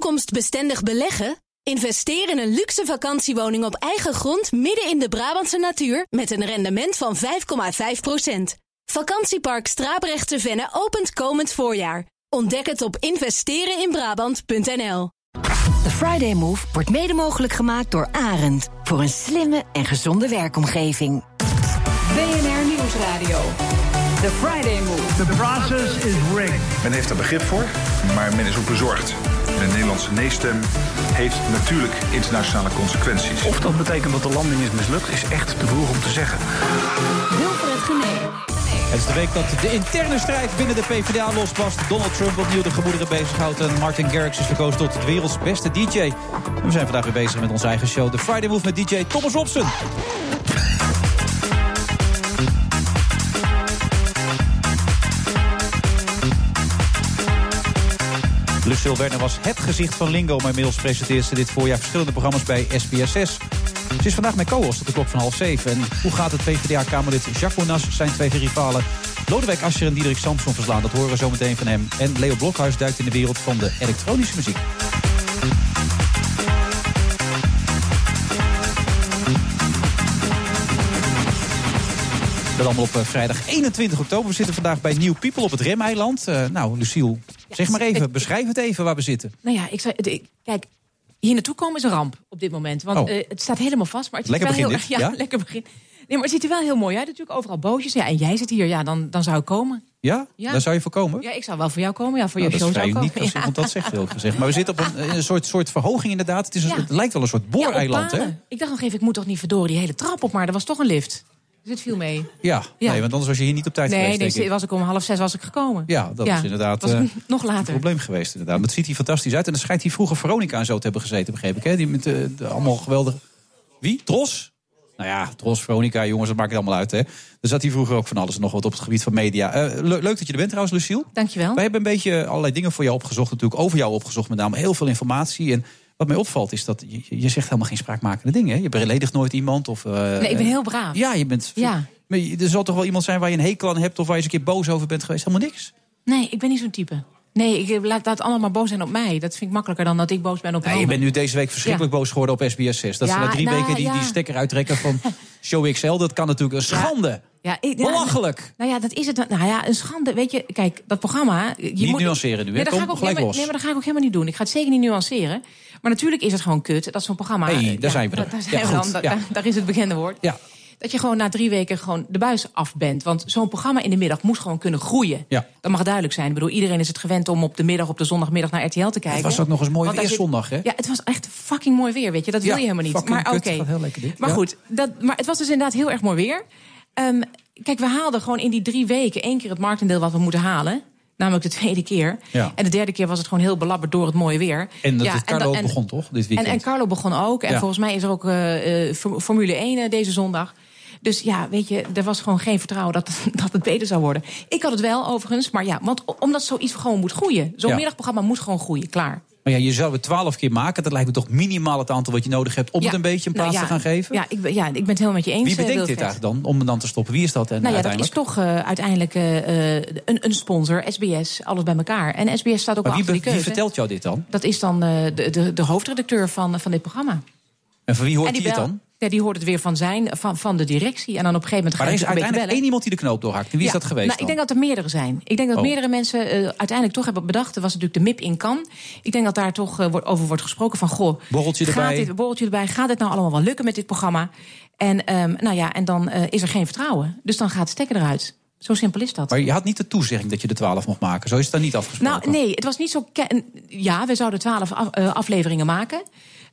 toekomstbestendig beleggen? Investeer in een luxe vakantiewoning op eigen grond midden in de Brabantse natuur met een rendement van 5,5%. Vakantiepark Strabrechtse Venne opent komend voorjaar. Ontdek het op investereninbrabant.nl. De Friday Move wordt mede mogelijk gemaakt door Arend. Voor een slimme en gezonde werkomgeving. BNR Nieuwsradio. The Friday Move. The process is rigged. Men heeft er begrip voor, maar men is ook bezorgd. En de Nederlandse nee-stem heeft natuurlijk internationale consequenties. Of dat betekent dat de landing is mislukt, is echt te vroeg om te zeggen. Wilfred Genee. Het is de week dat de interne strijd binnen de PvdA lospast. Donald Trump opnieuw de gemoederen bezighoudt. En Martin Garrix is verkozen tot de werelds beste DJ. En we zijn vandaag weer bezig met onze eigen show. The Friday Move met DJ Thomas Robson. Lucille was het gezicht van Lingo, maar inmiddels presenteert ze dit voorjaar verschillende programma's bij SBS6. Ze is vandaag met co-host op de klok van half zeven. En hoe gaat het PvdA-kamerlid Jacques Monas zijn twee rivalen Lodewijk Asscher en Diederik Samson verslaan? Dat horen we zo meteen van hem. En Leo Blokhuis duikt in de wereld van de elektronische muziek. Dat allemaal op eh, vrijdag 21 oktober. We zitten vandaag bij New People op het Remeiland. Uh, nou, Luciel, zeg maar even, beschrijf het even waar we zitten. Nou ja, ik, ik- kijk, hier naartoe komen is een ramp op dit moment. Want Oh. eh, het staat helemaal vast. Maar het Lekker er begin heel, dit, ja, ja? lekker begin. Nee, maar het ziet er wel heel mooi uit. Natuurlijk overal bootjes. Ja, en jij zit hier. Ja, dan, dan zou ik komen. Ja? Ja. Daar zou je voor komen? Ja, ik zou wel voor jou komen. Ja, voor Nou, je dat is show vrij zou ik uniek als komen. iemand dat zegt, eerlijk gezegd. Maar we zitten op een, een soort, soort verhoging inderdaad. Het, is een, Ja. het lijkt wel een soort booreiland, hè? Ik dacht nog even, ik moet toch niet verdorie die hele trap op. Maar er was toch een lift. Dus het viel mee. Ja, Ja. Nee, want anders was je hier niet op tijd Nee, geweest, nee, was ik om half zes was ik gekomen. Ja, dat is inderdaad Was eh, nog een later. probleem geweest. Inderdaad. Maar het ziet hier fantastisch uit. En dan schijnt hier vroeger Veronica en zo te hebben gezeten, begreep ik. Hè? Die met eh, de, allemaal geweldig... Wie? Tros? Nou ja, Tros, Veronica, jongens, dat maakt het allemaal uit. Hè? Er zat hier vroeger ook van alles en nog wat op het gebied van media. Eh, le- leuk dat je er bent trouwens, Luciel. Dankjewel. Wij hebben een beetje allerlei dingen voor jou opgezocht. Natuurlijk over jou opgezocht, met name heel veel informatie. En wat mij opvalt is dat je, je zegt helemaal geen spraakmakende dingen. Je beledigt nooit iemand. Of, eh, Nee, ik ben heel braaf. Ja, je bent... Ja. Maar er zal toch wel iemand zijn waar je een hekel aan hebt... of waar je eens een keer boos over bent geweest? Helemaal niks. Nee, ik ben niet zo'n type. Nee, ik laat dat allemaal maar boos zijn op mij. Dat vind ik makkelijker dan dat ik boos ben op Ja, je bent nu deze week verschrikkelijk boos geworden op SBS6. Dat ze Ja, na drie nou, weken die, ja. die stekker uittrekken van Show XL. Dat kan natuurlijk een schande. Ja, ik, ja, Belachelijk. Nou ja, dat is het. Nou ja, een schande. Weet je, kijk, dat programma. Je Niet moet, nuanceren nu, hè? Nee, dat Kom ga ik ook, gelijk nee, maar, los. nee, maar dat ga ik ook helemaal niet doen. Ik ga het zeker niet nuanceren. Maar natuurlijk is het gewoon kut dat zo'n programma. Hey, eh, daar ja, zijn we. Daar, Ja, zijn we dan. Daar, daar is het bekende woord. Ja. Dat je gewoon na drie weken gewoon de buis af bent. Want zo'n programma in de middag moet gewoon kunnen groeien. Ja. Dat mag duidelijk zijn. Ik bedoel, iedereen is het gewend om op de middag, op de zondagmiddag naar RTL te kijken. Het was ook nog eens mooi weer zondag, hè? Ja, het was echt fucking mooi weer, weet je. Dat wil je helemaal niet. fucking Maar oké. Maar Ja. goed, dat, maar het was dus inderdaad heel erg mooi weer. Ehm, kijk, we haalden gewoon in die drie weken één keer het marktendeel wat we moeten halen. Namelijk de tweede keer. Ja. En de derde keer was het gewoon heel belabberd door het mooie weer. En dat ja, Carlo en- begon, toch? Dit En, weekend. en Carlo begon ook. En Ja. volgens mij is er ook eh, eh, Form- Formule 1 eh, deze zondag. Dus ja, weet je, er was gewoon geen vertrouwen dat, dat het beter zou worden. Ik had het wel overigens, maar ja, want omdat zoiets gewoon moet groeien. Zo'n Ja. middagprogramma moet gewoon groeien, klaar. Maar ja, je zou het twaalf keer maken. Dat lijkt me toch minimaal het aantal wat je nodig hebt... om Ja. het een beetje een plaats Nou ja, te gaan geven? Ja ik, ben- ja, ik ben het helemaal met je eens. Wie eh, bedenkt dit Wilfred. eigenlijk dan, om het dan te stoppen? Wie is dat dan Nou ja, dat is toch eh, uiteindelijk eh, eh, een, een sponsor, SBS, alles bij elkaar. En SBS staat ook Maar wie, achter die wie vertelt jou dit dan? Dat is dan eh, de, de, de hoofdredacteur van, van dit programma. En van wie hoort en hij die het dan? Ja, die hoort het weer van zijn, van, van de directie. En dan op een gegeven moment Maar er is uiteindelijk bellen. één iemand die de knoop doorhakt. En wie is dat geweest nou, ik denk dat er meerdere zijn. Ik denk dat Oh. meerdere mensen eh, uiteindelijk toch hebben bedacht. Er was natuurlijk de MIP in Cannes. Ik denk dat daar toch wordt- over wordt gesproken van... goh, Borreltje gaat erbij. Dit, borreltje erbij. Gaat het nou allemaal wel lukken met dit programma? En, ehm, nou ja, en dan eh, is er geen vertrouwen. Dus dan gaat het stekker eruit. Zo simpel is dat. Maar je had niet de toezegging dat je de twaalf mocht maken. Zo is het dan niet afgesproken. Nou, nee, het was niet zo. Ja, we zouden twaalf af- eh, afleveringen maken.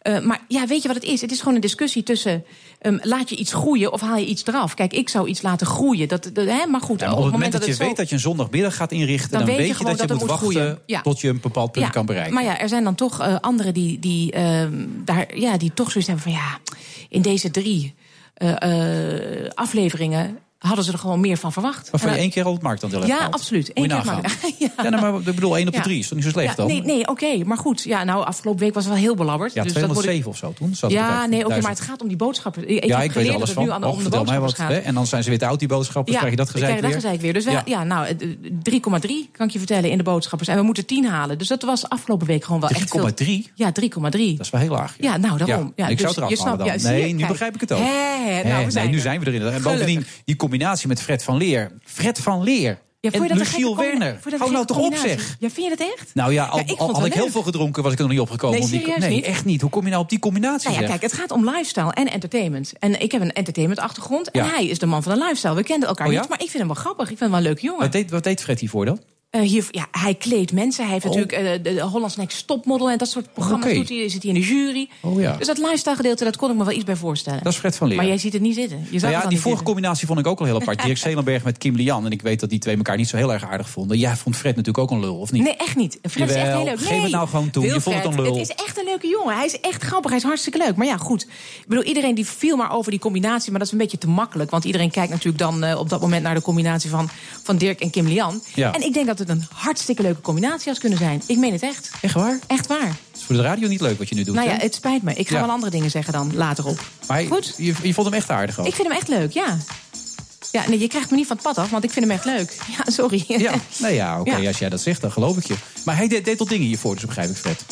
Eh, maar ja, weet je wat het is? Het is gewoon een discussie tussen. ehm, laat je iets groeien of haal je iets eraf? Kijk, ik zou iets laten groeien. Dat, dat, hè, maar goed, Ja, op het moment dat je zo- weet dat je een zondagmiddag gaat inrichten... Dan dan, weet je gewoon dat je moet wachten. Ja. tot je een bepaald punt Ja, kan bereiken. Maar ja, er zijn dan toch eh, anderen die, die, ehm, daar, ja, die toch zoiets hebben van ja, in deze drie afleveringen hadden ze er gewoon meer van verwacht. Waarvan je één keer al het marktaandeel hebt Ja, gehaald. absoluut. Eén keer ja. Ja, nou, maar ik bedoel, 1 op de Ja. 3 is toch niet zo slecht Ja, dan? Nee, nee oké, maar goed. Ja, nou, afgelopen week was het wel heel belabberd. Ja, dus dat moet ik- 207 of zo toen. zat ik Ja, nee, oké, maar het gaat om die boodschappen. Ik, ik ja, ik weet alles nu van. Och, de vertel mij wat. gaat. Hè? En dan zijn ze weer te oud, die boodschappers. krijg je dat gezeik je weer. dat gezeik weer. Dus ja. ja, nou, eh, 3,3 kan ik je vertellen in de boodschappers. En we moeten 10 halen. Dus dat was afgelopen week gewoon wel echt veel. 3,3? Ja, 3,3. Dat is wel heel laag. Ja, nou, daarom. Ja, ik dus zou het eraf halen dan. ja, nee, nu begrijp ik het ook. Nou, we Hè, zijn nee, nu zijn we erin. En bovendien, die combinatie met Fred van Leer. Fred van Leer Ja, en Luciel Werner. Hou nou toch op, zeg. Ja, vind je dat echt? Nou ja, al, Ja, ik al had ik heel veel gedronken, was ik er nog niet opgekomen. Nee, die, nee niet? echt niet. Hoe kom je nou op die combinatie? Nou ja, kijk, het gaat om lifestyle en entertainment. En ik heb een entertainment-achtergrond. En Ja. hij is de man van de lifestyle. We kenden elkaar Oh niet, maar ik vind hem wel grappig. Ik vind hem wel een leuke jongen. Wat deed, wat deed Fred hiervoor dan? Eh, hier, ja, hij kleedt mensen. Hij heeft Oh. natuurlijk eh, de, Hollands Next Topmodel en dat soort programma's Oké. doet hij. Zit hij in de jury. Oh ja. Dus dat lifestyle gedeelte, dat kon ik me wel iets bij voorstellen. Dat is Fred van Leer. Maar jij ziet het niet zitten. Je Nou ja, die vorige zitten. combinatie vond ik ook al heel apart. Dirk Zelenberg met Kim Lian. En ik weet dat die twee elkaar niet zo heel erg aardig vonden. Jij vond Fred natuurlijk ook een lul, of niet? Nee, echt niet. Fred is echt heel leuk. geef Nee, het nou gewoon toe. Je vond het een lul. Het is echt een leuke jongen. Hij is echt grappig. Hij is hartstikke leuk. Maar ja, goed. Ik bedoel, iedereen die viel maar over die combinatie. Maar dat is een beetje te makkelijk. Want iedereen kijkt natuurlijk dan eh, op dat moment naar de combinatie van, van Dirk en Kim Lian. Ja. En ik denk dat het een hartstikke leuke combinatie had kunnen zijn. Ik meen het echt. Echt waar? Echt waar. Het is voor de radio niet leuk wat je nu doet. nou ja, hè? het spijt me. Ik ga Ja. wel andere dingen zeggen dan later op. Maar je- Goed. Je, je vond hem echt aardig ook. Ik vind hem echt leuk, ja. Ja, nee, je krijgt me niet van het pad af, want ik vind hem echt leuk. Ja, sorry. Ja, nou ja, oké, Ja. als jij dat zegt, dan geloof ik je. Maar hij deed, deed al dingen hiervoor, dus begrijp ik, Fred.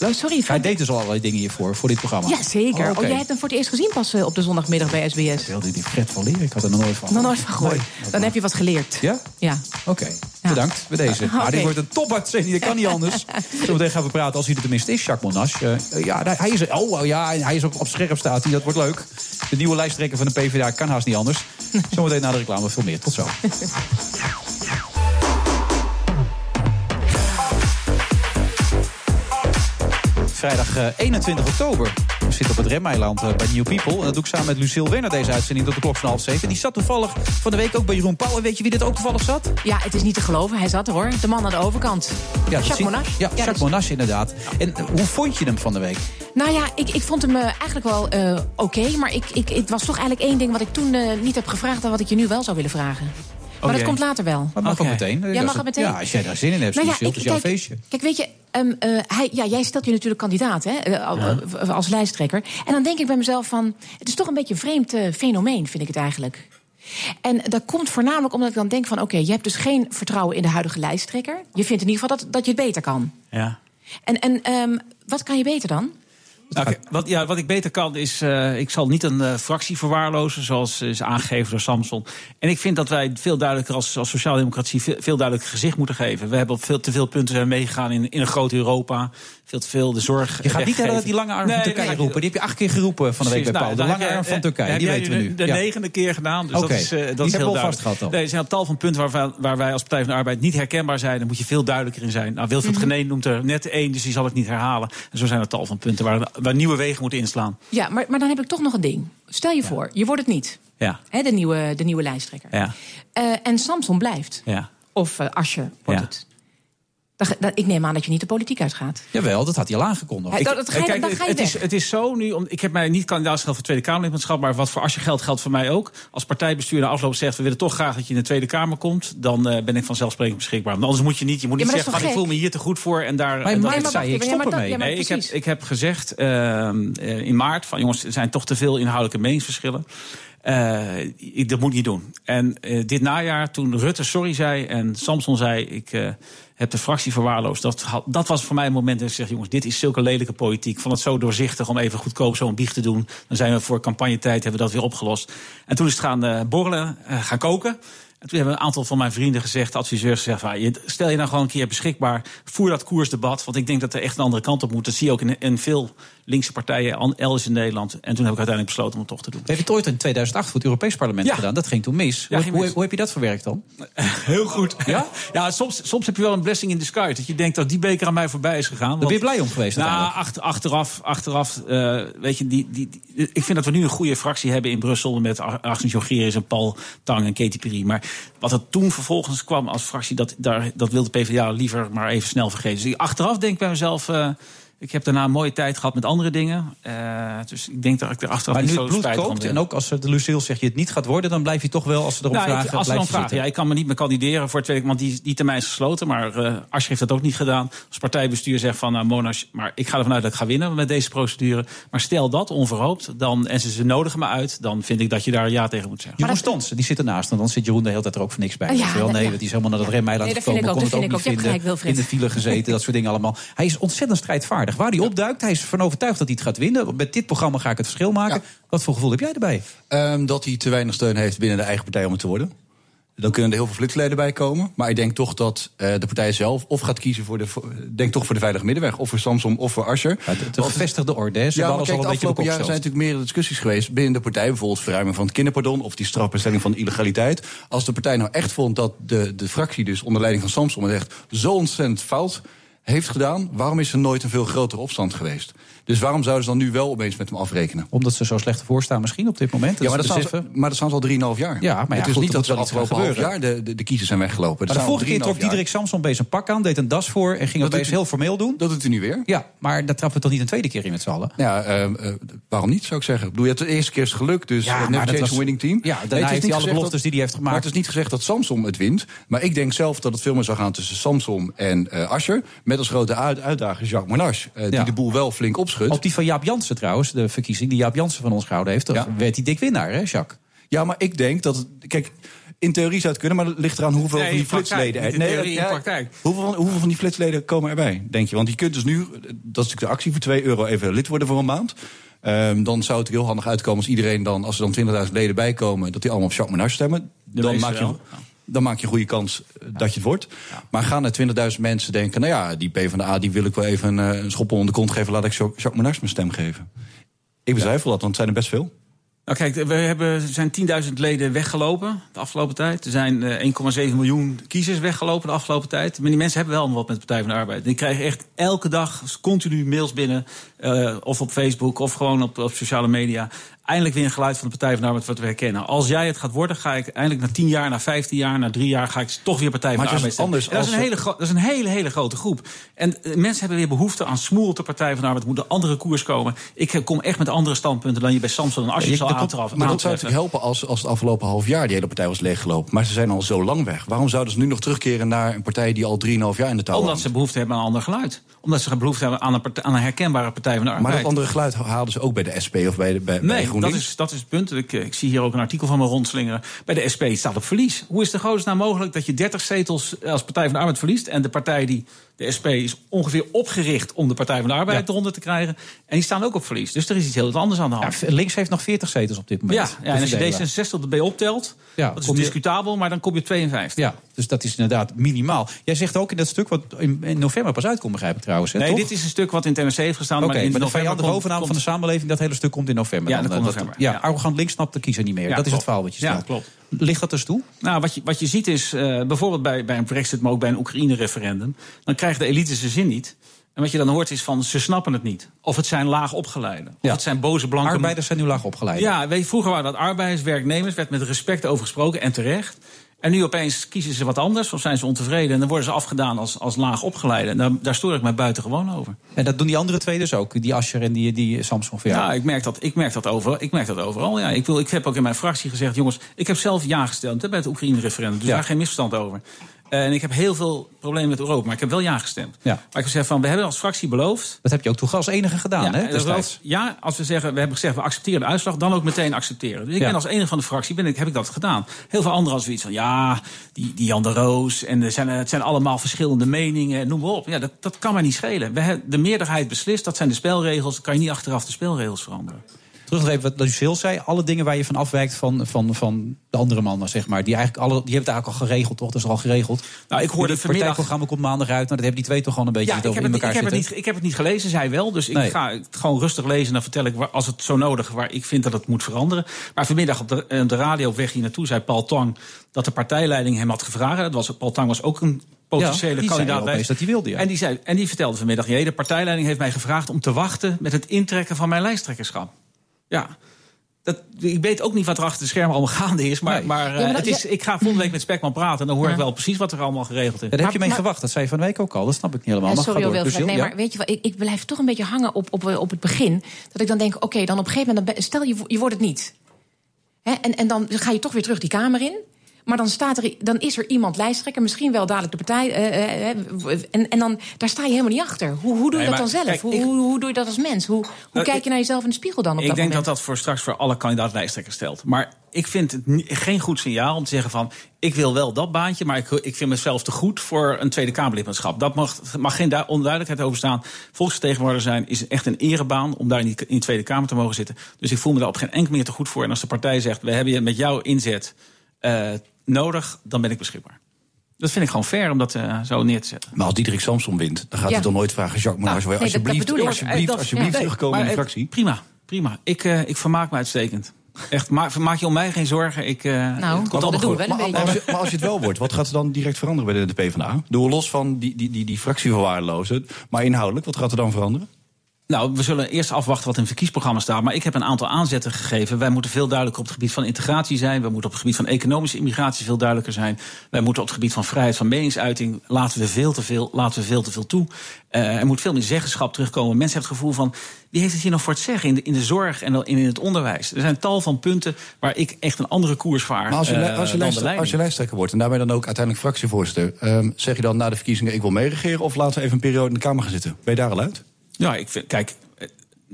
Oh, sorry, Hij deed dus al allerlei dingen hiervoor, voor dit programma. Ja, zeker. Oh, Oh, jij hebt hem voor het eerst gezien pas eh, op de zondagmiddag bij SBS. Wilde die Fred van Leer? Ik had er nog nooit van. Nog nooit van gehoord. Nee. Dan heb je wat geleerd. Ja? Ja. Oké, bedankt bij deze. Ah, Maar dit wordt een topuitzending, dat kan niet anders. Zometeen gaan we praten, als hij er tenminste is, Jacques Monas. Eh, ja, hij is, er- oh, ja, hij is op, op scherp staat hij, dat wordt leuk. De nieuwe lijsttrekker van de PvdA kan haast niet anders. Zometeen na de reclame veel meer. Tot zo. Vrijdag eh, 21 oktober. We zitten op het Remeiland eh, bij New People. En dat doe ik samen met Lucille Werner deze uitzending tot de klok van half zeven. En die zat toevallig van de week ook bij Jeroen Pauw. En weet je wie dit ook toevallig zat? Ja, het is niet te geloven. Hij zat er hoor. De man aan de overkant. dat Jacques Monash. Ja, Jacques Monash inderdaad. En eh, hoe vond je hem van de week? Nou ja, ik, ik vond hem eh, eigenlijk wel eh, oké. maar ik, ik, het was toch eigenlijk één ding wat ik toen eh, niet heb gevraagd... en wat ik je nu wel zou willen vragen. Maar dat komt later wel. Dat mag ook meteen. Ja, Dat mag het meteen? Ja, als jij daar zin in hebt, Nou ja, het is jouw kijk, feestje. Kijk, weet je, ehm, eh, hij, ja, jij stelt je natuurlijk kandidaat hè, eh, eh, als lijsttrekker. En dan denk ik bij mezelf van... het is toch een beetje een vreemd eh, fenomeen, vind ik het eigenlijk. En dat komt voornamelijk omdat ik dan denk van... oké, je hebt dus geen vertrouwen in de huidige lijsttrekker. Je vindt in ieder geval dat, dat je het beter kan. Ja. En, en ehm, wat kan je beter dan? Nou, wat, ja, wat ik beter kan is, eh, ik zal niet een eh, fractie verwaarlozen, zoals is aangegeven door Samson. En ik vind dat wij veel duidelijker als, als sociaaldemocratie veel, veel duidelijker gezicht moeten geven. We hebben op veel te veel punten zijn meegegaan in, in een groot Europa. Veel te veel de zorg. Je gaat niet weggeven. naar die lange arm Nee, van dat Turkije roepen. Die heb je acht keer geroepen van de week bij Precies, Paul. nou, De lange arm van Turkije, heb die weten we nu. De negende keer gedaan, dus dat is, eh, dat die is hebben heel duidelijk. dan. Nee, er zijn een tal van punten waar wij, waar wij als Partij van de Arbeid niet herkenbaar zijn. Daar moet je veel duidelijker in zijn. Nou, Wilfried Mhm. Genee noemt er net één, dus die zal ik niet herhalen. En zo zijn er tal van punten waar, waar nieuwe wegen moeten inslaan. Ja, maar, maar dan heb ik toch nog een ding. Stel je voor, je wordt het niet. Ja, Hè, de, nieuwe, de nieuwe lijsttrekker. ja, Eh, en Samson blijft. ja. Of eh Asje wordt het. Ik neem aan dat je niet de politiek uitgaat. Jawel, dat had hij al aangekondigd. Ik- dat, dat ga je, Kijk, dan ga je het, is, het is zo nu, om, ik heb mij niet kandidaatschap voor Tweede Kamerlidmaatschap, maar wat voor als je geldt, geldt voor mij ook. Als partijbestuur na afloop zegt, we willen toch graag dat je in de Tweede Kamer komt, dan eh, ben ik vanzelfsprekend beschikbaar. Want anders moet je niet, je moet Ja, niet maar zeggen, van, toch ik voel me hier te goed voor en daar... Maar en zei, ik Ja, stop maar ermee. ja, maar- Nee, ik heb, ik heb gezegd ehm, eh, in maart van jongens, er zijn toch te veel inhoudelijke meningsverschillen. Eh, ik, dat moet niet doen. En dit najaar, toen Rutte sorry zei en Samson zei: Ik heb de fractie verwaarloosd. Dat, dat was voor mij een moment dat ik zeg: Jongens, dit is zulke lelijke politiek. Ik vond het zo doorzichtig om even goedkoop zo'n biecht te doen. Dan zijn we voor campagnetijd hebben we dat weer opgelost. En toen is het gaan eh, borrelen, eh, gaan koken. En toen hebben een aantal van mijn vrienden gezegd, adviseurs gezegd... Van, je- stel je nou gewoon een keer beschikbaar, voer dat koersdebat. Want ik denk dat er echt een andere kant op moet. Dat zie je ook in, in veel linkse partijen elders in Nederland. En toen heb ik uiteindelijk besloten om het toch te doen. We hebben het ooit in 2008 voor het Europees Parlement Ja. gedaan. Dat ging toen mis. Ja, hoe, ging hoe, mis. hoe heb je dat verwerkt dan? Heel goed. Ja? ja, soms, soms heb je wel een blessing in disguise. Dat je denkt dat die beker aan mij voorbij is gegaan. Daar ben je blij om geweest Nou, achter, achteraf, achteraf eh, weet je, die, die, die- ik vind dat we nu een goede fractie hebben in Brussel... met Agnes Jongerius en Paul Tang en Katy Perry. Maar wat er toen vervolgens kwam als fractie... dat, daar, dat wil de PvdA liever maar even snel vergeten. Dus ik achteraf denk ik bij mezelf... eh, Ik heb daarna een mooie tijd gehad met andere dingen. Uh, dus ik denk dat ik er achteraf maar niet nu zo het bloed spijtig kookt van en ook als de Lucille zegt je het niet gaat worden... dan blijf je toch wel, als ze erop nou, vragen, ik, als dan je vragen, ja, ik kan me niet meer kandideren voor het tweede, want die, die termijn is gesloten. Maar uh, Asje heeft dat ook niet gedaan. Als partijbestuur zegt van, nou Monash, maar ik ga ervan uit dat ik ga winnen met deze procedure. Maar stel dat onverhoopt, dan, en ze, ze nodigen me uit, dan vind ik dat je daar ja tegen moet zeggen. Jeroen Stans, die zit ernaast. En dan zit Jeroen de hele tijd er ook voor niks bij. Ja, wel? dat- nee, ja. want die is helemaal naar dat remmeiland Nee, dat vind gekomen. ik ook, kon dat vind ik niet ook. Je hebt vinden. gelijk, Wilfried. In de file gezeten, dat soort dingen allemaal. Hij is ontzettend strijdvaardig. Waar hij opduikt, hij is ervan overtuigd dat hij het gaat winnen. Met dit programma ga ik het verschil maken. Wat voor gevoel heb jij erbij? Ehm, dat hij te weinig steun heeft binnen de eigen partij om het te worden. Dan kunnen er heel veel flitsleden bij komen. Maar ik denk toch dat eh, de partij zelf of gaat kiezen voor de, denk toch voor de veilige middenweg. Of voor Samsom of voor Asscher. De, de gevestigde orde? Ze Ja, maar kijk, al de afgelopen jaren zijn natuurlijk meerdere discussies geweest binnen de partij. Bijvoorbeeld verruiming van het kinderpardon of die strafbestelling van illegaliteit. Als de partij nou echt vond dat de, de fractie, dus onder leiding van Samsom, het echt zo ontzettend fout heeft gedaan, waarom is er nooit een veel grotere opstand geweest? Dus waarom zouden ze dan nu wel opeens met hem afrekenen? Omdat ze zo slecht ervoor staan misschien op dit moment. Ja, maar dat, staan ze, maar dat staan ze al 3,5 jaar. Ja, maar ja, het is goed, niet dat ze afgelopen half jaar de, de, de kiezers zijn weggelopen. Maar de vorige keer trok Diederik Samson bij zijn pak aan, deed een das voor en ging Dat opeens u- heel formeel doen. Dat doet u nu weer. Ja, maar daar trappen we toch niet een tweede keer in met z'n allen? Ja, eh, eh, waarom niet, zou ik zeggen. Ik bedoel, je hebt de eerste keer is het geluk, dus Ja, never dat change a winning team. Ja, daarna het is heeft niet hij alle beloftes die hij heeft gemaakt. Maar het is niet gezegd dat Samsom het wint. Maar ik denk zelf dat het veel meer zou gaan tussen Samsom en eh Ascher. Met als grote uit- uitdager Jacques Monash. eh, die de boel wel flink Op die van Jaap Jansen trouwens, de verkiezing die Jaap Jansen van ons gehouden heeft, Ja. werd hij dik winnaar, hè, Jacques? Ja, maar ik denk dat... Het, kijk, in theorie zou het kunnen, maar het ligt eraan hoeveel Nee, van die praktijk, flitsleden... niet in theorie, in praktijk. Hoeveel van, hoeveel van die flitsleden komen erbij, denk je? Want je kunt dus nu, dat is natuurlijk de actie voor 2 euro even lid worden voor een maand. Ehm, dan zou het er heel handig uitkomen als iedereen dan, als er dan 20.000 leden bij komen, dat die allemaal op Jacques Menard stemmen. Dan maak, je, wel. Dan maak je een goede kans eh, dat je het wordt. Maar gaan er 20.000 mensen denken, nou ja, die PvdA die wil ik wel even een, eh, een schop onder de kont geven, laat ik Jacques Menard mijn stem geven. Ik betwijfel dat, want het zijn er best veel. Nou kijk, we hebben, er zijn 10.000 leden weggelopen de afgelopen tijd. Er zijn eh, 1,7 miljoen kiezers weggelopen de afgelopen tijd. Maar die mensen hebben wel wat met de Partij van de Arbeid. Die krijgen echt elke dag continu mails binnen. eh, of op Facebook of gewoon op, op sociale media. Eindelijk weer een geluid van de Partij van de Arbeid wat we herkennen. Als jij het gaat worden, ga ik eindelijk na 10 jaar, na 15 jaar, na 3 jaar... ga ik toch weer Partij van Maar de Arbeid anders stemmen. Dat, is een hele dat is een hele, hele grote groep. En eh, mensen hebben weer behoefte aan smoel op de Partij van de Arbeid. Er moet een andere koers komen. Ik eh, kom echt met andere standpunten dan je bij Samson en Asscher Je- zal aantraffen. Maar dat zou natuurlijk helpen als, als het afgelopen half jaar die hele partij was leeggelopen. Maar ze zijn al zo lang weg. Waarom zouden ze nu nog terugkeren naar een partij die al 3,5 jaar in de touw Omdat hangt? ze behoefte hebben aan een ander geluid. Omdat ze behoefte hebben aan een, partij- aan een herkenbare Partij van de Arbeid. Maar dat andere geluid haalden ze ook bij de SP of bij, de, bij, bij Dat is, dat is het punt. Ik, eh, ik zie hier ook een artikel van me rondslingeren. Bij de SP staat op verlies. Hoe is het in godsnaam mogelijk dat je 30 zetels als Partij van de Arbeid verliest... en de partij die, de SP, is ongeveer opgericht om de Partij van de Arbeid Ja. eronder te krijgen... en die staan ook op verlies. Dus er is iets heel anders aan de hand. Ja, links heeft nog 40 zetels op dit moment. Ja, ja en als je verdelen. D66 erbij optelt, Ja, dat is discutabel... maar dan kom je op 52. Ja, dus dat is inderdaad minimaal. Jij zegt ook in dat stuk wat in, november pas uitkomt, begrijp ik trouwens. Hè, Nee, toch? dit is een stuk wat in het heeft gestaan. Oké, maar in maar de november vijandige overname van de samenleving, dat hele stuk komt in november. Ja, dan, komt eh, november, ja, ja. arrogant links snapt de kiezer niet meer. Ja, dat is het verhaal wat je Ja, stelt. klopt. Ligt dat dus toe? Nou, wat je, wat je ziet is, eh, bijvoorbeeld bij, bij een Brexit, maar ook bij een Oekraïne-referendum... dan krijgt de elite zijn zin niet. En wat je dan hoort is van, ze snappen het niet. Of het zijn laag opgeleiden. Of Ja. het zijn boze blanke... Arbeiders zijn nu laag opgeleid. Ja, weet je, vroeger waren dat arbeiders, werknemers... werd met respect over gesproken en terecht. En nu opeens kiezen ze wat anders of zijn ze ontevreden... en dan worden ze afgedaan als, als laag opgeleide. En daar, daar stoor ik mij buitengewoon over. En dat doen die andere twee dus ook. Die Ascher en die, die Samsung. Ja, ik merk dat, ik merk dat, overal, ik merk dat overal. Ja, ik, wil, ik heb ook in mijn fractie gezegd... jongens, ik heb zelf ja gestemd hè, bij het Oekraïne-referendum. Dus Ja. daar geen misverstand over. En ik heb heel veel problemen met Europa, maar ik heb wel ja gestemd. Ja. Maar ik heb gezegd van, we hebben als fractie beloofd... Dat heb je ook toch als enige gedaan, ja, hè, ja, als we zeggen, we hebben gezegd, we accepteren de uitslag... dan ook meteen accepteren. Dus ik Ja. ben als enige van de fractie, ben ik, heb ik dat gedaan. Heel veel anderen als zoiets van, ja, die, die Jan de Roos... en er zijn, het zijn allemaal verschillende meningen, noem maar op. Ja, dat, dat kan mij niet schelen. We hebben, de meerderheid beslist, dat zijn de spelregels... dan kan je niet achteraf de spelregels veranderen. Terug nog even wat Lucille zei. Alle dingen waar je van afwijkt van, van, van de andere mannen, zeg maar. Die, eigenlijk alle, die hebben het eigenlijk al geregeld, toch? Dat is al geregeld. Nou, ik hoorde het vanmiddag- partijprogramma komt maandag uit. Nou, dat hebben die twee toch gewoon een beetje Ja, ik over heb, het, ik, elkaar heb het niet, ik heb het niet gelezen, zij wel. Dus ik ga het gewoon rustig lezen en dan vertel ik waar, als het zo nodig waar ik vind dat het moet veranderen. Maar vanmiddag op de, eh, de radio op weg hier naartoe zei Paul Tang dat de partijleiding hem had gevraagd. Dat was, Paul Tang was ook een potentiële Ja, kandidaat. opeens dat hij wilde, ja. En, die zei, en die vertelde vanmiddag, jee, de partijleiding heeft mij gevraagd om te wachten met het intrekken van mijn lijsttrekkerschap. Ja. dat, ik weet ook niet wat er achter de schermen allemaal gaande is. Maar, Nee. maar, eh, Ja, maar dat- het is, ik ga volgende week met Spekman praten. En dan hoor ik wel precies wat er allemaal geregeld is. Daar heb je mee maar- gewacht. Dat zei je van de week ook al. Dat snap ik niet helemaal. Ja, Maar sorry. Wilfred. Lucille, Nee, ja? maar weet je wat, ik, ik blijf toch een beetje hangen op, op, op het begin. Dat ik dan denk, oké, dan op een gegeven moment... dan stel je, je wordt het niet. Hè, en, en dan ga je toch weer terug die kamer in. Maar dan, staat er, dan is er iemand lijsttrekker, misschien wel dadelijk de partij. eh, eh, eh, en, en dan, daar sta je helemaal niet achter. Hoe, hoe doe je Nee, dat dan zelf? kijk, hoe, ik- hoe, hoe doe je dat als mens? Hoe, hoe Nou, kijk ik- je naar jezelf in de spiegel dan op Ik dat denk moment? dat dat voor straks voor alle kandidaat-lijsttrekkers stelt. Maar ik vind het geen goed signaal om te zeggen van... ik wil wel dat baantje, maar ik, ik vind mezelf te goed... voor een Tweede Kamerlidmaatschap. Dat mag, mag geen du- onduidelijkheid over staan. Volksvertegenwoordiger zijn is echt een erebaan... om daar in, die, in de Tweede Kamer te mogen zitten. Dus ik voel me daar op geen enkele manier te goed voor. En als de partij zegt, we hebben je met jouw inzet nodig... dan ben ik beschikbaar. Dat vind ik gewoon fair om dat eh, zo neer te zetten. Maar als Diederik Samsom wint, dan gaat Ja. hij dan nooit vragen... Jacques nee, dat- dat alsjeblieft, alsjeblieft, dat- alsjeblieft ja. terugkomen in de Maar, eh, fractie. Prima, prima. Ik, eh, ik vermaak me uitstekend. Echt, maak, maak je om mij geen zorgen. Ik, eh, Nou, het komt dat allemaal doen we goed. wel een Maar, beetje. maar als je, maar als je het wel wordt, wat gaat er dan direct veranderen bij de, de PvdA? Doe los van die, die, die, die fractie verwaarlozen. Maar inhoudelijk, wat gaat er dan veranderen? Nou, we zullen eerst afwachten wat in het verkiesprogramma staat. Maar ik heb een aantal aanzetten gegeven. Wij moeten veel duidelijker op het gebied van integratie zijn. We moeten op het gebied van economische immigratie veel duidelijker zijn. Wij moeten op het gebied van vrijheid van meningsuiting. Laten we veel te veel, laten we veel, te veel toe. Eh, er moet veel meer zeggenschap terugkomen. Mensen hebben het gevoel van. Wie heeft het hier nog voor het zeggen in de, in de zorg en in het onderwijs? Er zijn tal van punten waar ik echt een andere koers vaar. Maar als je, eh, als, je lijst, als je lijsttrekker wordt en daarmee dan ook uiteindelijk fractievoorzitter... ehm, zeg je dan na de verkiezingen, ik wil meeregeren... of laten we even een periode in de Kamer gaan zitten? Ben je daar al uit? Ja, ik vind, kijk,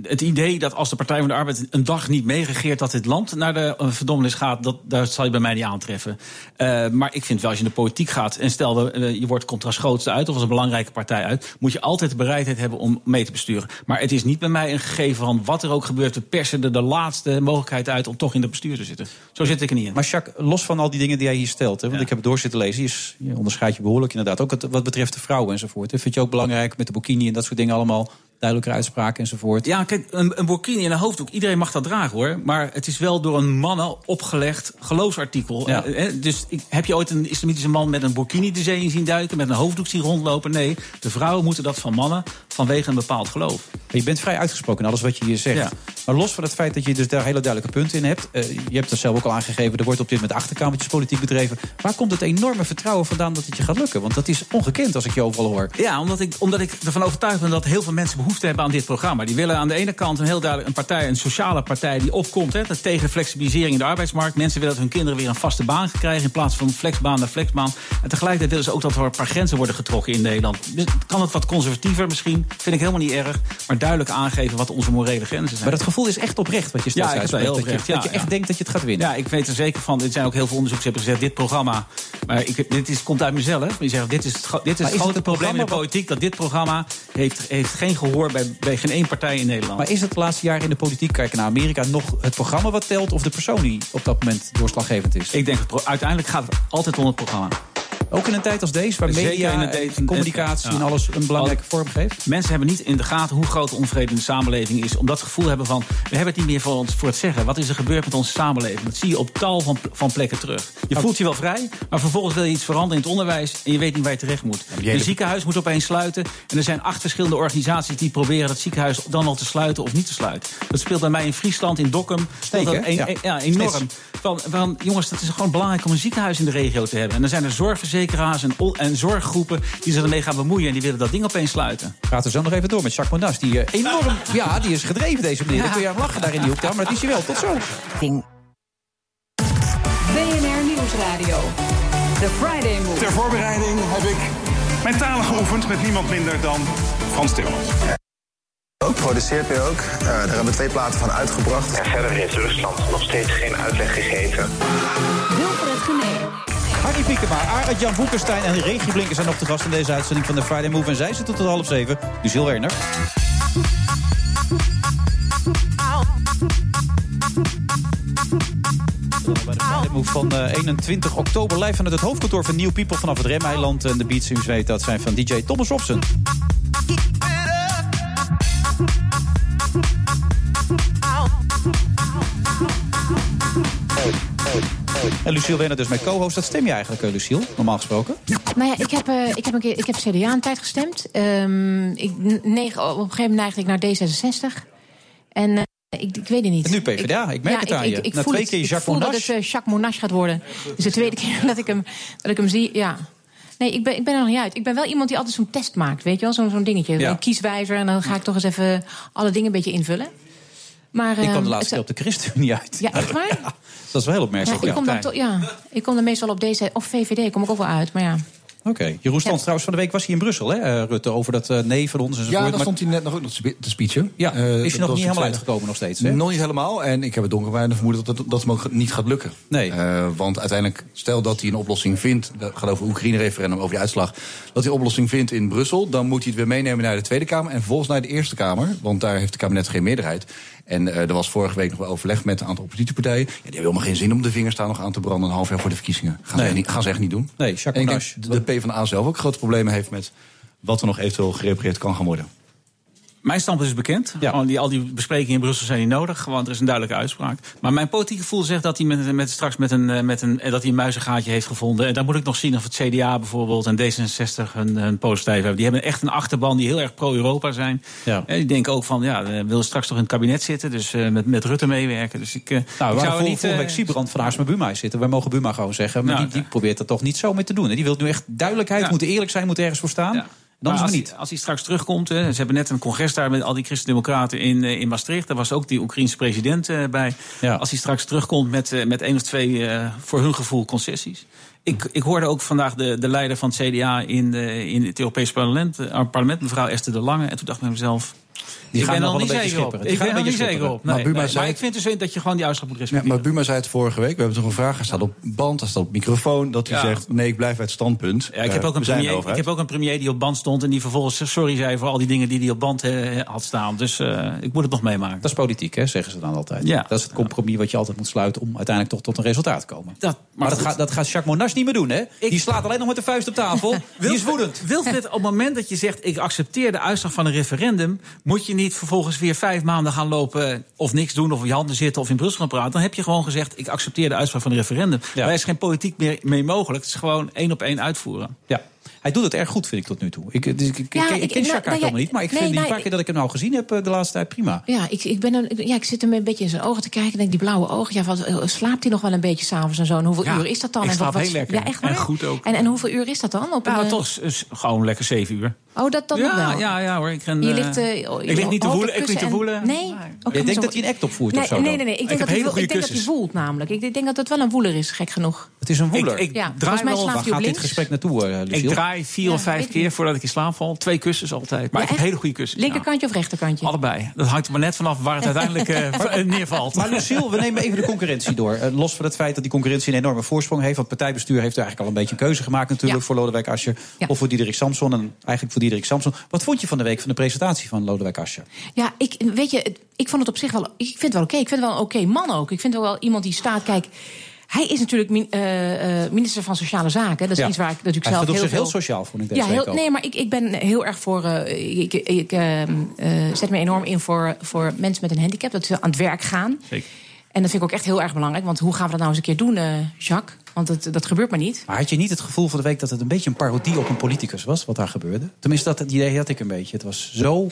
het idee dat als de Partij van de Arbeid een dag niet meeregeert dat dit land naar de eh, verdommenis gaat, dat, dat zal je bij mij niet aantreffen. Eh, maar ik vind wel, als je in de politiek gaat en stel eh, je wordt grootste uit of als een belangrijke partij uit, moet je altijd de bereidheid hebben om mee te besturen. Maar het is niet bij mij een gegeven van wat er ook gebeurt, we persen er de laatste mogelijkheid uit om toch in het bestuur te zitten. Zo zit ik er niet in. Maar Jacques, los van al die dingen die jij hier stelt, hè, want ik heb het door zitten lezen, je, is, je onderscheidt je behoorlijk inderdaad. Ook wat betreft de vrouwen enzovoort. hè. Vind je ook belangrijk met de bikini en dat soort dingen allemaal duidelijker uitspraken enzovoort? Ja, kijk, een, een burkini en een hoofddoek, iedereen mag dat dragen hoor. Maar het is wel door een mannen opgelegd geloofsartikel. Ja. Eh, eh, dus ik, heb je ooit een islamitische man met een burkini de zee in zien duiken, met een hoofddoek zien rondlopen? Nee, de vrouwen moeten dat van mannen vanwege een bepaald geloof. Je bent vrij uitgesproken in alles wat je hier zegt. Ja. Maar los van het feit dat je dus daar hele duidelijke punten in hebt. eh, je hebt er zelf ook al aangegeven, er wordt op dit moment achterkamertjes politiek bedreven. Waar komt het enorme vertrouwen vandaan dat het je gaat lukken? Want dat is ongekend als ik je overal hoor. Ja, omdat ik, omdat ik ervan overtuigd ben dat heel veel mensen behoefte hebben aan dit programma. Die willen aan de ene kant een heel duidelijk een partij, een sociale partij die opkomt hè, dat tegen flexibilisering in de arbeidsmarkt. Mensen willen dat hun kinderen weer een vaste baan krijgen in plaats van flexbaan naar flexbaan. En tegelijkertijd willen ze ook dat er een paar grenzen worden getrokken in Nederland. Dus kan het wat conservatiever misschien? Vind ik helemaal niet erg. Maar duidelijk aangeven wat onze morele grenzen zijn. Maar dat gevoel is echt oprecht wat je steeds Ja, uitspreekt. heel dat, je, dat je echt ja. denkt dat je het gaat winnen. Ja, ik weet er zeker van. Er zijn ook heel veel onderzoekers die hebben gezegd: dit programma. Maar ik, dit is, komt uit mezelf. Maar die zeggen: dit is dit is het grote het probleem in de politiek. Dat dit programma heeft, heeft geen gehoor bij, bij geen één partij in Nederland. Maar is het de laatste jaren in de politiek, kijken naar Amerika, nog het programma wat telt of de persoon die op dat moment doorslaggevend is? ik denk uiteindelijk gaat het altijd om het programma. Ook in een tijd als deze, waar Zeker media tijd- en communicatie ja. en alles een belangrijke vorm geeft? Mensen hebben niet in de gaten hoe groot de onvrede in de samenleving is. Omdat ze het gevoel hebben van, we hebben het niet meer voor, ons, voor het zeggen. Wat is er gebeurd met onze samenleving? Dat zie je op tal van, van plekken terug. Je voelt je wel vrij, maar vervolgens wil je iets veranderen in het onderwijs... en je weet niet waar je terecht moet. hele- Een ziekenhuis moet opeens sluiten. En er zijn acht verschillende organisaties die proberen dat ziekenhuis dan al te sluiten of niet te sluiten. Dat speelt bij mij in Friesland, in Dokkum. speelt dat hè? een- Ja. een- ja, enorm. Van, van, jongens, het is gewoon belangrijk om een ziekenhuis in de regio te hebben. En dan zijn er zorgverzekeraars en, en zorggroepen die zich ermee gaan bemoeien... en die willen dat ding opeens sluiten. Gaat er zo nog even door met Jacques Monas. Die eh, enorm, ja, die is gedreven deze meneer. Dan kun je aan lachen daar in die hoek. daar, Maar dat is hij wel. Tot zo. Ding. BNR Nieuwsradio. The Friday Move. Ter voorbereiding heb ik mentaal geoefend met niemand minder dan Frans Timmermans. Ook produceert hij ook. Eh, daar hebben we twee platen van uitgebracht. En verder heeft Rusland nog steeds geen uitleg gegeven. Wilfred Genee. Harry Piekema, Arend Jan Boekenstein en Regie Blinken zijn nog de gast in deze uitzending van de Friday Move. En zij zitten tot half zeven. Werner. Bij de Friday Move van eh, 21 oktober live vanuit het hoofdkantoor van New People vanaf het Remeiland. En de beats, u weet, dat zijn van DJ Thomas Robson. En Lucille Werner dus mijn co-host. Dat stem je eigenlijk, eh, Lucille, normaal gesproken? Nou ja, ik heb, eh, ik heb, een keer, ik heb CDA een tijd gestemd. Ehm, ik, negen, op een gegeven moment neigde ik naar D66. En eh, Ik, ik weet het niet. En nu PvdA, ik merk het aan je. Na twee het, keer ik Jacques voel dat Monash. het Jacques Monash gaat worden. Dus de tweede keer dat ik hem, dat ik hem zie, ja. Nee, ik ben, ik ben er nog niet uit. Ik ben wel iemand die altijd zo'n test maakt, weet je wel? Zo'n zo'n dingetje, Ja. een kieswijzer. En dan ga ik toch eens even alle dingen een beetje invullen. Maar, Ik kwam de laatste het- keer op de ChristenUnie uit. Ja, echt waar? Dat is wel heel Ja, opmerkelijk. ik, kom dan toch, ja, ik kom dan meestal op deze... Of VVD kom ik ook wel uit, maar ja. Oké. Jeroen Stans trouwens van de week was hij in Brussel, hè, eh, Rutte, over dat eh, nee van ons enzovoort. Ja, daar stond hij net nog ook nog te spe- te speechen. Ja, Eh, is hij nog niet helemaal uitgekomen nog steeds, hè? Nog niet helemaal. En ik heb het donkerwijde vermoeden dat het dat hem ook niet gaat lukken. Nee. Eh, want uiteindelijk, stel dat hij een oplossing vindt... dat gaat over Oekraïne-referendum, over die uitslag... dat hij een oplossing vindt in Brussel... dan moet hij het weer meenemen naar de Tweede Kamer... en vervolgens naar de Eerste Kamer. Want daar heeft het kabinet geen meerderheid. En eh, er was vorige week nog wel overleg met een aantal oppositiepartijen. Ja, die hebben helemaal geen zin om de vingers daar nog aan te branden... een half jaar voor de verkiezingen. Gaan, ze, Nee. echt niet, gaan ze echt niet doen. Nee, Jacques en ik Monash. denk dat de PvdA zelf ook grote problemen heeft... met wat er nog eventueel gerepareerd kan gaan worden. Mijn standpunt is bekend. Gewoon die, al die besprekingen in Brussel zijn niet nodig. Want er is een duidelijke uitspraak. Maar mijn politieke gevoel zegt dat hij met, met, straks met een, eh, met een, eh, dat hij een muizengaatje heeft gevonden. En dan moet ik nog zien of het CDA bijvoorbeeld en D66 een, een positief hebben. Die hebben echt een achterban die heel erg pro-Europa zijn. Ja. En die denken ook van, ja, we willen straks toch in het kabinet zitten. Dus eh, met, met Rutte meewerken. Dus ik, eh, Nou, ik zou niet... vorige eh, week Siebrand van Aarsma Buma zitten. Wij mogen Buma gewoon zeggen. Maar Nou, die, die probeert dat toch niet zo mee te doen. hè. Die wil nu echt duidelijkheid, Ja. moet eerlijk zijn, moet ergens voor staan. Maar als, maar niet. als hij straks terugkomt, hè, ze hebben net een congres daar met al die christendemocraten in, eh, in Maastricht. Daar was ook die Oekraïense president eh, bij. Als hij straks terugkomt met, eh, met één of twee, voor hun gevoel, concessies. Ik, ik hoorde ook vandaag de, de leider van het CDA in, de, in het Europese parlement, parlement, mevrouw Esther de Lange. En toen dacht ik bij mezelf. Die ik gaan ben nog er niet zeker op. Ik ben er niet zeker op. Nee, Maar Buma nee. zei maar het- ik vind dus dat je gewoon die uitslag moet Ja, respecteren. maar Buma zei het vorige week. We hebben toch een vraag. Hij staat op band, hij staat op microfoon. Dat hij Ja. zegt: nee, ik blijf bij het standpunt. Ja, ik, heb Eh, ook een premier, ik heb ook een premier die op band stond en die vervolgens sorry zei voor al die dingen die hij op band eh, had staan. Dus eh, ik moet het nog meemaken. Dat is politiek, hè, zeggen ze dan altijd. Ja. Dat is het compromis wat je altijd moet sluiten om uiteindelijk toch tot een resultaat te komen. Dat, maar dat gaat, dat gaat Jacques Monash niet meer doen, hè? Die slaat alleen nog met de vuist op tafel. Die is woedend. Wilfred, op het moment dat je zegt... ik accepteer de uitslag van een referendum... moet je niet vervolgens weer vijf maanden gaan lopen... of niks doen, of op je handen zitten of in Brussel gaan praten. Dan heb je gewoon gezegd... ik accepteer de uitslag van een referendum. Daar is geen politiek meer mee mogelijk. Het is gewoon één op één uitvoeren. Ja. Hij doet het erg goed, vind ik tot nu toe. Ik, dus ik, ik, Ja, ik, ik- ik ken nou, Jacques nou, ja, helemaal niet. Maar ik nee, vind die nou, paar keer dat ik hem nou gezien heb eh, de laatste tijd prima. Ja, ik, ik, ben een, ja, ik zit hem een beetje in zijn ogen te kijken. Ik denk, die blauwe ogen, ja, wat, eh, slaapt hij nog wel een beetje s'avonds en zo? En hoeveel Ja, uur is dat dan? ik en slaap wat, wat- heel lekker. Ja, echt En goed ook. En, en hoeveel uur is dat dan? Op Nou, een, toch gewoon lekker zeven uur. Oh, dat dan ja, wel? ja, ja hoor. Ik, Je eh, ligt, eh, ik lig niet te voelen. Ik lig te en- voelen. Nee? Je denkt zo- dat hij een act opvoert nee, of zo Nee, nee, nee. Ik Ik denk, heb dat, hij, ik denk dat hij voelt namelijk. Ik denk dat het wel een woeler is, gek genoeg. Het is een woeler. Ik, ik Ja, draai wel, Waar gaat dit gesprek naartoe, eh ik draai vier Ja, of vijf ik keer niet. voordat ik in slaap val. Twee kussens altijd. Maar Ja, ik heb hele goede kussens. Linkerkantje of rechterkantje? Allebei. Dat hangt er maar net vanaf waar het uiteindelijk eh, neervalt. Maar Lucille, we nemen even de concurrentie door. Los van het feit dat die concurrentie een enorme voorsprong heeft. Want het partijbestuur heeft eigenlijk al een beetje een keuze gemaakt natuurlijk... Voor Lodewijk Asscher of voor Diederik Samson. En eigenlijk voor Diederik Samson. Wat vond je van de week van de presentatie van Lodewijk Asscher? Ja, ik, weet je, ik vond het op zich wel. Ik vind het wel oké. Ik vind het wel een oké man ook. Ik vind het wel iemand die staat. Kijk, hij is natuurlijk min- eh, eh, minister van Sociale Zaken. Dat is Ja. iets waar ik natuurlijk Hij zelf heel zich veel... heel sociaal, vond ik deze ja, heel, nee, maar ik, ik ben heel erg voor. eh, ik ik ehm, eh, zet me enorm in voor, voor mensen met een handicap. Dat ze aan het werk gaan. Zeker. En dat vind ik ook echt heel erg belangrijk. Want hoe gaan we dat nou eens een keer doen, eh, Jacques? Want dat, dat gebeurt maar niet. Maar had je niet het gevoel van de week dat het een beetje een parodie op een politicus was, wat daar gebeurde? Tenminste, dat het idee had ik een beetje. Het was zo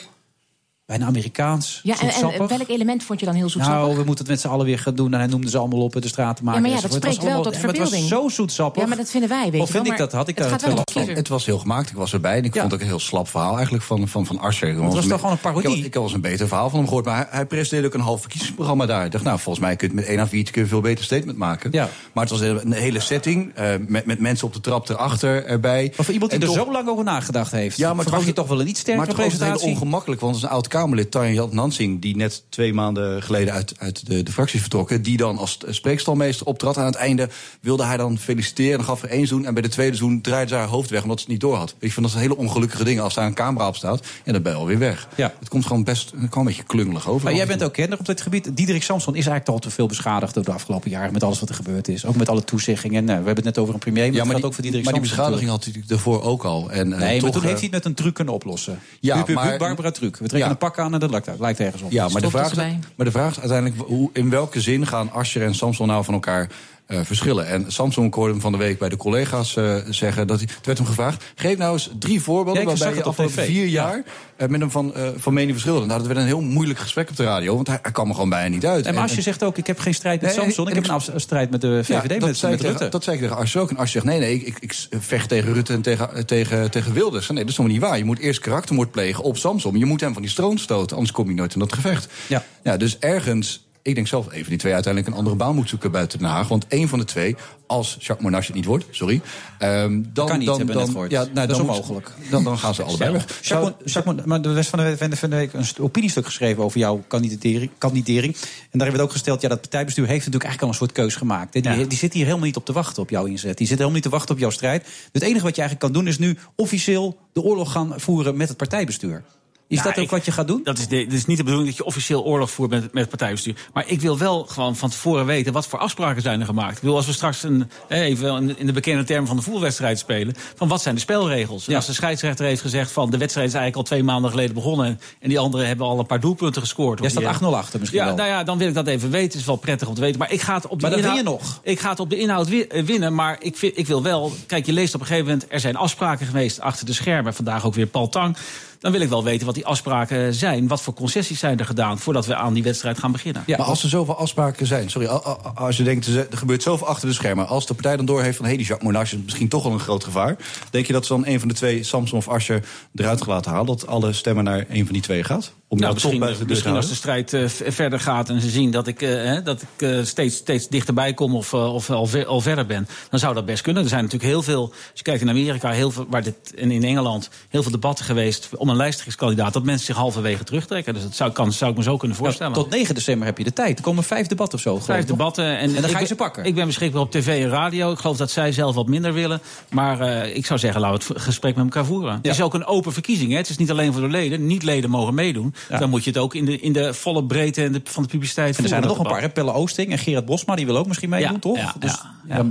bijna Amerikaans, Ja, en, welk element vond je dan heel zoetsappig? Nou, we moeten het met z'n allen weer gaan doen. En hij noemde ze allemaal op de straat te maken. Ja, maar ja, dat spreekt was wel tot ja, maar Het verbeelding. was zo zoetsappig. Ja, maar dat vinden wij, weet Of je vind wel, ik maar dat? Had ik het daar. Het was heel gemaakt, ik was erbij. En ik Ja. vond het ook een heel slap verhaal eigenlijk van, van, van Asscher. Het was toch gewoon een parodie? Ik, ik wel eens een beter verhaal van hem gehoord. Maar hij, hij presenteerde ook een half verkiezingsprogramma daar. Ik dacht, nou, volgens mij kun je het met één A4'tje kun je een veel beter statement maken. Ja. Maar het was een hele setting. eh, met, met mensen op de trap erachter erbij. Maar voor iemand die En er toch- zo lang over nagedacht heeft. Ja, maar het je was- toch wel een iets Maar sterkere het was heel presentatie? ongemakkelijk, want het is een oud-Kamerlid, Tanja Jan Nansing... die net twee maanden geleden uit, uit de, de fractie vertrokken... die dan als spreekstalmeester optrad. Aan het einde wilde hij dan feliciteren en gaf er één zoen... en bij de tweede zoen draaide ze haar hoofd weg omdat ze het niet door had. Ik vind dat een hele ongelukkige ding als daar een camera op staat... en dan ben je alweer weg. Ja. Het komt gewoon best kwam een beetje klungelig over. Maar jij bent ook kenner op dit gebied. Diederik Samson is eigenlijk al te veel beschadigd door de afgelopen jaren... met alles wat er gebeurd is. Ook met alle toezeggingen. Nou, we hebben het net over een premier, maar, Ja, die, ook voor Diederik maar die beschadiging had hij natuurlijk daarvoor ook al. En, eh, Nee, maar toch, toen eh, heeft hij het met een truc kunnen oplossen. Ja, maar- Barbara truc. We trekken Ja. Pak aan en dat lijkt, lijkt ergens op. Ja, maar de, vraag is, maar de vraag is uiteindelijk... Hoe, in welke zin gaan Asscher en Samson nou van elkaar eh, verschillen. En Samsung ik hoorde hem van de week bij de collega's eh, zeggen dat hij. Het werd hem gevraagd: geef nou eens drie voorbeelden Ja, waarbij je afgelopen vier jaar eh, met hem van, van mening verschilde. Nou, dat werd een heel moeilijk gesprek op de radio, want hij, hij kwam er gewoon bijna niet uit. En maar als je zegt ook, ik heb geen strijd met Nee, Samson, ik heb een strijd met de Ja, VVD, dat, met, zei met Rutte. dat zei ik tegen ook. En Asscher zegt, nee, nee, ik, ik vecht tegen Rutte en tegen, tegen, tegen Wilders. Nee, dat is helemaal niet waar. Je moet eerst karaktermoord plegen op Samson. Je moet hem van die stroom stoten, anders kom je nooit in dat gevecht. Ja. Ja, dus ergens... Ik denk zelf even die twee uiteindelijk een andere baan moet zoeken buiten Den Haag. Want één van de twee, als Jacques Monarch het niet wordt, sorry. ehm, dan, kan niet, dan, hebben we dan, net. Ja, nou, Dat is dan onmogelijk. Dan, dan gaan ze allebei weg. Jacques, Jacques maar de rest van de, van de, van de week een st- opiniestuk geschreven over jouw kandidering, kandidering. En daarin werd ook gesteld, ja, dat partijbestuur heeft natuurlijk eigenlijk al een soort keus gemaakt. Die, Ja. die zit hier helemaal niet op te wachten op jouw inzet. Die zit helemaal niet te wachten op jouw strijd. Dus het enige wat je eigenlijk kan doen is nu officieel de oorlog gaan voeren met het partijbestuur. Is Nou, dat ook ik- wat je gaat doen? Dat is, de, is niet de bedoeling dat je officieel oorlog voert met, met het partijbestuur. Maar ik wil wel gewoon van tevoren weten wat voor afspraken zijn er gemaakt. Ik wil als we straks een, even in de- bekende termen van de voetbalwedstrijd spelen. Van wat zijn de spelregels? En als de scheidsrechter heeft gezegd van de wedstrijd is eigenlijk al twee maanden geleden begonnen. En, en die anderen hebben al een paar doelpunten gescoord. Jij staat 8-0 achter misschien ja, wel. nou ja, dan wil ik dat even weten. Het is wel prettig om te weten. Maar ik ga het op de Maar dan inhoud, win je nog. Ik ga het op de inhoud eh, winnen. Maar ik, vind, ik wil wel. Kijk, je leest op een gegeven moment. Er zijn afspraken geweest achter de schermen. Vandaag ook weer Paul Tang. Dan wil ik wel weten wat die afspraken zijn. Wat voor concessies zijn er gedaan voordat we aan die wedstrijd gaan beginnen. maar als er zoveel afspraken zijn, sorry, als je denkt, er gebeurt zoveel achter de schermen. Als de partij dan doorheeft van, hé, die Jacques Monarch is misschien toch wel een groot gevaar. Denk je dat ze dan een van de twee, Samson of Asscher, eruit gaan laten halen? Dat alle stemmen naar een van die twee gaat? Om Nou, jou toch misschien buiten de te misschien als de strijd eh, verder gaat en ze zien dat ik, eh, hè, dat ik eh, steeds, steeds dichterbij kom of, eh, of al, ver- al verder ben, dan zou dat best kunnen. Er zijn natuurlijk heel veel, als je kijkt in Amerika heel veel, waar dit, en in Engeland, heel veel debatten geweest om een lijsttrekkerskandidaat, dat mensen zich halverwege terugtrekken. Dus dat zou, kan, zou ik me zo kunnen voorstellen. Tot 9 december heb je de tijd. Er komen vijf debatten of zo. Vijf toch? debatten. En, En dan ga je ben- ze pakken. Ik ben beschikbaar op tv en radio. Ik geloof dat zij zelf wat minder willen. Maar eh, ik zou zeggen, laten we het gesprek met elkaar voeren. Het is ook een open verkiezing. Hè? Het is niet alleen voor de leden. Niet-leden mogen meedoen. Dan moet je het ook in de, in de volle breedte en de, van de publiciteit En er zijn er nog een paar. Hè? Pelle Oosting en Gerard Bosma, die wil ook misschien meedoen, Ja, toch? ja, dus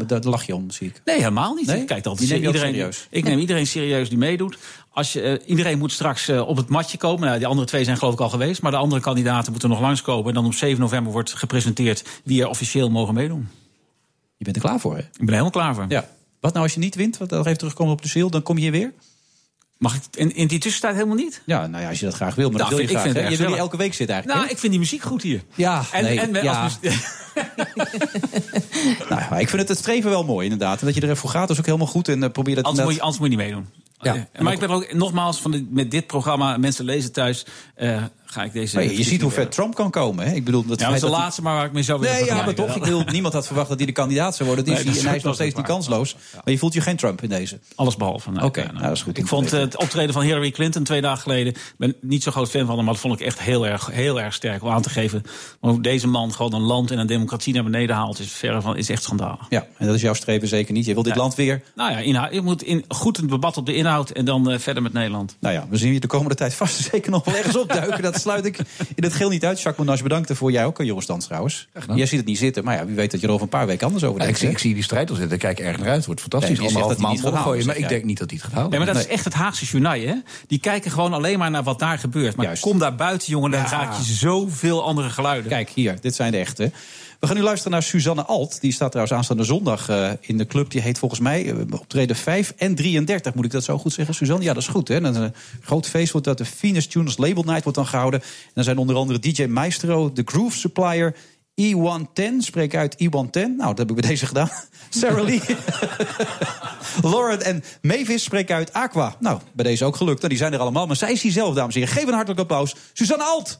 Daar, lach je om, zie ik. Nee, helemaal niet. Nee? Ik kijk altijd iedereen, serieus? Ik neem iedereen serieus die meedoet. Als je, eh, iedereen moet straks eh, op het matje komen. Nou, die andere twee zijn geloof ik al geweest. Maar de andere kandidaten moeten nog langskomen. En dan op 7 november wordt gepresenteerd wie er officieel mogen meedoen. Je bent er klaar voor, hè? Ik ben er helemaal klaar voor. Ja. Wat nou als je niet wint? Want dat even terugkomen op de ziel, dan kom je hier weer? Mag ik in, in die tussentijd helemaal niet? Ja, nou ja, als je dat graag wil. Maar Nou, dat wil je ik graag. vind Je wil elke week zitten eigenlijk. Nou, ik vind die muziek goed hier. Ja, En, nee, en ja. als Nou, ik vind het, het streven wel mooi, inderdaad. En dat je er even voor gaat, is ook helemaal goed. En eh, probeer dat anders, moet je, anders moet je niet meedoen. Ja. Maar ik ben ook nogmaals van de- met dit programma, mensen lezen thuis, eh, ga ik deze. Je, je ziet hoe ver Trump kan komen. Hè? Ik bedoel, dat Ja, dat is de dat laatste, maar waar ik mee zou willen Nee, ja, maar toch. Ik bedoel, niemand had verwacht dat hij de kandidaat zou worden. Die is Nee, dat hij, en hij is nog steeds niet kansloos. Maar je voelt je geen Trump in deze. Alles behalve. nee. Oké, nou, dat is goed. Ik vond weten. het optreden van Hillary Clinton twee dagen geleden. Ik ben niet zo groot fan van hem, maar dat vond ik echt heel erg, heel erg sterk om aan te geven. Maar hoe deze man gewoon een land en een democratie naar beneden haalt, is verre van, is echt schandalig. Ja, en dat is jouw streven zeker niet. Je wil dit land weer. Nou ja, inhoud, je moet in, goed een debat op de inhoud en dan eh, verder met Nederland. Nou ja, we zien je de komende tijd vast zeker nog wel ergens opduiken. Dat sluit ik in het geheel niet uit. Jacques Monage, bedankt voor jou ook, eh, Joris Stans trouwens. Jij ziet het niet zitten, maar ja, wie weet dat je er over een paar weken anders over Ja, ik, denkt. zie, ik zie die strijd al zitten. Ik kijk erg naar uit. Het wordt fantastisch. Nee, Anderhalf maand halen, Maar ik jij. denk niet dat hij het gaat halen. Nee, maar dat Nee. is echt het Haagse journaal, hè? Die kijken gewoon alleen maar naar wat daar gebeurt. Maar Juist. kom daar buiten, jongen, dan Ja. raak je zoveel andere geluiden. Kijk, hier, dit zijn de echte. We gaan nu luisteren naar Suzanne Alt. Die staat trouwens aanstaande zondag eh, in de club. Die heet volgens mij eh, optreden 5 en 33. Moet ik dat zo goed zeggen, Suzanne? Ja, dat is goed. Hè? Een groot feest wordt dat. De Venus Tuners Label Night wordt dan gehouden. En dan zijn onder andere DJ Maestro, de Groove Supplier... E110, spreek uit E110. Nou, dat heb ik bij deze gedaan. Sarah Lee. Lauren en Mavis spreken uit Aqua. Nou, bij deze ook gelukt. Die zijn er allemaal. Maar zij is hier zelf, dames en heren. Geef een hartelijk applaus. Suzanne Alt.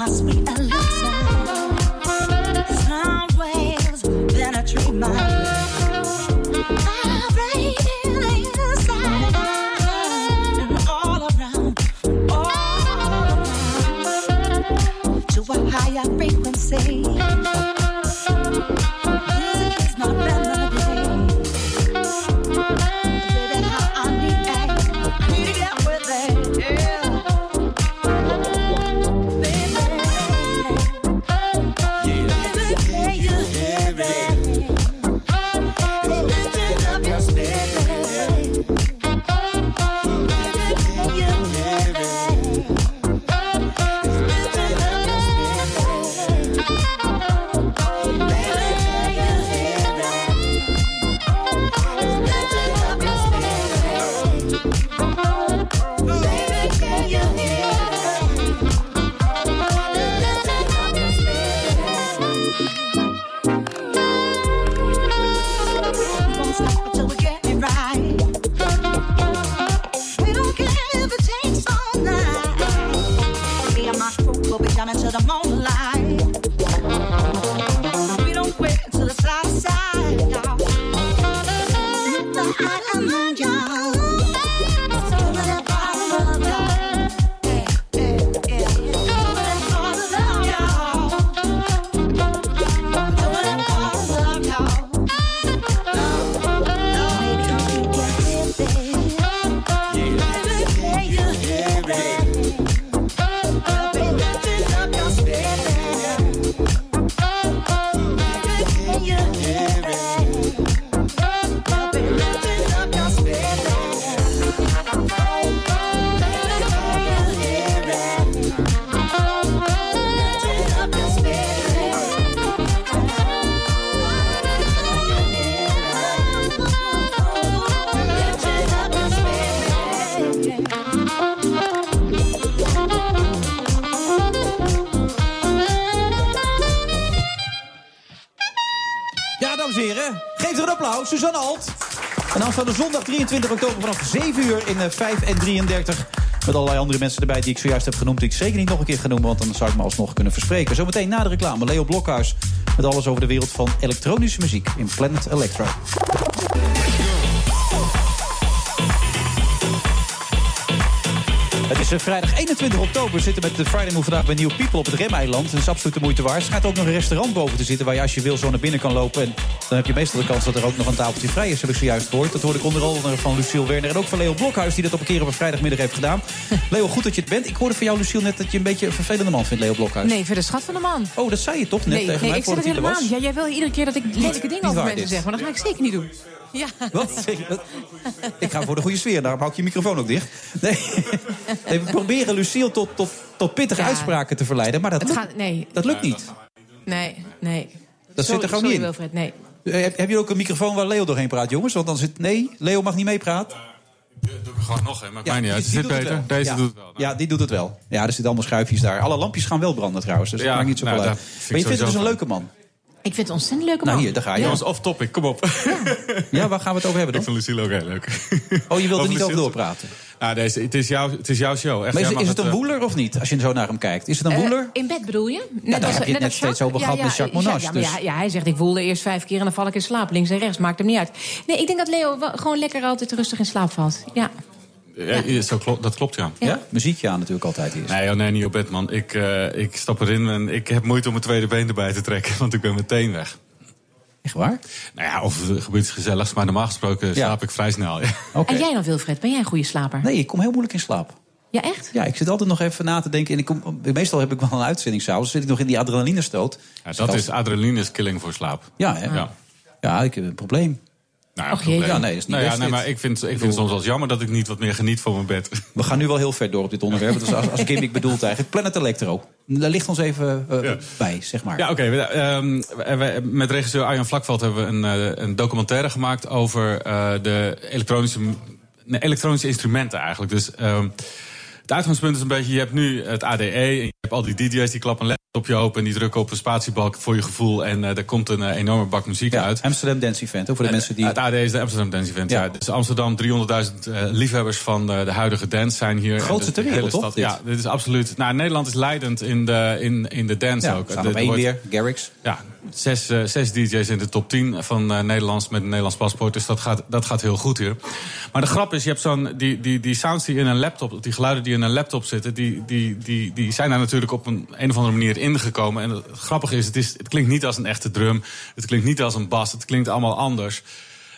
My sweet elixir. Sound waves penetrate my brain. Inside and all around, all around to a higher frequency. Suzanne Alt. En aanstaande zondag 23 oktober vanaf 7 uur in eh, 5 en 33. Met allerlei andere mensen erbij die ik zojuist heb genoemd... die ik zeker niet nog een keer ga noemen, want dan zou ik me alsnog kunnen verspreken. Zometeen na de reclame, Leo Blokhuis... met alles over de wereld van elektronische muziek in Planet Electro. Het is eh, vrijdag 21 oktober. We zitten met de Friday Move vandaag bij New People op het Remeiland. Het is absoluut de moeite waard. Er schijnt ook nog een restaurant boven te zitten... waar je als je wil zo naar binnen kan lopen. En dan heb je meestal de kans dat er ook nog een tafeltje vrij is. Heb ik zojuist gehoord. Dat hoorde ik onder andere van Luciel Werner... en ook van Leo Blokhuis, die dat op een keer op een vrijdagmiddag heeft gedaan. Leo, goed dat je het bent. Ik hoorde van jou, Luciel, net dat je een beetje een vervelende man vindt, Leo Blokhuis. Nee, verder schat van de man. Oh, dat zei je toch net Nee, tegen nee mij ik zeg voordat het hij er helemaal was? Ja, jij wil iedere keer dat ik lelijke dingen over mensen zeg. Maar dat ga ik zeker niet doen. Ja. Wat? Ik ga voor de goede sfeer, daarom hou ik je microfoon ook dicht. Nee, nee we proberen Luciel tot, tot, tot pittige Ja. uitspraken te verleiden, maar dat, Het lukt, gaat, nee, dat lukt niet. nee, nee. Dat Sorry- zit er gewoon sorry, niet in. Wilfred, nee. Eh, Heb, heb je ook een microfoon waar Leo doorheen praat, jongens? Want dan zit... Nee, Leo mag niet meepraten. Doe ik gewoon nog een, maakt Ja, mij niet uit. die- Zit die beter. Deze Ja. doet het wel. Ja, die doet het wel. Ja, er zitten allemaal schuifjes daar. Alle lampjes gaan wel branden trouwens, dus Ja, dat maakt niet zoveel nou, uit. dat Maar je vindt het dus een leuke man. Ik vind het ontzettend leuke man. Nou hier, daar ga je. Jongens, off topic, kom op. Ja, waar gaan we het over hebben Ik dan? vind Lucille ook heel leuk. Oh, je wilt er niet over doorpraten. Nou, deze, het, is jouw, het is jouw show. Echt, Maar is, het een eh, woeler of niet, als je zo naar hem kijkt? Is het een Eh, woeler? in bed bedoel je? daar als- heb je het net als steeds over gehad met Jacques Monash, Ja, dus- ja, ja, hij zegt ik woelde eerst vijf keer en dan val ik in slaap. Links en rechts, maakt hem niet uit. Nee, ik denk dat Leo gewoon lekker altijd rustig in slaap valt. Ja. Ja, ja, zo klopt, dat klopt, ja. Ja? Muziekje aan natuurlijk altijd eerst. Nee, oh, nee, niet op bed, man. Ik, eh, ik stap erin en ik heb moeite om mijn tweede been erbij te trekken. Want ik ben meteen weg. Echt waar? Nou ja, of er gebeurt iets gezelligs. Maar normaal gesproken slaap ik vrij snel. Ja. Oké. En jij dan, Wilfred? Ben jij een goede slaper? Nee, ik kom heel moeilijk in slaap. Ja, echt? Ja, ik zit altijd nog even na te denken. En ik kom, meestal heb ik wel een uitzending s'avonds. zit ik nog in die adrenalinestoot. Ja, dat is adrenaline is killing voor slaap. Ja, hè? Ja. Ja, ik heb een probleem. Nou, Och, probleem. Ja, nee, is niet nou ja, nee, maar ik vind, ik vind het soms wel jammer dat ik niet wat meer geniet van mijn bed. We gaan nu wel heel ver door op dit onderwerp. Is als, als gimmick bedoeld eigenlijk. Planet Electro. Daar ligt ons even eh, Ja. bij, zeg maar. Ja, oké. ehm, met regisseur Arjan Vlakveld hebben we een, eh, een documentaire gemaakt over eh, de elektronische, elektronische instrumenten eigenlijk. Dus ehm, het uitgangspunt is een beetje, je hebt nu het ADE hebt al die DJ's die klappen een laptopje open en die drukken op een spatiebalk voor je gevoel en eh er komt een eh, enorme bak muziek Ja, uit. Amsterdam Dance Event. Ook voor de mensen die... Het AD is de Amsterdam Dance Event. Ja. Ja. Dus Amsterdam, 300.000 eh, liefhebbers van eh, de huidige dance zijn hier. Grootste de ter wereld, toch, dit? Ja, dit is absoluut. Nou, Nederland is leidend in de, in, in de dance ja, ook. staan op één weer. Garrix. ja, zes, zes DJ's in de top 10 van eh, Nederlands met een Nederlands paspoort. Dus dat gaat, dat gaat heel goed hier. Maar de grap is, je hebt zo'n. Die, die, die sounds die in een laptop, die geluiden die in een laptop zitten, die, die, die, die zijn daar natuurlijk op een, een of andere manier ingekomen. En het grappige is het, is, het klinkt niet als een echte drum. Het klinkt niet als een bas. Het klinkt allemaal anders.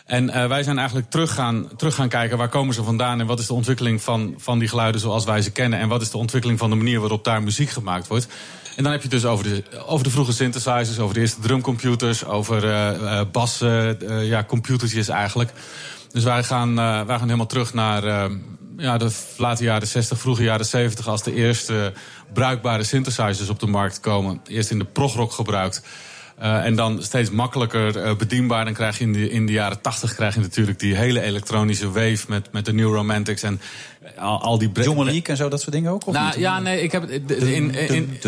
En eh, wij zijn eigenlijk terug gaan, terug gaan kijken waar komen ze vandaan en wat is de ontwikkeling van, van die geluiden zoals wij ze kennen. En wat is de ontwikkeling van de manier waarop daar muziek gemaakt wordt. En dan heb je dus over de, over de vroege synthesizers, over de eerste drumcomputers, over eh bassen, eh, ja, computertjes eigenlijk. Dus wij gaan, wij gaan helemaal terug naar ja, de late jaren 60, vroege jaren 70, als de eerste bruikbare synthesizers op de markt komen. Eerst in de progrock gebruikt. Eh, en dan steeds makkelijker eh, bedienbaar. Dan krijg je in de, in de jaren 80 krijg je natuurlijk die hele elektronische wave met, met de New Romantics en al, al die John Malik en zo, dat soort dingen ook? Of nou, ja, nee, ik heb in, in,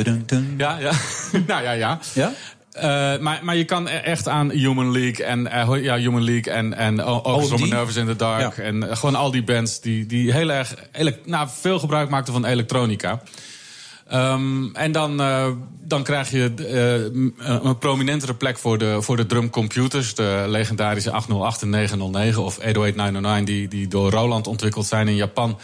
ja, ja. nou ja, ja. Ja? Eh, maar, maar je kan e- echt aan Human League en eh, ja, Human League en, en ook Nervous in the Dark. Ja. En eh, gewoon al die bands die, die heel erg nou, veel gebruik maakten van elektronica. Ehm, en dan, dan krijg je een prominentere plek voor de, voor de drumcomputers. De legendarische 808 en 909 of 808 die, die door Roland ontwikkeld zijn in Japan.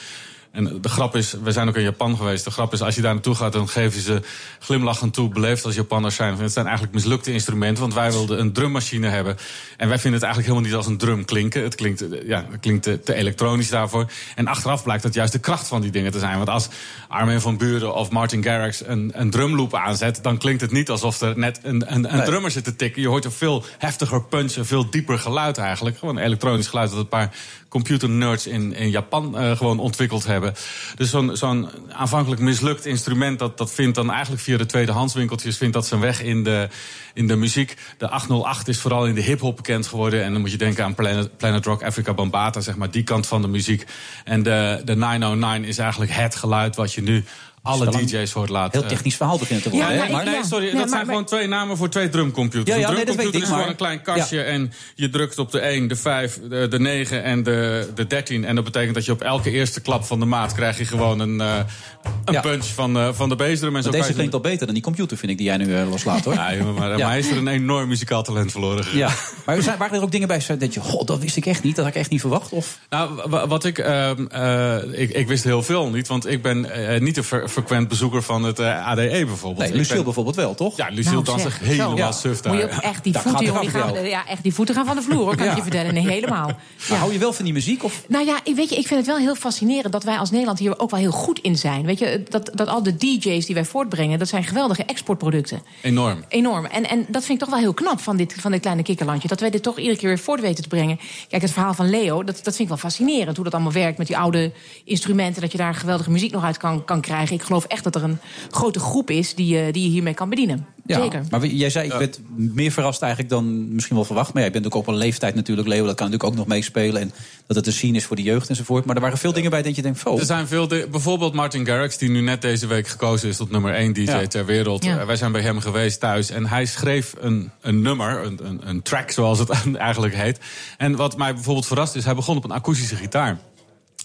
En de grap is, we zijn ook in Japan geweest. De grap is, als je daar naartoe gaat, dan geven ze glimlachend toe, beleefd als Japanners zijn. Het zijn eigenlijk mislukte instrumenten, want wij wilden een drummachine hebben. En wij vinden het eigenlijk helemaal niet als een drum klinken. Het klinkt, eh, ja, het klinkt te, te elektronisch daarvoor. En achteraf blijkt dat juist de kracht van die dingen te zijn. Want als Armin van Buren of Martin Garrix een, een drumloop aanzet, dan klinkt het niet alsof er net een, een, een Nee. drummer zit te tikken. Je hoort een veel heftiger punch, een veel dieper geluid eigenlijk. Gewoon een elektronisch geluid dat een paar computernerds in, in Japan eh, gewoon ontwikkeld hebben. Dus zo'n zo'n aanvankelijk mislukt instrument, dat, dat vindt dan eigenlijk via de tweedehandswinkeltjes vindt dat zijn weg in de, in de muziek. De 808 is vooral in de hip-hop bekend geworden. En dan moet je denken aan Planet, Planet Rock, Africa Bambata, zeg maar, die kant van de muziek. En de, de 909 is eigenlijk het geluid wat je nu alle DJ's voor het laat. Heel eh, technisch verhaal beginnen te worden. Ja, nee, maar, nee, sorry, Nee, dat maar- zijn maar- gewoon twee namen voor twee drumcomputers. Ja, ja, een nee, dat weet drumcomputer is gewoon een klein kastje en je drukt op de 1, de 5, de, de 9 en de, de 13. En dat betekent dat je op elke eerste klap van de maat krijg je gewoon een, eh, een Ja. punch van, eh, van de bassdrum. En zo deze klinkt al beter dan die computer, vind ik, die jij nu loslaat, hoor. Ja, jongen, maar, Ja. maar hij is er een enorm muzikaal talent verloren. Ja, maar er zijn- waren er ook dingen bij dat je, god, dat wist ik echt niet, dat had ik echt niet verwacht? Of? Nou, wa- wat ik, ehm, eh, ik, ik wist heel veel niet, want ik ben niet een fre- frequent bezoeker van het eh, ADE bijvoorbeeld. Nee, Ik Lucille ben- bijvoorbeeld wel, toch? Ja, Lucille Nou, danst zich helemaal zo. suf daar. Moet je ook echt die voeten, jongen, die gaan, ja, echt die voeten gaan van de vloer, hoor, kan ik Ja. je vertellen. Nee, helemaal. Maar hou je wel van die muziek? Of? Nou ja, ik- weet je, ik vind het wel heel fascinerend dat wij als Nederland hier ook wel heel goed in zijn. Weet je, dat, dat al de DJ's die wij voortbrengen, dat zijn geweldige exportproducten. Enorm. Enorm. En, en dat vind ik toch wel heel knap van dit, van dit kleine kikkerlandje. Dat wij dit toch iedere keer weer voort weten te brengen. Kijk, het verhaal van Leo, dat, dat vind ik wel fascinerend. Hoe dat allemaal werkt met die oude instrumenten. Dat je daar geweldige muziek nog uit kan, kan krijgen. Ik geloof echt dat er een grote groep is die, je- die je hiermee kan bedienen. Ja, Zeker. Maar jij zei, ik werd meer verrast eigenlijk dan misschien wel verwacht. Maar jij bent ook op een leeftijd natuurlijk, Leo, dat kan natuurlijk ook nog meespelen. En dat het een scene is voor de jeugd enzovoort. Maar er waren veel dingen bij dat je denkt, oh, Er zijn veel, di- bijvoorbeeld Martin Garrix, die nu net deze week gekozen is tot nummer 1 DJ Ja. ter wereld. Ja. Eh, wij zijn bij hem geweest thuis en hij schreef een, een nummer, een, een, een track zoals het eigenlijk heet. En wat mij bijvoorbeeld verrast is, hij begon op een akoestische gitaar.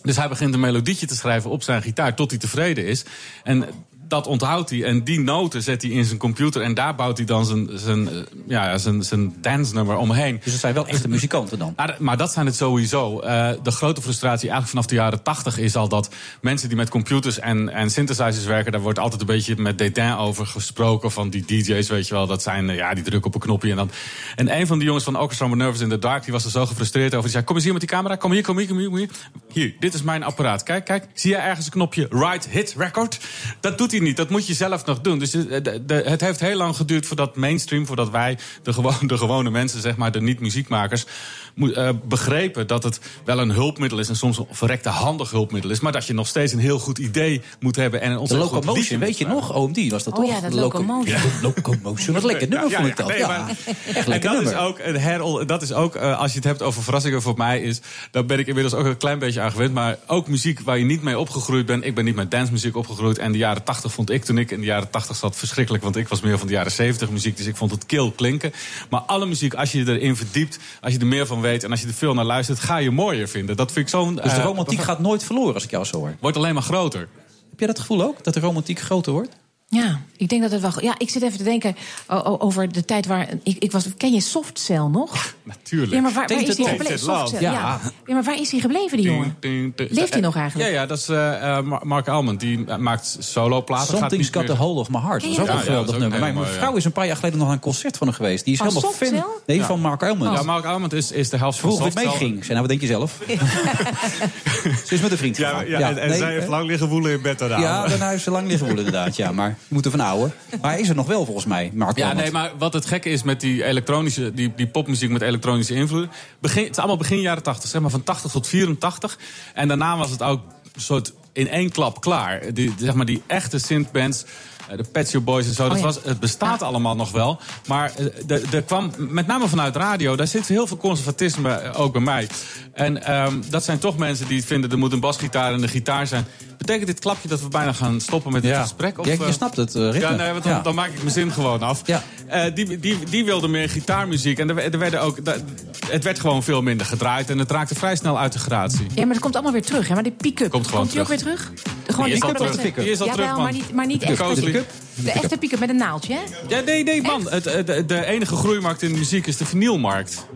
Dus hij begint een melodietje te schrijven op zijn gitaar tot hij tevreden is. En dat onthoudt hij en die noten zet hij in zijn computer en daar bouwt hij dan zijn, zijn, eh, ja, zijn, zijn dance nummer omheen. dus het zijn wel echte muzikanten dan. Maar, maar dat zijn het sowieso. Eh, de grote frustratie eigenlijk vanaf de jaren tachtig is al dat mensen die met computers en, en synthesizers werken, daar wordt altijd een beetje met dédain over gesproken. Van die DJ's, weet je wel, dat zijn, eh, ja, die drukken op een knopje. En, dan. en een van die jongens van Orchestra Nervous in the Dark, die was er zo gefrustreerd over. Die zei: Kom eens hier met die camera, kom hier, kom hier, kom hier. Kom hier. hier, dit is mijn apparaat. Kijk, kijk, zie je ergens een knopje Right Hit Record? Dat doet hij dat moet je zelf nog doen. Dus de- het heeft heel lang geduurd voordat mainstream, voordat wij, de, de gewone mensen, zeg maar, de niet-muziekmakers, eh, begrepen dat het wel een hulpmiddel is en soms een verrekte handig hulpmiddel is, maar dat je nog steeds een heel goed idee moet hebben en een De ontzettend goed liedje Locomotion, moet weet je nog? OMD was dat Oh toch? ja, dat De Loco- Locomotion. Ja, Locomotion, wat lekker nummer Ja, vond ja, ik dat. nee, Ja, maar- echt En lekker dat is ook een herol. Dat is ook, eh, als je het hebt over verrassingen voor mij, is. Daar ben ik inmiddels ook een klein beetje aan gewend. Maar ook muziek waar je niet mee opgegroeid bent. Ik ben niet met dancemuziek opgegroeid. En de jaren 80 vond ik toen ik in de jaren 80 zat verschrikkelijk. Want ik was meer van de jaren 70 muziek. Dus ik vond het kil klinken. Maar alle muziek, als je erin verdiept, als je er meer van weet en als je er veel naar luistert, ga je mooier vinden. Dat vind ik zo'n. Dus de eh, romantiek gaat nooit verloren als ik jou zo hoor. Wordt alleen maar groter. Heb jij dat gevoel ook? Dat de romantiek groter wordt? Ja, ik denk dat het wel. Ja, ik zit even te denken over de tijd waar. Ik, ik was, ken je Softcell nog? Natuurlijk. Ja, maar waar, waar is Love. gebleven? Softcell, ja. ja, maar waar is hij gebleven, die jongen? Leeft hij nog eigenlijk? Ja, ja dat is eh, eh, Mar- Mark Almond. Die eh, maakt solo-platen. Gaat Something's got the of my heart. Dat is Ja, ook ja, een ja, geweldig dat is ook nummer. een Maar heel mijn mooi, vrouw ja. is een paar jaar geleden nog naar een concert van hem geweest. Die is Van helemaal fan. Nee, Ja. van Mark Elman. Ja, Mark Almond is, is de helft van Vroeger ik Softcell. meeging. Zei, nou, wat denk je zelf? Ze is met een vriend Ja, ja, en, zij heeft lang liggen woelen in bed daarna. Ja, daarna heeft ze lang liggen woelen inderdaad. Ja, maar je moet ervan houden. Maar hij is er nog wel volgens mij, Mark Ja, nee, maar wat het gekke is met die elektronische, die, die popmuziek met elektronische invloed. Begin, het is allemaal begin jaren 80, zeg maar van 80 tot 84. En daarna was het ook een soort in één klap klaar. Die, zeg maar die echte synthbands. eh, De Pet Shop Boys en zo, dat ja. was, het bestaat allemaal nog wel. Maar eh, de- er kwam, met name vanuit radio, daar zit heel veel conservatisme eh, ook bij mij. En ehm, dat zijn toch mensen die vinden er moet een basgitaar en een gitaar zijn. Betekent dit klapje dat we bijna gaan stoppen met dit Ja. gesprek? Of, Ja, je eh, snapt het, eh, ritme. Ja, nee, want dan, Ja. dan maak ik mijn zin gewoon af. Ja. Eh, die, die, die wilde meer gitaarmuziek. En er, er werden ook, da- het werd gewoon veel minder gedraaid. En het raakte vrij snel uit de gratie. Ja, maar het komt allemaal weer terug. Hè? Maar die pick-up, Komt gewoon die ook weer terug. Gewoon Die is al pick-up terug. Die is al terug, man. maar niet, maar niet De echt. De, de echte pick-up met een naaldje, hè? Ja, nee, nee, man. Het, de, de enige groeimarkt in de muziek is de vinylmarkt.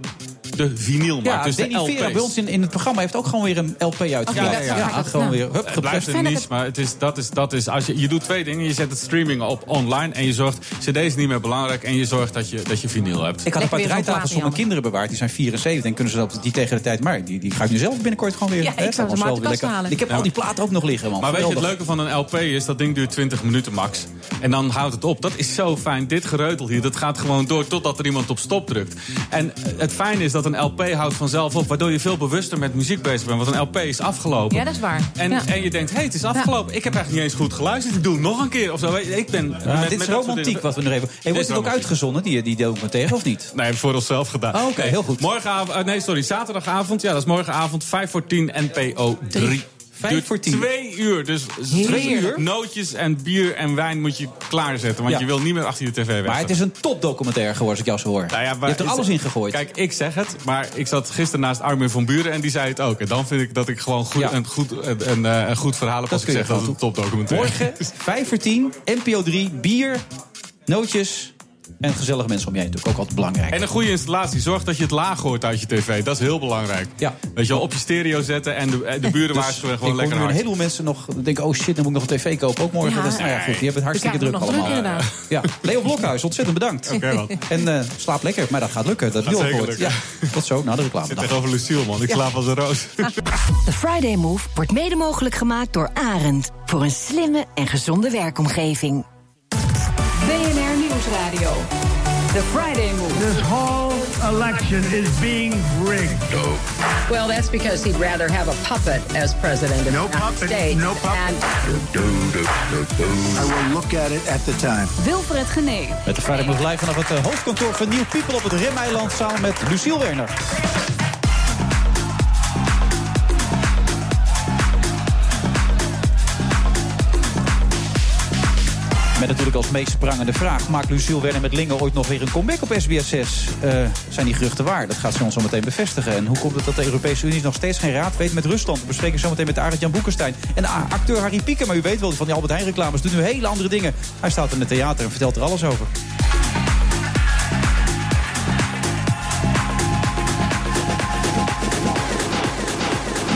De vinylmarkt, Ja, dus de Danny Vera LP's. bij ons in, in het programma heeft ook gewoon weer een LP uitgebracht. Ja, ik dat- gewoon weer hup, Het blijft geprest. een niche, maar het is, dat is, dat is, als je, je doet twee dingen. Je zet het streaming op online en je zorgt, cd is niet meer belangrijk en je zorgt dat je, dat je vinyl hebt. Ik had een paar draaitafels voor mijn kinderen bewaard. Die zijn 74 en kunnen ze dat die tegen de tijd... Maar die, die ga ik nu zelf binnenkort gewoon weer... Ja, ik zou ze maar lekker- halen. Ik heb Ja, al die platen ook nog liggen, man. Maar weet je, het leuke van een LP is dat ding duurt 20 minuten max. En dan houdt het op. Dat is zo fijn. Dit gereutel hier, dat gaat gewoon door totdat er iemand op stop drukt. En het fijne is dat een LP houdt vanzelf op, waardoor je veel bewuster met muziek bezig bent. Want een LP is afgelopen. Ja, dat is waar. En, Ja. en je denkt, hé, hey, het is afgelopen. Ik heb eigenlijk niet eens goed geluisterd. Ik doe het nog een keer of zo. Ik ben Ja, met- dit met is romantiek wat we nu even... Hey, wordt het ook uitgezonden, die, die documentaire, of niet? Nee, voor onszelf gedaan. Oh, oké, heel goed. Morgenavond, eh, nee, sorry, zaterdagavond. Ja, dat is morgenavond, 5 voor 10, NPO 3. Vijf Duurt voor tien. Twee uur. Dus Twee uur? nootjes en bier en wijn moet je klaarzetten. Want Ja. je wil niet meer achter je tv weg. Maar het is een topdocumentaire geworden, als ik jou zo hoor. Nou ja, je hebt er is- alles in gegooid. Kijk, ik zeg het, maar ik zat gisteren naast Armin van Buren en die zei het ook. En dan vind ik dat ik gewoon goed, een, goed, een, een, eh, een goed verhaal heb als ik zeg dat het een topdocumentaire Morgen, 5 voor 10, NPO 3, bier, nootjes en gezellige mensen om je heen. Natuurlijk ook altijd belangrijk. En een goede installatie. Zorg dat je het laag hoort uit je tv. Dat is heel belangrijk. Ja. Weet je wel, op je stereo zetten en de, eh, de buren Dus waarschuwen ik gewoon lekker nu een hard. heleboel mensen nog denken... oh shit, dan moet ik nog een tv kopen, ook morgen. Ja. Dat is, nou ja, goed, je hebt het hartstikke druk allemaal. druk, ja. Leo Blokhuis, ontzettend bedankt. Oké, man. En eh, slaap lekker, maar dat gaat lukken. Dat Gaat gehoord. Ja. Tot zo, na de reclame. Ik zit tegenover Lucille, man. Ik slaap als een roos. De Friday Move wordt mede mogelijk gemaakt door Arend. Voor een slimme en gezonde werkomgeving. Nieuwsradio. The Friday Move. This whole election is being rigged. Well, that's because he'd rather have a puppet as president of No the United puppet, States. no puppet. And I will look at it at the time. Wilfred Genee. Met de Friday Move live vanaf het eh, hoofdkantoor van Nieuw People op het Remeiland... samen met Luciel Werner. Met natuurlijk als meest prangende vraag... maakt Luciel Werner met Lingen ooit nog weer een comeback op SBS 6? Eh, zijn die geruchten waar? Dat gaat ze ons zo meteen bevestigen. En hoe komt het dat de Europese Unie nog steeds geen raad weet met Rusland? We bespreken zo meteen met Arend-Jan Boekenstein. En acteur Harry Pieken, maar u weet wel, van die Albert Heijn reclames... doet nu hele andere dingen. Hij staat in het theater en vertelt er alles over.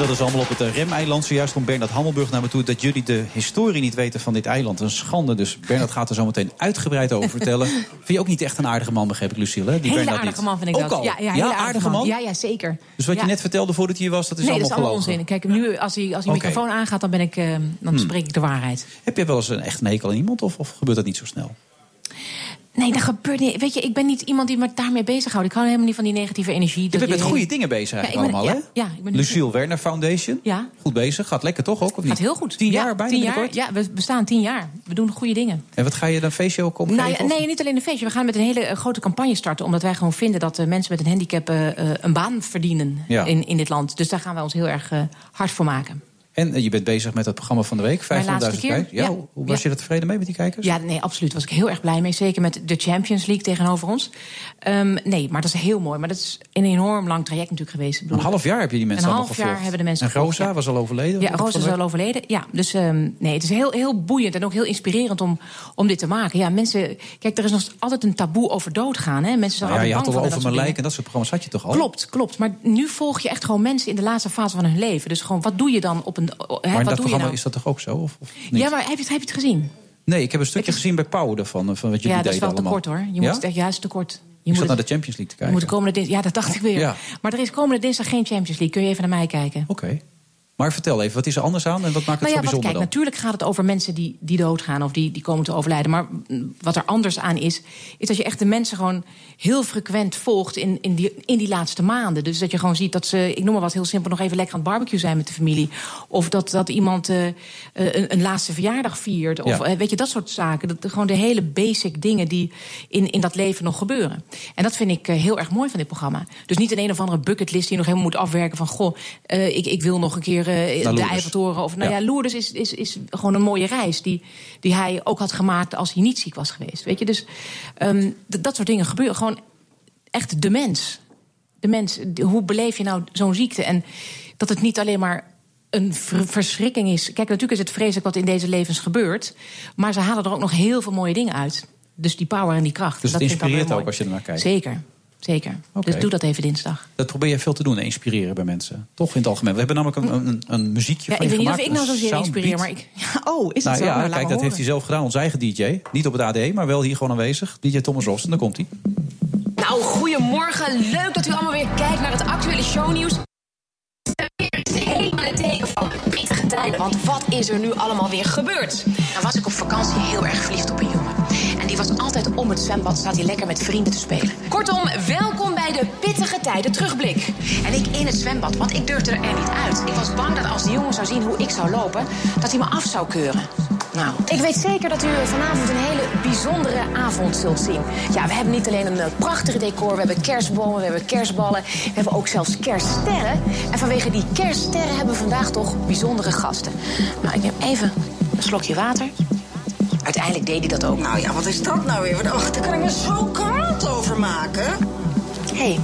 Dat is allemaal op het eh, Remeiland. Zojuist komt Bernard Hammelburg naar me toe... dat jullie de historie niet weten van dit eiland. Een schande. Dus Bernard gaat er zo meteen uitgebreid over vertellen. Vind je ook niet echt een aardige man, begreep ik, Lucille? Hè? Die Hele Bernard aardige niet. man vind ik ook dat. Al? Ja, ja, hele aardige man? Ja, ja, zeker. Dus wat Ja. je net vertelde voordat hij hier was, dat is nee, dat allemaal is allemaal gelogen? onzin. Kijk, nu als hij, als hij microfoon aangaat, dan, ben ik, eh, dan Hmm. spreek ik de waarheid. Heb je wel eens een echt een hekel aan iemand of, of gebeurt dat niet zo snel? Nee, dat gebeurt niet. Weet je, ik ben niet iemand die me daarmee bezighoudt. Ik hou helemaal niet van die negatieve energie. Je bent met goede dingen bezig eigenlijk Ja, ik ben- allemaal, hè? ja, ik ben- Lucille Werner Foundation. Ja. Goed bezig. Gaat lekker toch ook, of niet? Gaat heel goed. Tien Ja, jaar bijna tien jaar. Ja, we bestaan tien jaar. We doen goede dingen. En wat ga je dan feestje ook opgeven? Nou nee, niet alleen een feestje. We gaan met een hele eh, grote campagne starten. Omdat wij gewoon vinden dat eh, mensen met een handicap eh, een baan verdienen in, in dit land. Dus daar gaan wij ons heel erg hard voor maken. En eh, je bent bezig met het programma van de week, 500.000 Mijn laatste keer, kijkers. Ja, ja. hoe- was Ja. je er tevreden mee met die kijkers? Ja, nee, absoluut. Was ik heel erg blij mee. Zeker met de Champions League tegenover ons. Ehm, nee, maar dat is heel mooi. Maar dat is een enorm lang traject natuurlijk geweest. Bedoel, Een half jaar heb je die mensen Een allemaal half jaar gevolgd. hebben de mensen En Rosa gevolgd, ja. was al overleden? Ja, de is al overleden. Ja, dus ehm, nee, het is heel, heel boeiend en ook heel inspirerend om, om dit te maken. Ja, mensen, kijk, er is nog altijd een taboe over doodgaan. Hè? Mensen zijn Nou ja, je had al over mijn dat soort lijk en dat soort programma's had je toch al? Klopt, klopt. Maar nu volg je echt gewoon mensen in de laatste fase van hun leven. Dus gewoon, wat doe je dan op een. Hè, Maar in dat programma nou? is dat toch ook zo? Of, of niet? Ja, maar heb je, het- heb je het gezien? Nee, ik heb een stukje gezien bij Pauw ervan, eh, van wat jullie Ja, dat is deden wel te allemaal. kort hoor. Je ja? moet, het- ja, is te kort. Je moet zat naar de Champions League te kijken. moet de komende. Ja, dat dacht ik weer. Ja. Maar er is komende dinsdag geen Champions League. Kun je even naar mij kijken? Oké. Maar vertel even, wat is er anders aan en wat maakt het Nou zo ja, wat, bijzonder kijk, dan? natuurlijk gaat het over mensen die, die doodgaan of die, die komen te overlijden. Maar wat er anders aan is, is dat je echt de mensen gewoon heel frequent volgt in, in, die, in die laatste maanden. Dus dat je gewoon ziet dat ze, ik noem maar wat heel simpel, nog even lekker aan het barbecue zijn met de familie. Of dat, dat iemand eh, eh, een, een laatste verjaardag viert. Of Ja. eh, weet je, dat soort zaken. Dat, gewoon de hele basic dingen die in, in dat leven nog gebeuren. En dat vind ik heel erg mooi van dit programma. Dus niet een een of andere bucketlist die je nog helemaal moet afwerken van... goh, ik, ik wil nog een keer eh, de. Eiffeltoren. Of, nou Ja. ja, Lourdes is, is, is gewoon een mooie reis die, die hij ook had gemaakt als hij niet ziek was geweest. Weet je, dus ehm, dat soort dingen gebeuren. Gewoon echt de mens. De mens, hoe beleef je nou zo'n ziekte? En dat het niet alleen maar een ver- verschrikking is. Kijk, natuurlijk is het vreselijk wat in deze levens gebeurt. Maar ze halen er ook nog heel veel mooie dingen uit. Dus die power en die kracht. Dus dat het inspireert ook mooi. als je ernaar kijkt? Zeker, zeker. Dus doe dat even dinsdag. Dat probeer je veel te doen, inspireren bij mensen. Toch in het algemeen. We hebben namelijk een, een, een muziekje Ja, van ik je weet niet of ik nou zozeer inspireer, maar ik... Ja, oh, is nou het zo? ja, Nou, kijk, dat heeft hij zelf gedaan. Onze eigen DJ. Niet op het AD, maar wel hier gewoon aanwezig. DJ Thomas Ross. En daar komt hij. Nou, goedemorgen. Leuk dat u allemaal weer kijkt naar het actuele shownieuws. Het is helemaal het teken van pittige tijden. Want wat is er nu allemaal weer gebeurd? Nou was ik op vakantie heel erg verliefd op een jongen. Die was altijd om het zwembad, staat hij lekker met vrienden te spelen. Kortom, welkom bij de pittige tijden terugblik. En ik in het zwembad, want ik durfde er niet uit. Ik was bang dat als die jongen zou zien hoe ik zou lopen, dat hij me af zou keuren. Nou, ik weet zeker dat u vanavond een hele bijzondere avond zult zien. Ja, we hebben niet alleen een eh, prachtig decor, we hebben kerstbomen, we hebben kerstballen, we hebben ook zelfs kerststerren. En vanwege die kerststerren hebben we vandaag toch bijzondere gasten. Nou, ik neem even een slokje water. Uiteindelijk deed hij dat ook. Nou ja, wat is dat nou weer? Ach, daar kan ik me zo kwaad over maken. Hé, hey,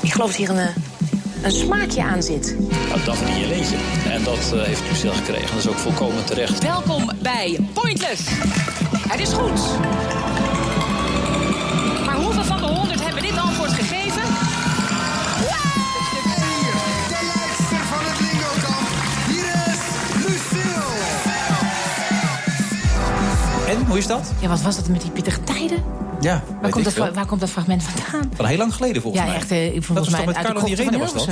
ik geloof dat hier een, eh, een smaakje aan zit. Nou, dat van je lezen. En dat eh, heeft u zelf gekregen. Dat is ook volkomen terecht. Welkom bij Pointless. Het is goed. En, hoe is dat? Ja, wat was dat met die pittige tijden? Ja, Waar komt, dat, waar komt dat fragment vandaan? Van heel lang geleden volgens ja, mij. echt. eh, volgens dat was mij met krochten Irene was dat?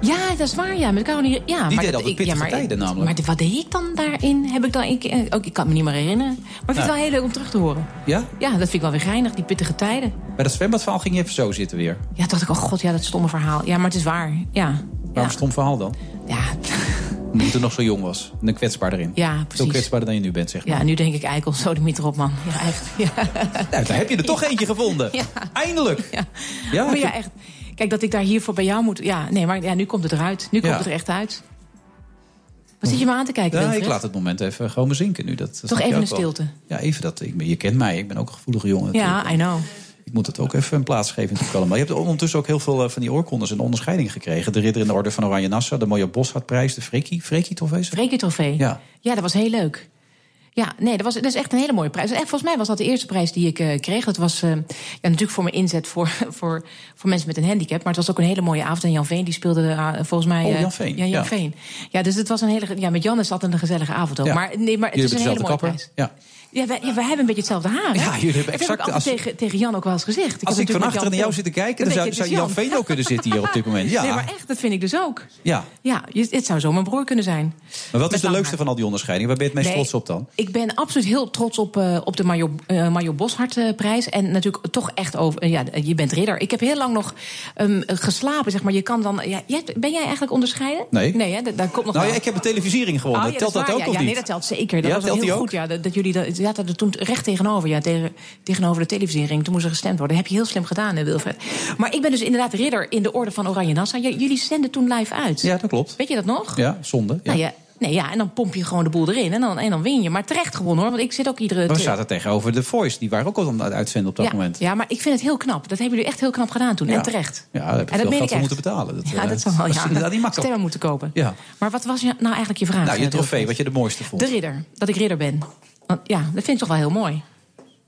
Ja, dat is waar, ja. Met Irene- Ja, Die maar deed dat, ik, ja, maar, tijden namelijk. Maar wat deed ik dan daarin? Heb ik dan, ik, eh, ook, ik kan me niet meer herinneren. Maar ik vind het wel heel leuk om terug te horen. Ja? Ja, dat vind ik wel weer geinig, die pittige tijden. Bij dat zwembadverhaal ging je even zo zitten weer. Ja, dacht ik, oh god, ja, dat stomme verhaal. Ja, maar het is waar. Ja, Waarom stom verhaal dan? Ja. Omdat je nog zo jong was. En kwetsbaar erin. ja Zo precies. kwetsbaarder dan je nu bent, zeg maar. Ja, nu denk ik eikel, zo de op, man. Ja, echt. Ja. Nou, daar heb je er toch eentje gevonden. Ja. Eindelijk. Ja. Ja, maar ja, echt. Kijk, dat ik daar hiervoor bij jou moet... Ja, nee, maar ja, nu komt het eruit. Nu komt het er echt uit. Wat zit je me aan te kijken, Ja, ik laat het moment even gewoon bezinken nu. Dat, dat Toch even een wel. stilte. Ja, even dat. Ik, ben- je kent mij, ik ben ook een gevoelige jongen. natuurlijk. Ja, I know. Ik moet het ook even een plaats geven. Je hebt ondertussen ook heel veel eh, van die oorkondes en onderscheidingen gekregen. De ridder in de orde van Oranje Nassau, de mooie Boshartprijs, de Freekie. Freekie trofee? Freekie trofee. Ja. Ja, dat was heel leuk. Ja, nee, dat, was, dat is echt een hele mooie prijs. En volgens mij was dat de eerste prijs die ik eh, kreeg. Dat was eh, ja, natuurlijk voor mijn inzet voor, voor, voor mensen met een handicap. Maar het was ook een hele mooie avond. En Jan Veen die speelde volgens mij... Oh, Jan Veen, Ja, Jan ja. Veen. Ja, dus het was een hele... Ja, met Jan is dat een gezellige avond ook. Ja. Maar, nee, maar het Jullie is een hele mooie dezelfde prijs. kapper. Ja. Ja wij, ja, wij hebben een beetje hetzelfde haar. hè? Ja, jullie hebben Dat exact- heb ik altijd als- tegen, tegen Jan ook wel eens gezegd. Als heb ik van achteren naar jou zit te kijken, Dan zou, zou Jan Veen ook kunnen zitten hier op dit moment. Ja. Nee, maar echt, dat vind ik dus ook. ja. Ja, het zou zo mijn broer kunnen zijn. Maar wat is de leukste van al die onderscheidingen? Waar ben je het meest trots op dan? Ik ben absoluut heel trots op, eh, op de Mario, eh Mario Boshart prijs. En natuurlijk toch echt over. eh, ja, je bent ridder. Ik heb heel lang nog ehm, geslapen, zeg maar. Je kan dan. Ja, jij- ben jij eigenlijk onderscheiden? Nee. Nee, hè? Dat- Daar komt nog Nou ja, ik heb een televisiering gewonnen. Oh, ja, telt dat ook ja, of ja, niet? nee, dat telt zeker. Dat was telt heel goed. ook? Ja, dat, dat jullie dat, zaten er toen recht tegenover. Ja, tegen, tegenover de televisiering. Toen moest er gestemd worden. Dat heb je heel slim gedaan, hè, Wilfred. Maar ik ben dus inderdaad ridder in de orde van Oranje Nassau. Jullie zenden toen live uit. Ja, dat klopt. Weet je dat nog? Ja, zonde. Ja. Nou ja, nee, ja, en dan pomp je gewoon de boel erin en dan, en dan win je. Maar terecht gewonnen hoor, want ik zit ook iedere... Maar we te- zaten tegenover The Voice. Die waren ook al aan het uitzenden op dat ja, moment. ja, maar ik vind het heel knap. Dat hebben jullie echt heel knap gedaan toen. Ja. En terecht. Ja, daar heb je en veel meen geld voor moeten betalen. Dat, ja, eh, dat zal wel. Ja, inderdaad niet makkelijk. Stemmen moeten kopen. Ja. Maar wat was nou eigenlijk je vraag? Nou, je eh, trofee, wat je de mooiste vond. De ridder. Dat ik ridder ben. Ja, dat vind ik toch wel heel mooi.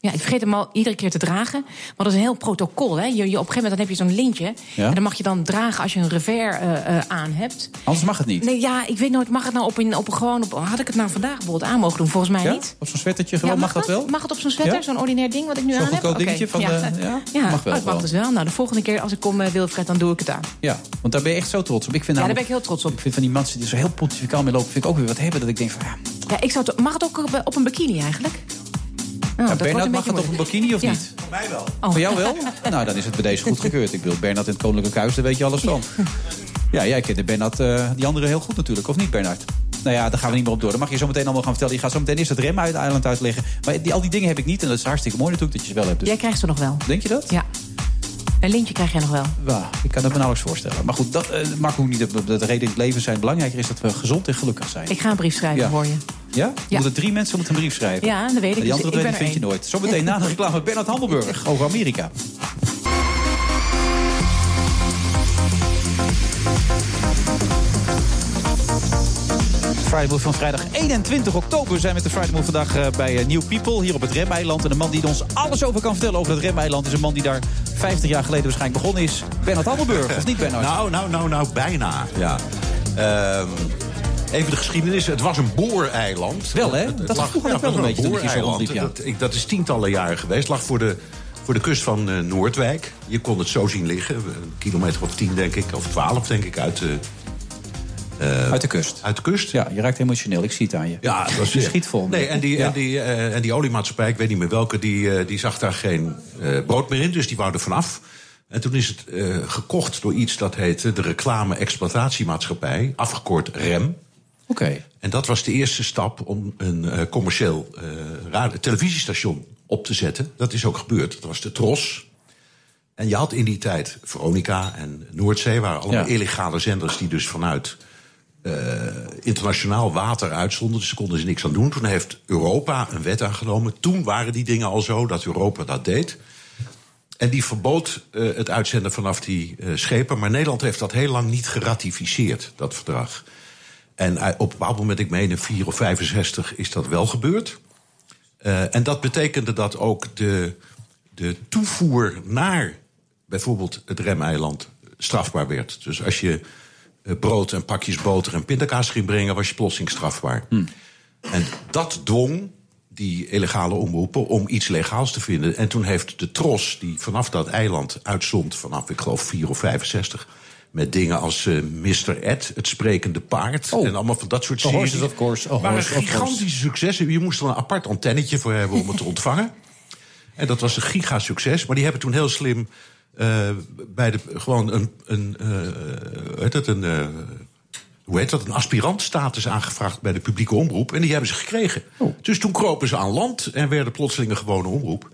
Ja, ik vergeet hem al iedere keer te dragen. Maar dat is een heel protocol. Hè? Je, je, op een gegeven moment dan heb je zo'n lintje. Ja. En dan mag je dan dragen als je een revers eh, eh, aan hebt. Anders mag het niet. Nee, ja, ik weet nooit. Mag het nou op een, op een gewoon. Op, had ik het nou vandaag bijvoorbeeld aan mogen doen? Volgens mij Ja? niet. Op zo'n sweatertje gewoon, Ja, mag dat wel? Mag het op zo'n sweater? Zo'n ordinair ding wat ik nu Zo'n aan heb? Oké, dingetje van ja. de- ja? Ja, Mag wel oh, het mag dus wel. Nou, de volgende keer als ik kom, eh, Wilfred, dan doe ik het aan. Ja, want daar ben je echt zo trots op. Ik vind Ja, daar ben ik heel trots op. Ik vind van die mensen die zo heel pontificaal mee lopen, vind ik ook weer wat hebben. Dat ik denk van, ja, Ja, ik zou mag het ook op, op een bikini eigenlijk? Nou, ja, Bernard mag het op een bikini of Ja. niet? Voor mij wel. Oh. Voor jou wel? nou, dan is het bij deze goed gekeurd. Ik bedoel, Bernard in het Koninklijke Huis, daar weet je alles van. Ja, jij kent de Bernard, eh, die andere heel goed natuurlijk, of niet Bernard? Nou ja, daar gaan we niet meer op door. Dan mag je zo meteen allemaal gaan vertellen. Je gaat zo meteen eerst het rem uit eiland uitleggen. Maar die, al die dingen heb ik niet. En dat is hartstikke mooi natuurlijk dat je ze wel hebt. Dus Jij krijgt ze nog wel. denk je dat? Ja. Een lintje krijg jij nog wel. Ja, ik kan het me nauwelijks voorstellen. Maar goed, dat eh, maakt ook niet dat dat de reden in het leven zijn. Belangrijker is dat we gezond en gelukkig zijn. Ik ga een brief schrijven Ja. voor je. Ja? Ja. Moeten drie mensen moeten een brief schrijven? Ja, dat weet ik. Die Dus andere ik ben vind je nooit. Zometeen na de reclame Bernard Handelburg over Amerika. Friday Move van vrijdag 21 oktober. We zijn met de Friday Move vandaag eh, bij eh, New People hier op het Remeiland. En de man die ons alles over kan vertellen over het Remeiland... is een man die daar 50 jaar geleden waarschijnlijk begonnen is. Bernard Handelburg, of niet Bernard? Nou, nou, nou, nou, bijna. Ja. Ehm, even de geschiedenis. Het was een booreiland. Wel, hè? Dat lag- vroeger ja, wel een beetje booreiland. ja. Dat, dat is tientallen jaren geweest. Het lag voor de, voor de kust van eh, Noordwijk. Je kon het zo zien liggen. Een kilometer of tien, denk ik. Of twaalf, denk ik, uit de... eh, Uit de kust. Uit de kust. Ja, je raakt emotioneel. Ik zie het aan je. Ja, dat was je schiet vol. Nee, en die, Ja. en, die, eh, en die oliemaatschappij, ik weet niet meer welke, die, eh, die zag daar geen brood meer in. Dus die wou er vanaf. En toen is het gekocht door iets dat heette de Reclame Exploitatiemaatschappij, afgekort REM. Oké. En dat was de eerste stap om een commercieel radio- televisiestation op te zetten. Dat is ook gebeurd. Dat was de Tros. En je had in die tijd Veronica en Noordzee... waren allemaal Ja. illegale zenders die dus vanuit eh, internationaal water uitzonden. Dus konden ze niks aan doen. Toen heeft Europa een wet aangenomen. Toen waren die dingen al zo dat Europa dat deed. En die verbood eh, het uitzenden vanaf die eh, schepen. Maar Nederland heeft dat heel lang niet geratificeerd, dat verdrag. En op een bepaald moment, ik meen in 4 of 65, is dat wel gebeurd. En dat betekende dat ook de, de toevoer naar bijvoorbeeld het remeiland strafbaar werd. Dus als je brood en pakjes boter en pindakaas ging brengen, was je plotseling strafbaar. En dat dwong die illegale omroepen om iets legaals te vinden. En toen heeft de Tros, die vanaf dat eiland uitzond, vanaf ik geloof 4 of 65, met dingen als eh, Mr. Ed, het sprekende paard. En allemaal van dat soort series. is of course, a waren gigantische successen. Je moest er een apart antennetje voor hebben om het te ontvangen. En dat was een gigasucces. Maar die hebben toen heel slim eh, bij de, gewoon een, een, eh, hoe heet dat, een, eh, hoe heet dat, een aspirantstatus aangevraagd bij de publieke omroep. En die hebben ze gekregen. Dus toen kropen ze aan land en werden plotseling een gewone omroep.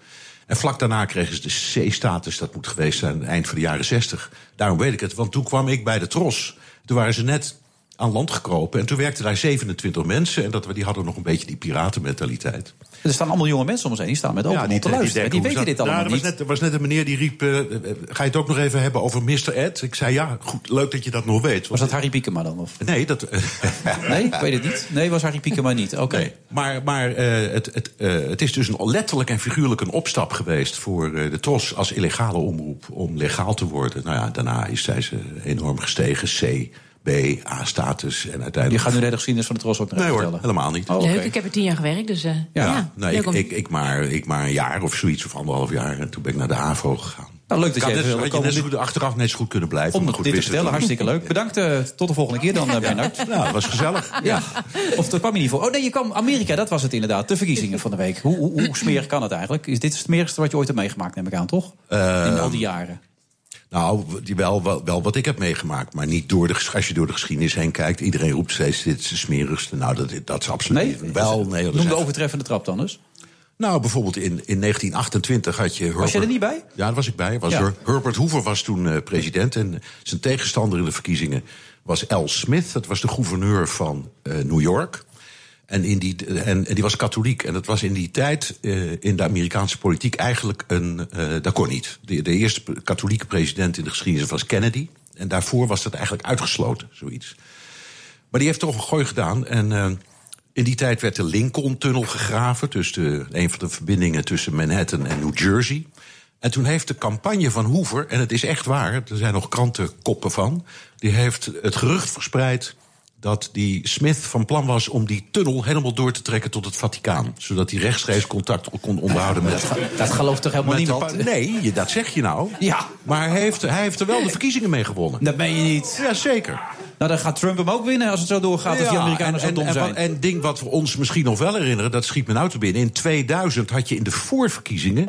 En vlak daarna kregen ze de C-status, dat moet geweest zijn eind van de jaren 60. Daarom weet ik het, want toen kwam ik bij de Tros. Toen waren ze net aan land gekropen en toen werkten daar 27 mensen. En dat, die hadden nog een beetje die piratenmentaliteit. Er staan allemaal jonge mensen om ons heen. Die staan met open te luisteren. Die, denken, weten dit allemaal ja, er was niet. net, er was net een meneer die riep... eh, eh, ga je het ook nog even hebben over Mr. Ed? Ik zei, ja, goed, leuk dat je dat nog weet. Was dat Harry Piekema dan? Of? Nee, dat... Nee, ik weet het niet. Nee, was Harry Piekema niet. Oké. Nee, maar, maar eh, het, het, het is dus een, letterlijk en figuurlijk een opstap geweest... voor de TROS als illegale omroep om legaal te worden. Nou ja, daarna is zij ze enorm gestegen. C, B, A-status en uiteindelijk... Je gaat nu de hele geschiedenis van de Tros ook nog Nee hoor, vertellen. helemaal niet. Oh, oké. Leuk, ik heb er tien jaar gewerkt, dus eh, ja, nee, ik, om- ik, ik, maar, ik maar een jaar of zoiets, of anderhalf jaar. En toen ben ik naar de AVO gegaan. Nou, leuk dat net, even had je net zo goed, achteraf net zo goed kunnen blijven. Om dit goed, te vertellen, toen hartstikke leuk. Bedankt, eh, tot de volgende keer dan, eh, Bernard. Ja, dat was gezellig. Ja. Of dat kwam je niet voor. Oh nee, je kwam Amerika, dat was het inderdaad. De verkiezingen van de week. Hoe, hoe, hoe smerig kan het eigenlijk? Is dit het smerigste wat je ooit hebt meegemaakt, neem ik aan, toch? In al die jaren. Nou, die wel, wel, wel wat ik heb meegemaakt. Maar niet door de, als je door de geschiedenis heen kijkt. Iedereen roept steeds, dit is de smerigste. Nou, dat, dat is absoluut Nee? niet. Wel, nee. er Noem de overtreffende trap dan dus. Nou, bijvoorbeeld in, in 1928 had je... Herbert, je er niet bij? Ja, daar was ik bij. Was Ja. Herbert Hoover was toen eh, president. En zijn tegenstander in de verkiezingen was Al Smith. Dat was de gouverneur van eh, New York. En, in die, en, die was katholiek. En dat was in die tijd eh, in de Amerikaanse politiek eigenlijk een... eh dat kon niet. De, de eerste katholieke president in de geschiedenis was Kennedy. En daarvoor was dat eigenlijk uitgesloten, zoiets. Maar die heeft toch een gooi gedaan. En eh, in die tijd werd de Lincoln-tunnel gegraven. Dus een van de verbindingen tussen Manhattan en New Jersey. En toen heeft de campagne van Hoover, en het is echt waar, er zijn nog krantenkoppen van. Die heeft het gerucht verspreid dat die Smith van plan was om die tunnel helemaal door te trekken tot het Vaticaan. Zodat hij rechtstreeks contact kon onderhouden met. Dat, dat gelooft toch helemaal niemand? nee, dat zeg je nou. Ja. Maar hij heeft, hij heeft er wel de verkiezingen mee gewonnen. Dat ben je niet. Ja, zeker. Nou, dan gaat Trump hem ook winnen als het zo doorgaat. als die Amerikanen zo en, dom en, zijn. wat- en ding wat we ons misschien nog wel herinneren, dat schiet me nou te binnen. In 2000 had je in de voorverkiezingen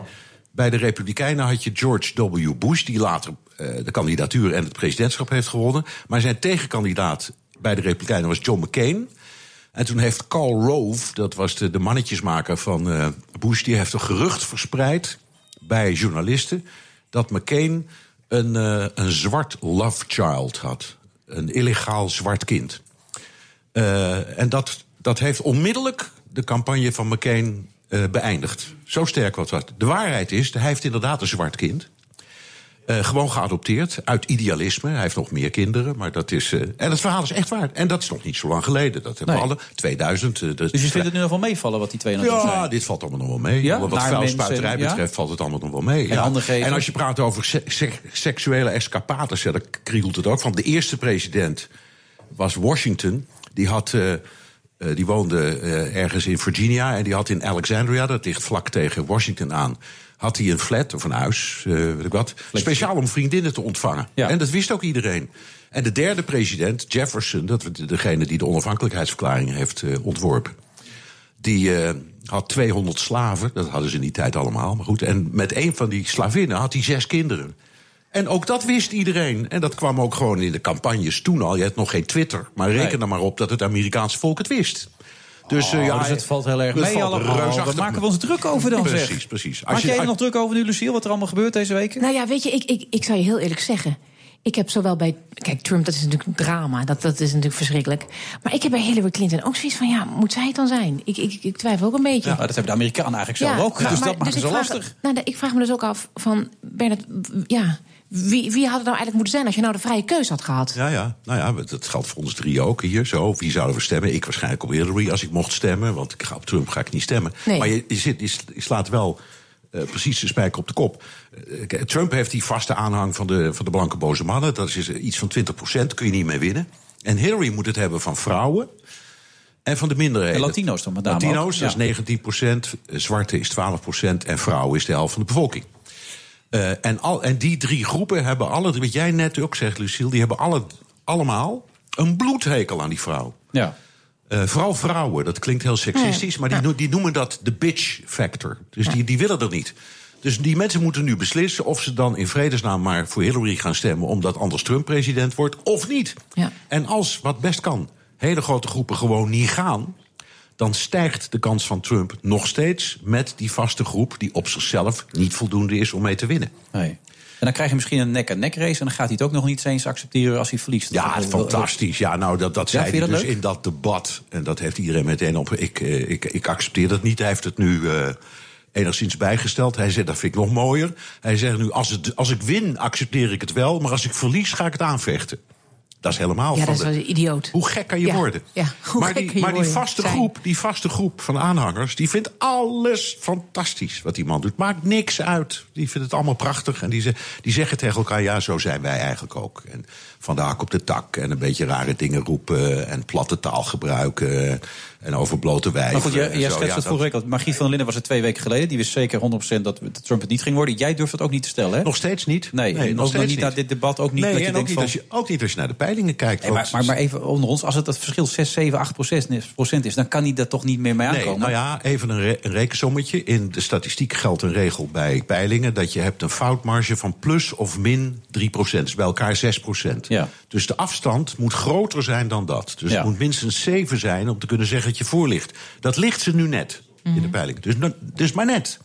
bij de Republikeinen had je George W. Bush, die later eh, de kandidatuur en het presidentschap heeft gewonnen. Maar zijn tegenkandidaat bij de Republikeinen was John McCain. En toen heeft Karl Rove, dat was de, mannetjesmaker van eh, Bush, die heeft een gerucht verspreid bij journalisten dat McCain een, eh, een zwart love child had. Een illegaal zwart kind. Eh, en dat, dat heeft onmiddellijk de campagne van McCain beëindigd. Zo sterk was dat. De waarheid is, hij heeft inderdaad een zwart kind. Eh, gewoon geadopteerd, uit idealisme. Hij heeft nog meer kinderen, maar dat is... eh, en het verhaal is echt waar. En dat is nog niet zo lang geleden. Dat hebben we alle... 2000. eh, Dus je vindt het nu nog wel meevallen wat die twee natuurlijk ja, zijn? dit valt allemaal nog wel mee. Ja? Wat vuilspuiterij ja? betreft valt het allemaal nog wel mee. En ja. als je praat over se- se- seksuele escapades, ja, dan kriegelt het ook van. De eerste president was Washington. Die, had, die woonde ergens in Virginia en die had in Alexandria, dat ligt vlak tegen Washington aan, had hij een flat of een huis, eh, weet ik wat, speciaal om vriendinnen te ontvangen. En dat wist ook iedereen. En de derde president, Jefferson, dat was degene die de onafhankelijkheidsverklaring heeft eh, ontworpen. Die eh, had 200 slaven, dat hadden ze in die tijd allemaal. Maar goed, en met een van die slavinnen had hij zes kinderen. En ook dat wist iedereen. En dat kwam ook gewoon in de campagnes toen al. Je had nog geen Twitter. Maar reken er maar op dat het Amerikaanse volk het wist. Dus, eh, Oh, ja, dus het valt heel erg mee allemaal. Waar maken we ons druk over dan, zeg? Precies, precies. Maak jij er nog druk over nu, Luciel, wat er allemaal gebeurt deze week? Nou ja, weet je, ik, ik, ik zou je heel eerlijk zeggen. Ik heb zowel bij. Kijk, Trump, dat is natuurlijk een drama. Dat, dat is natuurlijk verschrikkelijk. Maar ik heb bij Hillary Clinton ook zoiets van: ja, moet zij het dan zijn? Ik, ik, ik twijfel ook een beetje. Ja, dat hebben de Amerikanen eigenlijk zelf ook. dus maar- dat maakt dus het zo lastig. Nou, ik vraag me dus ook af van. Bernard, ja, wie, wie had het nou eigenlijk moeten zijn als je nou de vrije keus had gehad? Ja, ja. Nou ja, dat geldt voor ons drie ook hier. Zo, wie zouden we stemmen? Ik waarschijnlijk op Hillary als ik mocht stemmen. Want ik ga op Trump ga ik niet stemmen. Nee. Maar je, je, zit, je, sl- je slaat wel eh, precies de spijker op de kop. Eh, Trump heeft die vaste aanhang van de, van de blanke boze mannen. Dat is eh, iets van 20% kun je niet meer winnen. En Hillary moet het hebben van vrouwen. En van de minderheden. En Latino's dan met name Latino's, ook, dat ja. is 19% Zwarte is 12% en vrouwen is de helft van de bevolking. Eh, en, al, en die drie groepen hebben alle, wat jij net ook zegt, Lucille, die hebben alle, allemaal een bloedhekel aan die vrouw. Ja. Eh, vooral vrouwen, dat klinkt heel seksistisch, maar die, die noemen dat de bitch factor. Dus die, die willen dat niet. Dus die mensen moeten nu beslissen of ze dan in vredesnaam maar voor Hillary gaan stemmen, omdat anders Trump president wordt, of niet. Ja. En als, wat best kan, hele grote groepen gewoon niet gaan, dan stijgt de kans van Trump nog steeds met die vaste groep die op zichzelf niet voldoende is om mee te winnen. Nee. En dan krijg je misschien een nek-aan-nek race... en dan gaat hij het ook nog niet eens accepteren als hij verliest. Ja, fantastisch. Ja, nou, dat, dat Ja, zei hij dat dus leuk? in dat debat. En dat heeft iedereen meteen op. Ik, eh, ik, ik accepteer dat niet. Hij heeft het nu eh, enigszins bijgesteld. Hij zegt, dat vind ik nog mooier. Hij zegt nu, als, het, als ik win, accepteer ik het wel. Maar als ik verlies, ga ik het aanvechten. Dat is helemaal Ja, van dat is een idioot. Hoe gek kan je Ja, worden? ja, maar die, maar die, vaste groep, die vaste groep van aanhangers... die vindt alles fantastisch wat die man doet. Maakt niks uit. Die vindt het allemaal prachtig. En die, ze- die zeggen tegen elkaar, ja, zo zijn wij eigenlijk ook. En van de hak op de tak. En een beetje rare dingen roepen. En platte taal gebruiken. En over blote wijven. Maar goed, jij, schetst Ja, het vorige week al. Margriet van der Linden was het twee weken geleden. Die wist zeker 100% dat Trump het niet ging worden. Jij durft het ook niet te stellen, hè? Nog steeds niet. Nee, nog steeds niet naar dit debat. Ook niet nee, dat je en denkt ook, niet van... als je, ook niet als je naar de peilingen kijkt. Nee, maar, maar, maar even onder ons, als het het verschil 6, 7, 8 procent is, dan kan hij daar toch niet meer mee Nee, aankomen? nou ja, even een, re- een rekensommetje. In de statistiek geldt een regel bij peilingen... dat je hebt een foutmarge van plus of min 3 procent. Dus bij elkaar 6 procent. Ja. Dus de afstand moet groter zijn dan dat. Dus Ja. het moet minstens 7 zijn om te kunnen zeggen dat je voor ligt. Dat ligt ze nu net in Mhm. de peiling. Dus, maar net.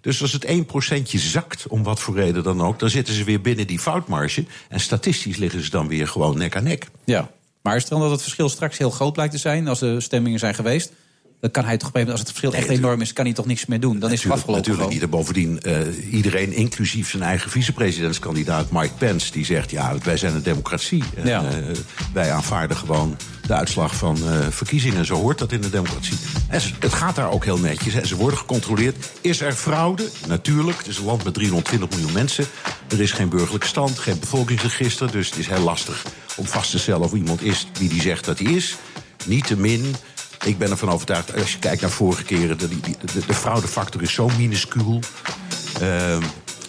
Dus als het 1 procentje zakt, om wat voor reden dan ook... dan zitten ze weer binnen die foutmarge. En statistisch liggen ze dan weer gewoon nek aan nek. Ja, maar stel dat het verschil straks heel groot blijkt te zijn... als de stemmingen zijn geweest... dan kan hij toch op een gegeven moment, als het verschil echt enorm is... kan hij toch niks meer doen? Dan is het afgelopen natuurlijk gewoon. niet. En bovendien, eh, iedereen, inclusief zijn eigen vicepresidentskandidaat Mike Pence, die zegt: ja, wij zijn een democratie. En, Ja. eh, wij aanvaarden gewoon de uitslag van eh, verkiezingen. Zo hoort dat in de democratie. En ze- het gaat daar ook heel netjes. En ze worden gecontroleerd. Is er fraude? Natuurlijk. Het is een land met 320 miljoen mensen. Er is geen burgerlijke stand, geen bevolkingsregister. Dus het is heel lastig om vast te stellen of iemand is wie die zegt dat hij is. Niettemin. Ik ben ervan overtuigd, als je kijkt naar vorige keren, de, die- de, de fraudefactor is zo minuscuul. Ehm,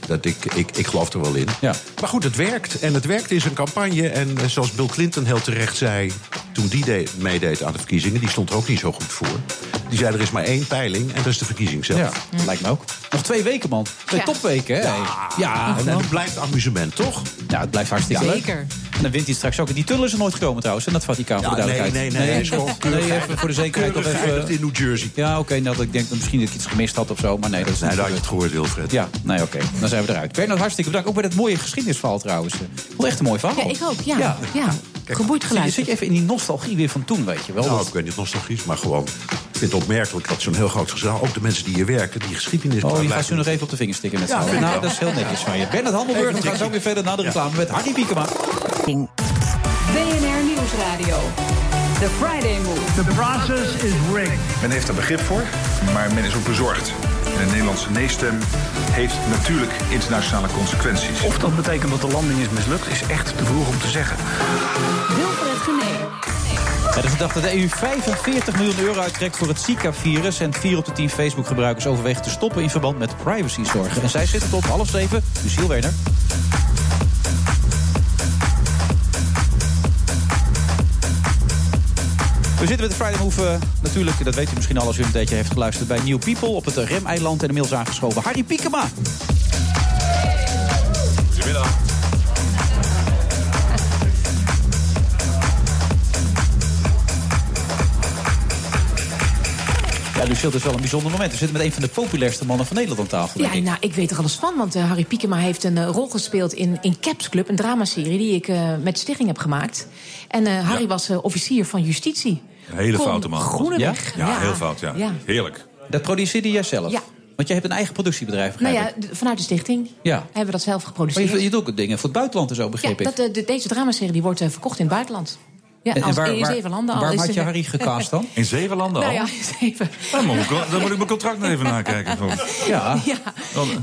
dat ik, ik, ik geloof er wel in. Ja. Maar goed, het werkt. En het werkt in zijn campagne. En eh, zoals Bill Clinton heel terecht zei. toen die de- meedeed aan de verkiezingen. die stond er ook niet zo goed voor. Die zei: er is maar één peiling. en dat is de verkiezing zelf. Ja, lijkt me ook. Nog twee weken, man. Twee Ja. topweken, hè? Ja, ja en man. het blijft amusement, toch? Ja, het blijft hartstikke leuk. Zeker. En dan wint hij straks ook. Die tunnel is er nooit gekomen trouwens, en dat Vaticaan voor de Ja, nee, duidelijkheid. nee, nee, nee, keurig even voor de zekerheid nog even... in New Jersey. Ja, oké, nou, dat ik denk dat misschien dat ik iets gemist had of zo, maar nee, dat is Nee, niet dat had je het gehoord, Wilfred. Ja, nee, oké. Dan zijn we eruit. Bernard, hartstikke bedankt. Ook bij dat mooie geschiedenisverhaal trouwens. Wel echt een mooi verhaal. Ja, ik ook. Ja, Ja. Geboeid je, geluid. zit je even in die nostalgie weer van toen, weet je wel? Nou, Dat- ik weet niet nostalgisch, maar gewoon. Ik vind het opmerkelijk dat zo'n heel groot gezellig. ook de mensen die hier werken, die geschiedenis. Oh, je gaat ze nog even op de vingers stikken met z'n Ja, Nou, dat is heel netjes van je. Bernard Handelburg, we gaan zo weer verder naar de reclame met Harry Piekema. BNR Nieuwsradio. The Friday Move. The process is rigged. Men heeft er begrip voor, maar men is ook bezorgd. En de Nederlandse nee-stem heeft natuurlijk internationale consequenties. Of dat betekent dat de landing is mislukt, is echt te vroeg om te zeggen. Wilfred Genee. Het is de dag dat de EU 45 miljoen euro uittrekt voor het Zika-virus. En 4 op de 10 Facebook-gebruikers overwegen te stoppen in verband met privacyzorgen. En zij zitten tot half zeven. Luciel Werner. We zitten met de Friday Move. Eh, natuurlijk, dat weet u misschien al als u een tijdje heeft geluisterd bij New People op het Remeiland. En inmiddels aangeschoven Harry Piekema. Goedemiddag. Ja, Lucille, dat is wel een bijzonder moment. We zitten met een van de populairste mannen van Nederland aan tafel. Ja, ik. nou, ik weet er alles van. Want eh, Harry Piekema heeft een eh, rol gespeeld in, in Caps Club, een dramaserie die ik met Stichting heb gemaakt. En Harry was officier van justitie. Een hele Kon foute man. Groeneweg. Ja, heel fout, ja. Ja. Heerlijk. Dat produceerde jij zelf? Ja. Want jij hebt een eigen productiebedrijf, Nou begrijp ja, ik. d- vanuit de stichting Ja. hebben we dat zelf Maar geproduceerd. je, je doet ook dingen voor het buitenland en zo, ja, begreep ik. dat, eh, de- deze dramaserie die wordt eh, verkocht in het buitenland. Ja, En- en als, waar- in waar- zeven landen al. waarom is had je Harry gecast dan? In zeven landen al? Nou ja, zeven. Dan moet, ik, dan moet ik mijn contract nog even nakijken. Ja. Ja.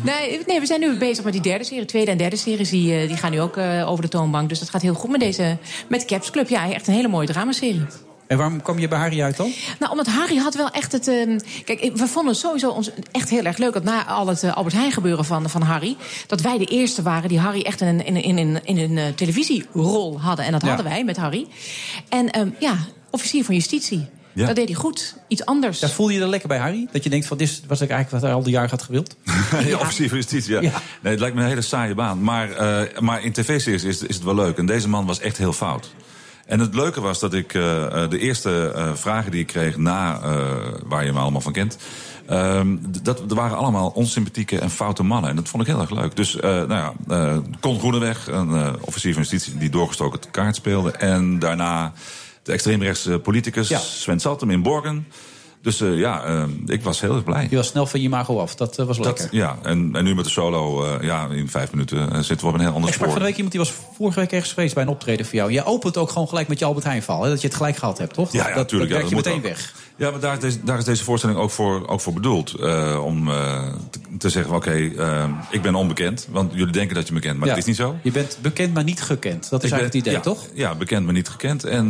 Nee, nee, we zijn nu bezig met die derde serie. Tweede en derde series die, eh, die gaan nu ook eh, over de toonbank. Dus dat gaat heel goed met deze met Caps Club. Ja, echt een hele mooie dramaserie. En waarom kwam je bij Harry uit dan? Nou, omdat Harry had wel echt het... ehm, kijk, we vonden het sowieso ons echt heel erg leuk... dat na al het eh, Albert Heijn gebeuren van, van Harry... dat wij de eerste waren die Harry echt in een, in, een- in, een- in een eh, televisierol hadden. En dat Ja. hadden wij met Harry. En ehm, ja, officier van justitie. Ja. Dat deed hij goed. Iets anders. Ja, voel je er lekker bij Harry? Dat je denkt van, dit wat ik eigenlijk wat hij al die jaren had gewild? Ja, officier van justitie, ja. Ja. Nee, het lijkt me een hele saaie baan. Maar, eh, maar in tv-series is, is het wel leuk. En deze man was echt heel fout. En het leuke was dat ik eh, eh, de eerste eh, vragen die ik kreeg na, waar je me allemaal van kent. ehm, dat, er waren allemaal onsympathieke en foute mannen. En dat vond ik heel erg leuk. Dus, nou ja, Con Groeneweg, een officier van justitie die doorgestoken kaart speelde. En daarna de extreemrechtse politicus Sven Saltem in Borgen. Dus eh, ja, eh, ik was heel erg blij. Je was snel van je imago af, dat eh, was lekker. Dat, ja, en, en nu met de solo, ja, in vijf minuten zitten we op een heel ander Ik sprak van de spoor. week iemand die was vorige week ergens geweest bij een optreden voor jou. Je opent ook gewoon gelijk met je Albert Heijn verhaal. hè, Dat je het gelijk gehad hebt, toch? Ja, ja, dat, natuurlijk. Dat ja, werk je meteen ook. weg. Ja, maar daar is deze, daar is deze voorstelling ook voor, ook voor bedoeld. eh, om eh, te, te zeggen, oké, eh, ik ben onbekend. Want jullie denken dat je me kent, maar Ja. dat is niet zo. Je bent bekend, maar niet gekend. Dat is Ik eigenlijk ben- het idee, ja, toch? Ja, bekend maar niet gekend. En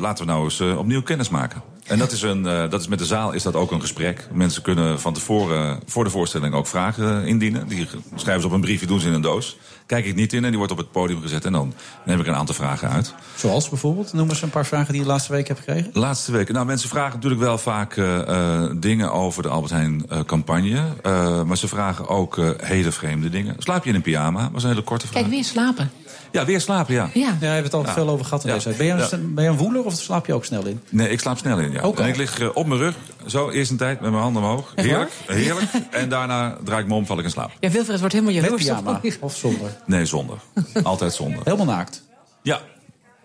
laten we nou eens opnieuw kennis maken. En dat is, een, dat is met de zaal is dat ook een gesprek. Mensen kunnen van tevoren voor de voorstelling ook vragen indienen. Die schrijven ze op een briefje, doen ze in een doos. Kijk ik niet in en die wordt op het podium gezet. En dan neem ik een aantal vragen uit. Zoals bijvoorbeeld? Noem eens een paar vragen die je de laatste week hebt gekregen. Laatste weken. Nou, mensen vragen natuurlijk wel vaak eh, eh, dingen over de Albert Heijn eh, campagne. Eh, maar ze vragen ook eh, hele vreemde dingen. Slaap je in een pyjama? Dat was een hele korte vraag. Kijk, weer slapen. Ja, weer slapen, ja. Ja. Ja, we hebben het al Ja. veel over gehad in Ja. deze. Ben je, een, ben je een woeler of slaap je ook snel in? Nee, ik slaap snel in, ja. En ik lig eh, op mijn rug, zo eerst een tijd met mijn handen omhoog. Heerlijk, heerlijk. en daarna draai ik me om, val ik in slaap. Ja, Wilfred wordt helemaal Met jaloers. pyjama of zonder? Nee, zonder. Altijd zonder. Helemaal naakt. Ja.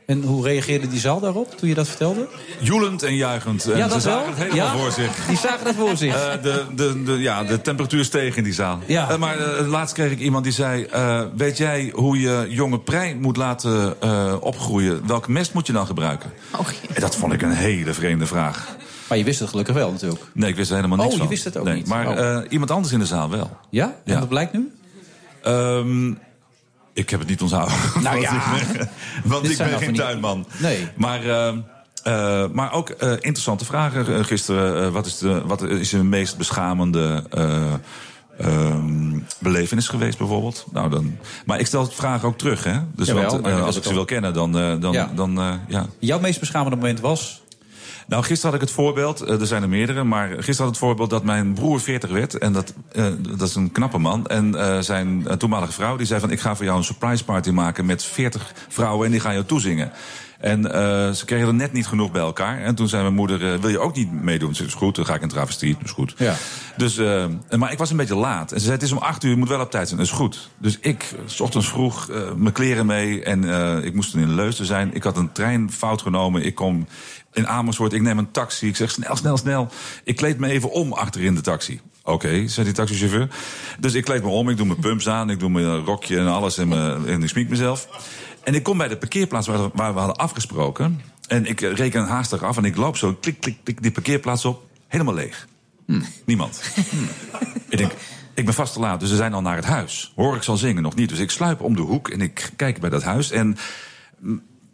En hoe reageerde die zaal daarop toen je dat vertelde? Joelend en juichend. En Ja, ze zagen wel? het helemaal Ja? voor zich. Die zagen het voor zich. Eh, de, de, de, ja, de temperatuur steeg in die zaal. Ja. Eh, maar eh, laatst kreeg ik iemand die zei... eh, weet jij hoe je jonge prei moet laten eh, opgroeien? Welke mest moet je dan gebruiken? En dat vond ik een hele vreemde vraag. Maar je wist het gelukkig wel natuurlijk. Nee, ik wist er helemaal niks Oh, je van. wist het ook nee, niet. Maar Oh. eh, iemand anders in de zaal wel. Ja? En Ja. dat blijkt nu? Ehm, ik heb het niet onthouden. Nou Want ja. ik- want ik ben nou geen die- tuinman. Nee. Maar, ehm, eh, maar ook eh, interessante vragen eh, gisteren. Eh, wat, is de, wat is de meest beschamende eh, ehm, belevenis geweest bijvoorbeeld? Nou, dan, maar ik stel het vragen ook terug. Hè? Dus Jawel, want, eh, als ik ze wil kennen, dan... eh, dan, Ja. dan eh, ja. Jouw meest beschamende moment was? Nou, gisteren had ik het voorbeeld, eh, er zijn er meerdere, maar gisteren had het voorbeeld dat mijn broer 40 werd. En dat, eh, dat is een knappe man. En eh, zijn toenmalige vrouw die zei van ik ga voor jou een surprise party maken met 40 vrouwen en die gaan jou toezingen. En ze kregen er net niet genoeg bij elkaar. En toen zei mijn moeder, wil je ook niet meedoen? Ze zei, is goed, dan ga ik een travestie, dat is goed. Ja. Dus, maar ik was een beetje laat. En ze zei, het is om acht uur, je moet wel op tijd zijn. Dat is goed. Dus ik, s ochtends vroeg, mijn kleren mee. En ik moest toen in Leusden zijn. Ik had een trein fout genomen. Ik kom in Amersfoort, ik neem een taxi. Ik zeg, snel, snel, snel. Ik kleed me even om achterin de taxi. Oké, zei die taxichauffeur. Dus ik kleed me om, ik doe mijn pumps aan. Ik doe mijn rokje en alles en, me, en ik smiek mezelf. En ik kom bij de parkeerplaats waar, waar we hadden afgesproken. En ik eh, reken haastig af en ik loop zo klik, klik, klik die parkeerplaats op. Helemaal leeg. Niemand. ik denk, ik ben vast te laat, dus ze zijn al naar het huis. Hoor ik zal zingen, nog niet. Dus ik sluip om de hoek en ik kijk bij dat huis. En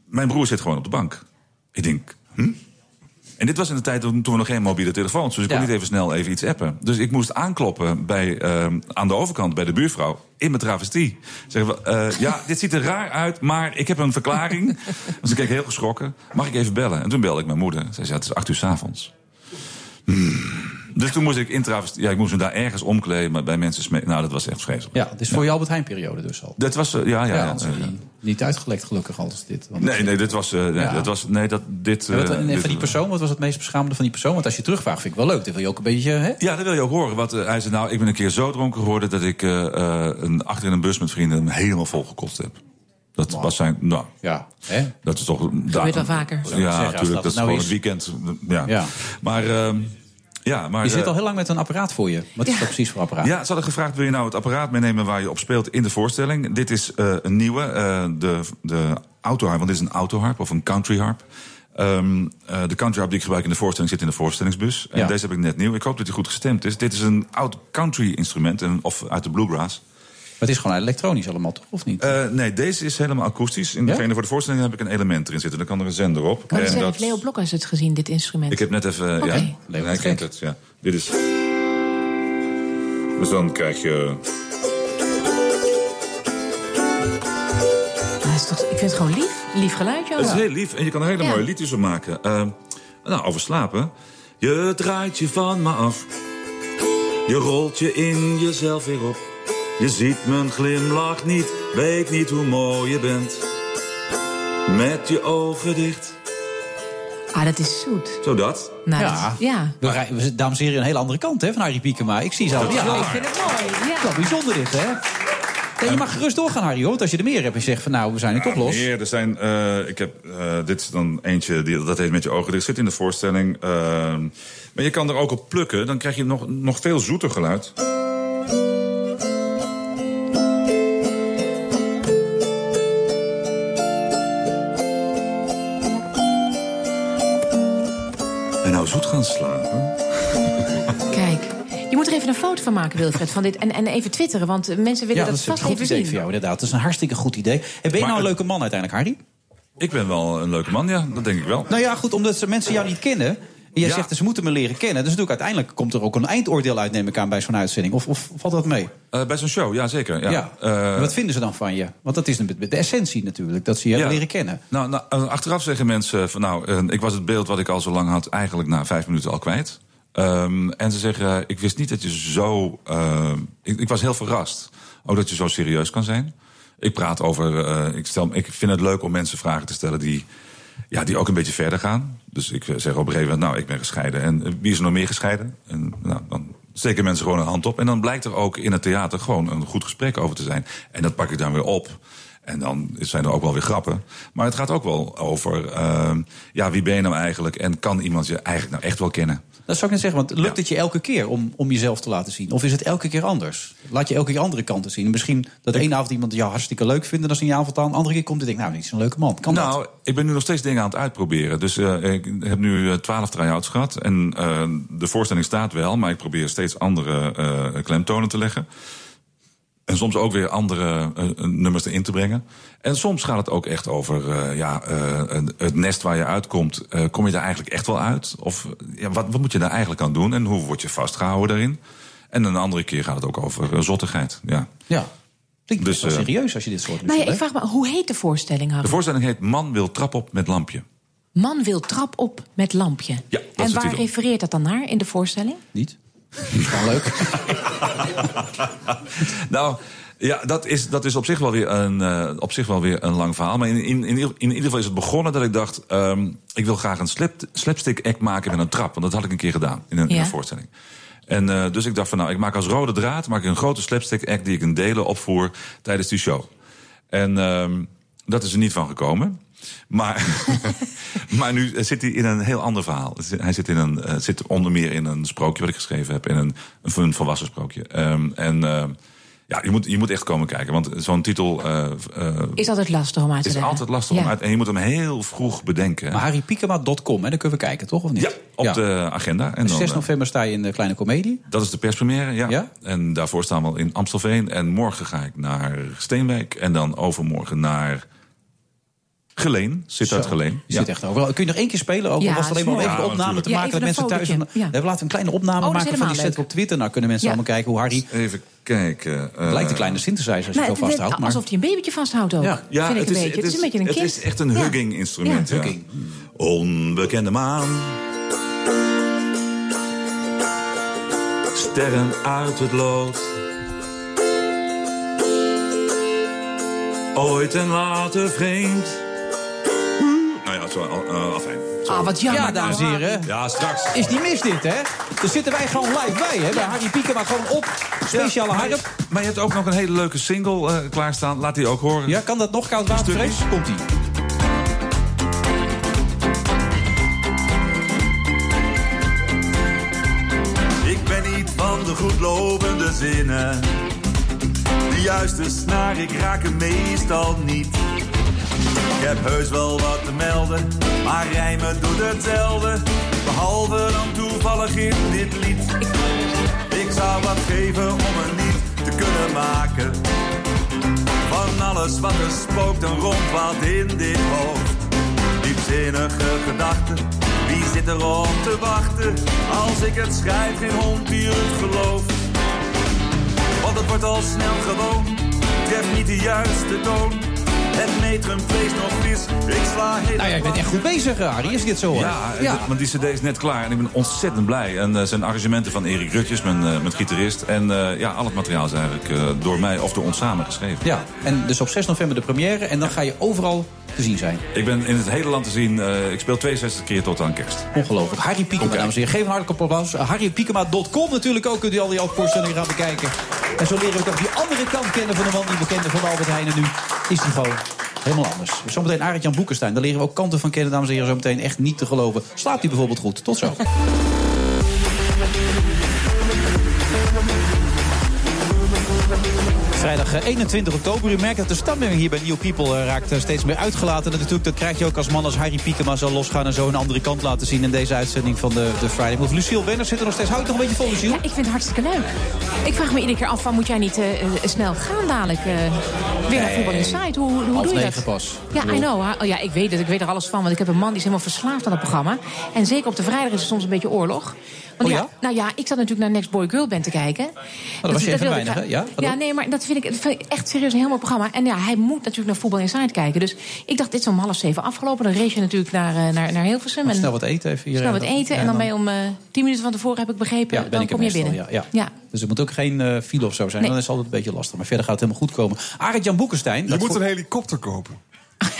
mijn broer zit gewoon op de bank. Ik denk, hm? En dit was in de tijd toen we nog geen mobiele telefoons. Dus ik kon Ja. niet even snel even iets appen. Dus ik moest aankloppen bij, eh, aan de overkant bij de buurvrouw. In mijn travestie. Zeggen we, eh, ja, dit ziet er raar uit, maar ik heb een verklaring. dus ik keek heel geschrokken. Mag ik even bellen? En toen belde ik mijn moeder. Zij zei, ja, het is acht uur 's avonds. Hmm. Dus toen moest ik in travestie... Ja, ik moest me daar ergens omkleden, maar bij mensen... Nou, dat was echt vreselijk. Ja, het is voor je Albert Heijn periode dus al. Dat was, eh, ja, ja, ja. Niet uitgelekt, gelukkig, als dit. Want Nee, nee, dit was... eh, nee, Ja. dat was nee, dat, dit, En wat- eh, en dit- van die persoon, wat was het meest beschamende van die persoon? Want als je terugvraagt, vind ik wel leuk. Dat wil je ook een beetje... Hè? Ja, dat wil je ook horen. Wat, eh, hij zei, nou, ik ben een keer zo dronken geworden... dat ik eh, eh, een, achter in een bus met vrienden hem helemaal volgekost heb. Dat was zijn... Nou, ja, hè? dat is toch... Gebeurt wel vaker. Ja, natuurlijk. dat Dat is nou gewoon is. het weekend. Ja. Ja. Maar... ehm, ja, maar Je zit eh, al heel lang met een apparaat voor je. Wat is dat precies voor apparaat? Ja, ze hadden gevraagd: wil je nou het apparaat meenemen waar je op speelt in de voorstelling? Dit is eh, een nieuwe, eh, de, de autoharp, want dit is een autoharp of een country harp. Ehm, eh, de country harp die ik gebruik in de voorstelling zit in de voorstellingsbus. En Ja. deze heb ik net nieuw. Ik hoop dat hij goed gestemd is. Dit is een oud country instrument, een- of uit de bluegrass. Maar het is gewoon elektronisch allemaal, toch? Of niet? Eh, nee, deze is helemaal akoestisch. In Ja? degene voor de voorstelling heb ik een element erin zitten. Dan kan er een zender op. Maar En dat- heeft Leo Blokkers het gezien, dit instrument? ik heb net even. Ja, Leo, hij kent het. Ja. Dit is. Dus dan krijg je. Ah, is toch, ik vind het gewoon lief. Lief geluidje. Het is heel lief en je kan er hele Ja. mooie liedjes op maken. Ehm, nou, over slapen. Je draait je van me af. Je rolt je in jezelf weer op. Je ziet mijn glimlach niet, weet niet hoe mooi je bent. Met je ogen dicht. Ah, dat is zoet. Zo dat. Nou, Ja. dat- ja. We, dames en heren, een hele andere kant hè, van Harry Piekema. Ik zie zelf. Ja, ik vind het mooi. Ja. wel bijzonder dit, hè? Nee, je mag gerust doorgaan, Harry, hoor. Want als je er meer hebt en je zegt van nou, we zijn nu toch los. Meer, er zijn, eh, ik heb, eh, dit is dan eentje, die, dat heet met je ogen dicht. Zit in de voorstelling. ehm, maar je kan er ook op plukken. Dan krijg je nog, nog veel zoeter geluid. Slapen. Kijk, je moet er even een foto van maken, Wilfred, van dit. En, en even twitteren, want mensen willen Ja, dat, dat is een vast goed even idee zien. voor jou, inderdaad. Dat is een hartstikke goed idee. En ben je Maar nou een leuke man uiteindelijk, Harry? Ik ben wel een leuke man, ja. Dat denk ik wel. Nou ja, goed, omdat ze mensen jou niet kennen. Jij Ja. zegt, ze moeten me leren kennen. Dus natuurlijk uiteindelijk komt er ook een eindoordeel uit, neem ik aan, bij zo'n uitzending. Of, of valt dat mee? Eh, bij zo'n show, ja zeker. Ja. Ja. Eh, wat vinden ze dan van je? Want dat is de, de essentie natuurlijk, dat ze je Ja. leren kennen. Nou, nou, eh, achteraf zeggen mensen van nou, ik was het beeld wat ik al zo lang had eigenlijk na vijf minuten al kwijt. Ehm, en ze zeggen, ik wist niet dat je zo. ik, ik was heel verrast. Ook dat je zo serieus kan zijn. Ik praat over. ik, stel, ik vind het leuk om mensen vragen te stellen die. Ja, die ook een beetje verder gaan. Dus ik eh, zeg op een gegeven moment, nou, ik ben gescheiden. En eh, wie is er nog meer gescheiden? En nou, dan steken mensen gewoon een hand op. En dan blijkt er ook in het theater gewoon een goed gesprek over te zijn. En dat pak ik dan weer op. En dan zijn er ook wel weer grappen. Maar het gaat ook wel over, ehm, ja, wie ben je nou eigenlijk? En kan iemand je eigenlijk nou echt wel kennen? Dat zou ik net zeggen, want lukt het je elke keer om, om jezelf te laten zien? Of is het elke keer anders? Laat je elke keer andere kanten zien? Misschien dat ene avond iemand jou hartstikke leuk vindt... en dan is een avond aan, de andere keer komt en denkt... nou, dit is een leuke man. Kan nou, dat? ik ben nu nog steeds dingen aan het uitproberen. Dus eh, ik heb nu eh, twaalf try-outs gehad. En eh, de voorstelling staat wel, maar ik probeer steeds andere klemtonen te leggen. En soms ook weer andere eh, nummers erin te brengen. En soms gaat het ook echt over eh, ja, eh, een- het nest waar je uitkomt. Eh, kom je daar eigenlijk echt wel uit? Of eh, ja, wat, wat moet je daar eigenlijk aan doen? En hoe word je vastgehouden daarin? En een andere keer gaat het ook over eh, zottigheid. Ja. Ja. Klinkt Dus, eh, serieus als je dit soort Nou ja, doet, ik vraag me, hoe heet de voorstelling, Harry? De voorstelling heet Man wil trap op met lampje. Man wil trap op met lampje. Ja, dat en waar refereert dat dan naar in de voorstelling? Niet? Gewoon leuk. Nou, ja, dat is, dat is op, zich wel weer een, eh, op zich wel weer een lang verhaal. Maar in, in, in, ieder- in ieder geval is het begonnen dat ik dacht... ehm, ik wil graag een slap, slapstick act maken met een trap. Want dat had ik een keer gedaan in een, in Ja. een voorstelling. En eh, dus ik dacht van nou, ik maak als rode draad... maak ik een grote slapstick act die ik in delen opvoer tijdens die show. En ehm, dat is er niet van gekomen. Maar, maar nu zit hij in een heel ander verhaal. Hij zit, in een, eh, zit onder meer in een sprookje wat ik geschreven heb. In een, een volwassen sprookje. Ehm, en ehm, ja, je moet, je moet echt komen kijken. Want zo'n titel eh, eh, Is altijd lastig om uit te is leggen. altijd lastig om uit. En je moet hem heel vroeg bedenken. Maar harrypiekema.com, hè, daar kunnen we kijken, toch? Of niet? Ja, op de agenda. En dan, 6 eh, november sta je in de Kleine Comedie. dat is de perspremière, ja. Ja? En daarvoor staan we in Amstelveen. En morgen ga ik naar Steenwijk. En dan overmorgen naar Geleen. Zit uit Geleen. Je zit echt overal. Kun je nog één keer spelen? Ook al Ja, was het alleen maar om even de opname te maken. Ja, dat mensen thuis... Ja. We laten een kleine opname Oh, maken van die we op Twitter. Nou kunnen mensen Ja. allemaal kijken hoe Harry... Even kijken. Het lijkt een kleine synthesizer als je Nou, het het- vasthoudt. Maar... Alsof hij een babytje vasthoudt ook. Ja. Ja, vind ik het een is, beetje. Het is een beetje een het kind. is echt een Ja. hugging instrument. Ja, Ja, hugging. Onbekende maan. Sterren uit het lood. ooit en later vreemd. Zo, uh, afijn. Ah, wat jammer. Ja, dames en heren. Ja, straks. Is die mis dit, hè? Daar zitten wij gewoon live bij, hè? Bij Harry Piekema gewoon op. Speciale Ja, maar, harp. maar je hebt ook nog een hele leuke single eh, klaarstaan. Laat die ook horen. Ja, kan dat nog? Koud watervrees? Komt-ie. Ik ben niet van de goedlopende zinnen. De juiste snaar, ik raak hem meestal niet. Ik heb heus wel wat te melden, maar rijmen doet hetzelfde. Behalve dan toevallig in dit lied. Ik zou wat geven om een lied te kunnen maken. Van alles wat er spookt en rondwaalt in dit hoofd. Diepzinnige gedachten, wie zit er op te wachten? Als ik het schrijf, geen hond die het gelooft. Want het wordt al snel gewoon, treft niet de juiste toon. Het metrum vlees nog vis, ik sla heel Nou ja, ik ben echt goed bezig, Harry, als dit zo hoor. Ja, d- want die cd is net klaar en ik ben ontzettend blij. En er zijn arrangementen van Erik Rutjes, mijn, eh, mijn gitarist. En eh, ja, al het materiaal is eigenlijk door mij of door ons samen geschreven. Ja, en dus op 6 november de première. En dan ga je overal te zien zijn. Ik ben in het hele land te zien. eh, ik speel 62 keer tot aan kerst. Ongelooflijk. Harry Piekema, dames en heren. Geef een hartelijk applaus. Uh, HarryPiekema.com natuurlijk ook. Kunt u al die voorstellingen gaan bekijken. En zo leren we toch die andere kant kennen van de man die we kennen van Albert Heijn. En nu is die gewoon helemaal anders. Zometeen Arend-Jan Boekenstein. Daar leren we ook kanten van kennen, dames en heren. Zometeen echt niet te geloven. Slaapt hij bijvoorbeeld goed. Tot zo. Vrijdag eh, 21 oktober. U merkt dat de stemming hier bij New People eh, raakt eh, steeds meer uitgelaten. En natuurlijk, dat krijg je ook als man als Harry Piekema zal losgaan... en zo een andere kant laten zien in deze uitzending van de, de Friday Move. Lucille Wenner zit er nog steeds. Houdt nog een beetje vol, Lucille? Ja, ik vind het hartstikke leuk. Ik vraag me iedere keer af, waar moet jij niet eh, eh, snel gaan dadelijk? eh, weer naar. Voetbal Inside. Hoe, hoe doe je dat? pas. Ja, I know. Oh, ja, ik weet het. Ik weet er alles van. Want ik heb een man die is helemaal verslaafd aan het programma. En zeker op de vrijdag is er soms een beetje oorlog. Want Oh ja? ja? nou ja, ik zat natuurlijk naar Next Boy Girl Band te kijken. dat was je even weinig? Ja? Ja, nee, maar dat vind ik dat vind ik echt serieus een heel mooi programma. En ja, hij moet natuurlijk naar Voetbal Inside kijken. Dus ik dacht, dit is om half zeven afgelopen. Dan race je natuurlijk naar, eh, naar, naar Hilversum. En Snel wat eten even hier. snel wat eh, eten. ja, En dan ben je om eh, tien minuten van tevoren, heb ik begrepen, Ja, ben dan ik er kom je binnen. Ja, ja. Dus er moet ook geen eh, file of zo zijn. Nee. Dan is het altijd een beetje lastig. Maar verder gaat het helemaal goed komen. Arend-Jan Boekenstein. Je dat moet een helikopter kopen.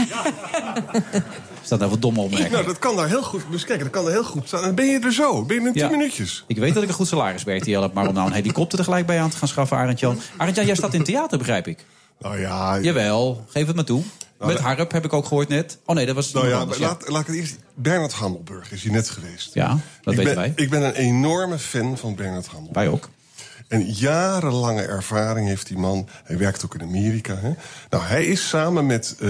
staat nou wat domme opmerking. Nou, dat kan daar heel goed. Dus kijk, dat kan daar heel goed staan. Dan ben je er zo, binnen 10 Ja. minuutjes. Ik weet dat ik een goed salaris bij RTL heb, maar om nou een helikopter tegelijk bij aan te gaan schaffen, Arend-Jan. Arend-Jan, jij staat in theater, begrijp ik. Nou ja... Jawel, geef het maar toe. Met dat- Harp heb ik ook gehoord net. Oh nee, dat was Nou ja, anders, laat, laat ik het eerst... Bernard Hammelburg is hier net geweest. Ja, dat ik weten ben, wij. Ik ben een enorme fan van Bernard Hammelburg. Wij ook. En jarenlange ervaring heeft die man. Hij werkt ook in Amerika. Hè? Nou, hij is samen met eh,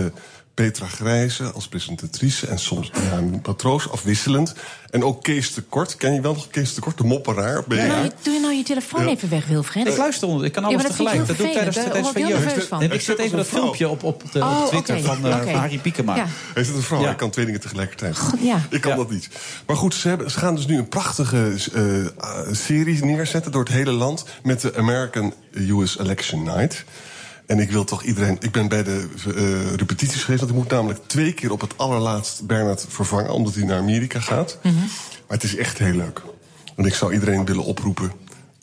Petra Grijze als presentatrice... en soms ja, een patroos afwisselend. En ook Kees de Kort. Ken je wel nog Kees de Kort, de mopperaar? op Doe, BNR? nou, je- doe je nou je telefoon Ja. even weg, Wilfred? Ik luister onder, ik kan Ja, alles dat ik tegelijk. Dat doe ik tijdens, vervelend. tijdens Daar van word ik ik zet zit even dat een filmpje op, op, de, Oh, op Twitter van, eh, van Harry Piekema. Ja. Hij zit een vrouw, Ja. hij kan twee dingen tegelijkertijd. Ja. Ik kan dat niet. Maar goed, ze, hebben, ze gaan dus nu een prachtige eh, eh, serie neerzetten door het hele land... met de American US Election Night. En ik wil toch iedereen... Ik ben bij de eh, repetities geweest... want ik moet namelijk twee keer op het allerlaatst Bernard vervangen... omdat hij naar Amerika gaat. Mhm. Maar het is echt heel leuk. En ik zou iedereen willen oproepen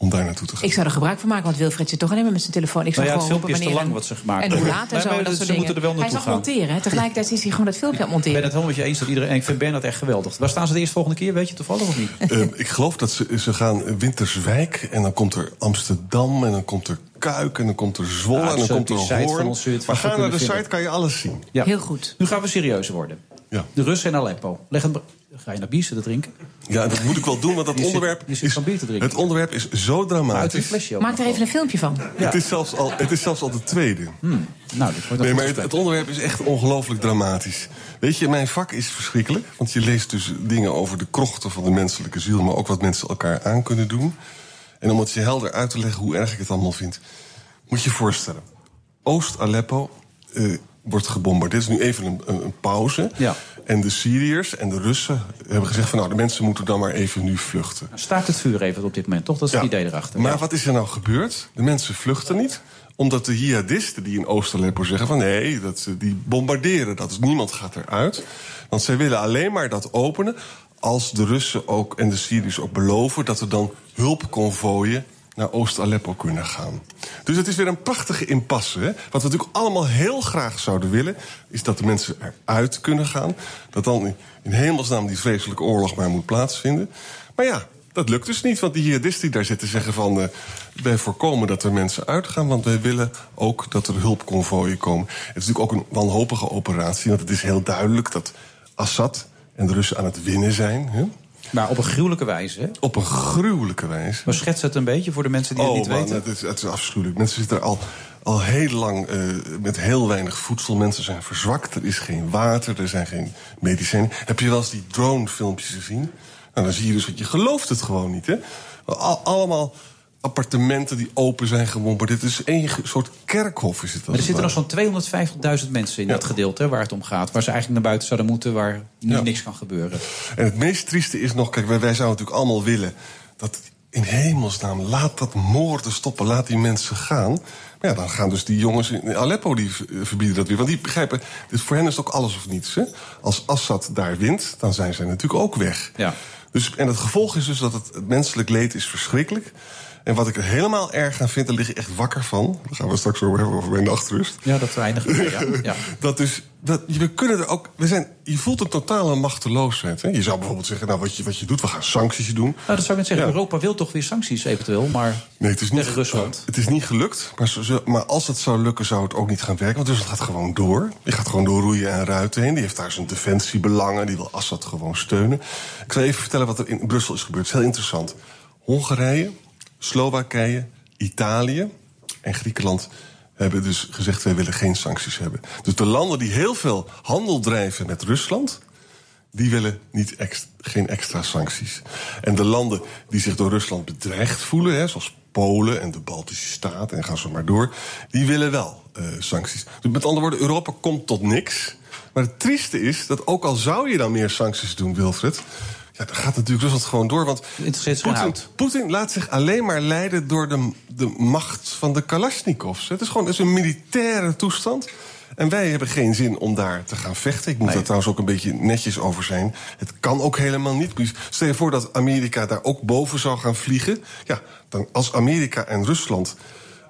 om daar naartoe te gaan. Ik zou er gebruik van maken, want Wilfred zit toch alleen maar met zijn telefoon. Ik zou Nou ja, het gewoon filmpje is te lang wat ze gemaakt En hoe hebben. laat en zo, dat ze soort moeten er wel Hij gaan. monteren, hè. Tegelijkertijd is hij gewoon dat filmpje aan het Ik ben monteren. het helemaal met je eens dat iedereen. en Ik vind Bernard echt geweldig. Waar staan ze de eerste volgende keer? Weet je toevallig of niet? Eh, ik geloof dat ze, ze gaan Winterswijk en dan komt er Amsterdam en dan komt er Kuik en dan komt er Zwolle Ja, en dan zo komt op er Hoorn. het Maar vast ga naar de site, kan je alles zien. Ja. Heel goed. Nu gaan we serieus worden. Ja. De Russen en Aleppo. Leg het, ga je naar bier zitten drinken? Ja, dat moet ik wel doen, want dat Je zit- onderwerp je zit is, van bier te drinken. het onderwerp is zo Uit een dramatisch. flesje. Maak er even een filmpje van. Het, is zelfs al, het is zelfs al de tweede. Hmm. Nou, dit wordt Nee, maar het onderwerp is echt ongelooflijk dramatisch. Weet je, mijn vak is verschrikkelijk. Want je leest dus dingen over de krochten van de menselijke ziel... maar ook wat mensen elkaar aan kunnen doen. En om het je helder uit te leggen hoe erg ik het allemaal vind... moet je je voorstellen. Oost-Aleppo eh, wordt gebombardeerd. Het is nu even een, een, pauze. Ja. En de Syriërs en de Russen hebben gezegd... van nou, de mensen moeten dan maar even nu vluchten. Staakt het vuur even op dit moment, toch? Dat is het idee erachter. Maar Ja. wat is er nou gebeurd? De mensen vluchten niet omdat de jihadisten die in Oost-Aleppo zeggen van nee, dat, ze- die bombarderen, dat is, niemand gaat eruit. Want zij willen alleen maar dat openen als de Russen ook en de Syriërs ook beloven dat er dan hulpconvooien naar Oost-Aleppo kunnen gaan. Dus het is weer een prachtige impasse. Hè? Wat we natuurlijk allemaal heel graag zouden willen... is dat de mensen eruit kunnen gaan. Dat dan in, hemelsnaam die vreselijke oorlog maar moet plaatsvinden. Maar ja, dat lukt dus niet, want die jihadisten die daar zitten zeggen van... eh, wij voorkomen dat er mensen uitgaan, want wij willen ook dat er hulpconvooien komen. Het is natuurlijk ook een wanhopige operatie, want het is heel duidelijk dat Assad en de Russen aan het winnen zijn. Hè? Maar op een gruwelijke wijze, hè? Op een gruwelijke wijze. Maar schets het een beetje voor de mensen die het oh, niet man, weten. Het is, het is afschuwelijk. Mensen zitten er al, al heel lang eh, met heel weinig voedsel. Mensen zijn verzwakt. Er is geen water, er zijn geen medicijnen. Heb je wel eens die drone-filmpjes gezien? Nou, dan zie je dus wat je gelooft het gewoon niet, hè? Al- allemaal appartementen die open zijn gebombardeerd. Het is één soort kerkhof, is het Maar er zitten nog zo'n 250.000 mensen in dat gedeelte waar het om gaat. Waar ze eigenlijk naar buiten zouden moeten, waar nu Ja. niks kan gebeuren. En het meest trieste is nog, kijk, wij, wij zouden natuurlijk allemaal willen dat in hemelsnaam laat dat moorden stoppen, laat die mensen gaan. Maar ja, dan gaan dus die jongens in Aleppo die verbieden dat weer. Want die begrijpen, dus voor hen is het ook alles of niets. Hè? Als Assad daar wint, dan zijn zij natuurlijk ook weg. Ja. Dus, en het gevolg is dus dat het, het menselijk leed is verschrikkelijk. En wat ik er helemaal erg aan vind, daar lig ik echt wakker van. Daar gaan we straks over hebben, over mijn nachtrust. Ja, dat eindigen we. Ja. ja. Dat dus, dat, we kunnen er ook, we zijn, je voelt een totale machteloosheid. Hè? Je zou bijvoorbeeld zeggen, nou wat je, wat je doet, we gaan sancties doen. Nou, dat zou ik net zeggen. Ja. Europa wil toch weer sancties eventueel, maar Nee, het is niet, tegen Rusland. Het is niet gelukt, maar, zo- zo- maar als het zou lukken, zou het ook niet gaan werken. Want Rusland gaat gewoon door. Die gaat gewoon door roeien en ruiten heen. Die heeft daar zijn defensiebelangen. Die wil Assad gewoon steunen. Ik zal even vertellen wat er in Brussel is gebeurd. Het is heel interessant. Hongarije, Slowakije, Italië en Griekenland hebben dus gezegd... wij willen geen sancties hebben. Dus de landen die heel veel handel drijven met Rusland... die willen niet geen extra sancties. En de landen die zich door Rusland bedreigd voelen... Hè, zoals Polen en de Baltische Staten en gaan zo maar door... die willen wel eh, sancties. Dus met andere woorden, Europa komt tot niks. Maar het trieste is dat ook al zou je dan meer sancties doen, Wilfred... Dan gaat natuurlijk Rusland gewoon door. Want Poetin, laat zich alleen maar leiden door de, de macht van de Kalashnikovs. Het is gewoon het is een militaire toestand. En wij hebben geen zin om daar te gaan vechten. Ik moet daar trouwens ook een beetje netjes over zijn. Het kan ook helemaal niet. Stel je voor dat Amerika daar ook boven zou gaan vliegen. Ja, dan als Amerika en Rusland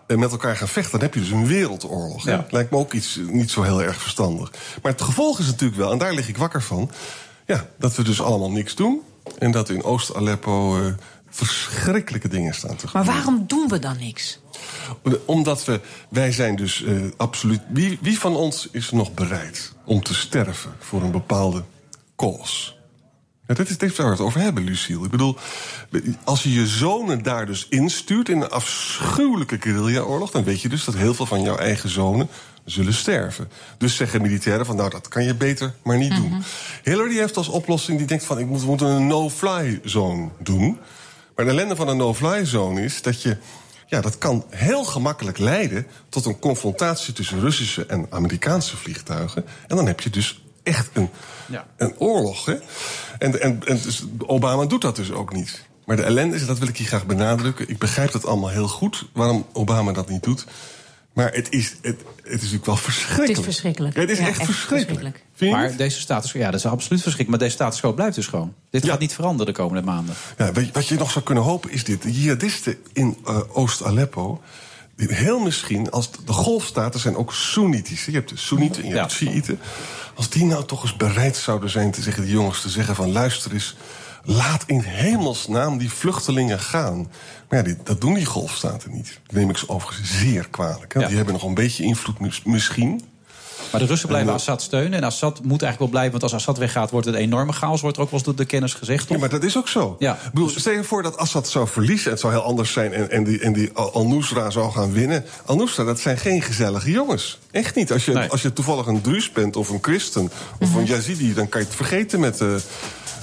eh, met elkaar gaan vechten, dan heb je dus een wereldoorlog. Ja. Lijkt me ook iets niet zo heel erg verstandig. Maar het gevolg is natuurlijk wel, en daar lig ik wakker van... Ja, dat we dus allemaal niks doen. En dat in Oost-Aleppo eh, verschrikkelijke dingen staan te Maar gebeuren. waarom doen we dan niks? Omdat we, wij zijn dus eh, absoluut... Wie, wie van ons is nog bereid om te sterven voor een bepaalde cause? Ja, dit is dit waar we het over hebben, Lucille. Ik bedoel, als je je zonen daar dus instuurt in een afschuwelijke guerrillaoorlog... dan weet je dus dat heel veel van jouw eigen zonen zullen sterven. Dus zeggen militairen van, nou, dat kan je beter maar niet doen. Hillary heeft als oplossing, die denkt van... ik moet, we moeten een no-fly zone doen. Maar de ellende van een no-fly zone is dat je... Ja, dat kan heel gemakkelijk leiden tot een confrontatie tussen Russische en Amerikaanse vliegtuigen. En dan heb je dus echt een, Ja. een oorlog. Hè? En, en, en dus Obama doet dat dus ook niet. Maar de ellende is, dat wil ik hier graag benadrukken. Ik begrijp dat allemaal heel goed, waarom Obama dat niet doet. Maar het is, het, het is natuurlijk wel verschrikkelijk. Het is verschrikkelijk. Het is Ja, echt, echt verschrikkelijk. Maar deze status, ja, dat is absoluut verschrikkelijk. Maar deze status quo blijft dus gewoon. Dit gaat niet veranderen de komende maanden. Ja, wat je nog zou kunnen hopen is dit. De jihadisten in eh, Oost-Aleppo... die heel misschien, als de- de golfstaten zijn ook Soenitisch. Je hebt de Soenieten en je hebt de Shiiten. Als die nou toch eens bereid zouden zijn te zeggen... die jongens te zeggen van luister eens... laat in hemelsnaam die vluchtelingen gaan. Maar ja, dat doen die golfstaten niet. Dat neem ik ze overigens zeer kwalijk. hè. Ja. Die hebben nog een beetje invloed mis- misschien... Maar de Russen blijven En, eh, Assad steunen. En Assad moet eigenlijk wel blijven. Want als Assad weggaat, wordt het een enorme chaos. Wordt er ook wel eens door de kennis gezegd. Ja, maar dat is ook zo. Ja. Ik bedoel, stel je voor dat Assad zou verliezen. Het zou heel anders zijn. En, en die, en die Al- Al-Nusra zou gaan winnen. Al-Nusra, dat zijn geen gezellige jongens. Echt niet. Als je, Nee. als je toevallig een Druus bent of een christen of een Yazidi... dan kan je het vergeten met... eh,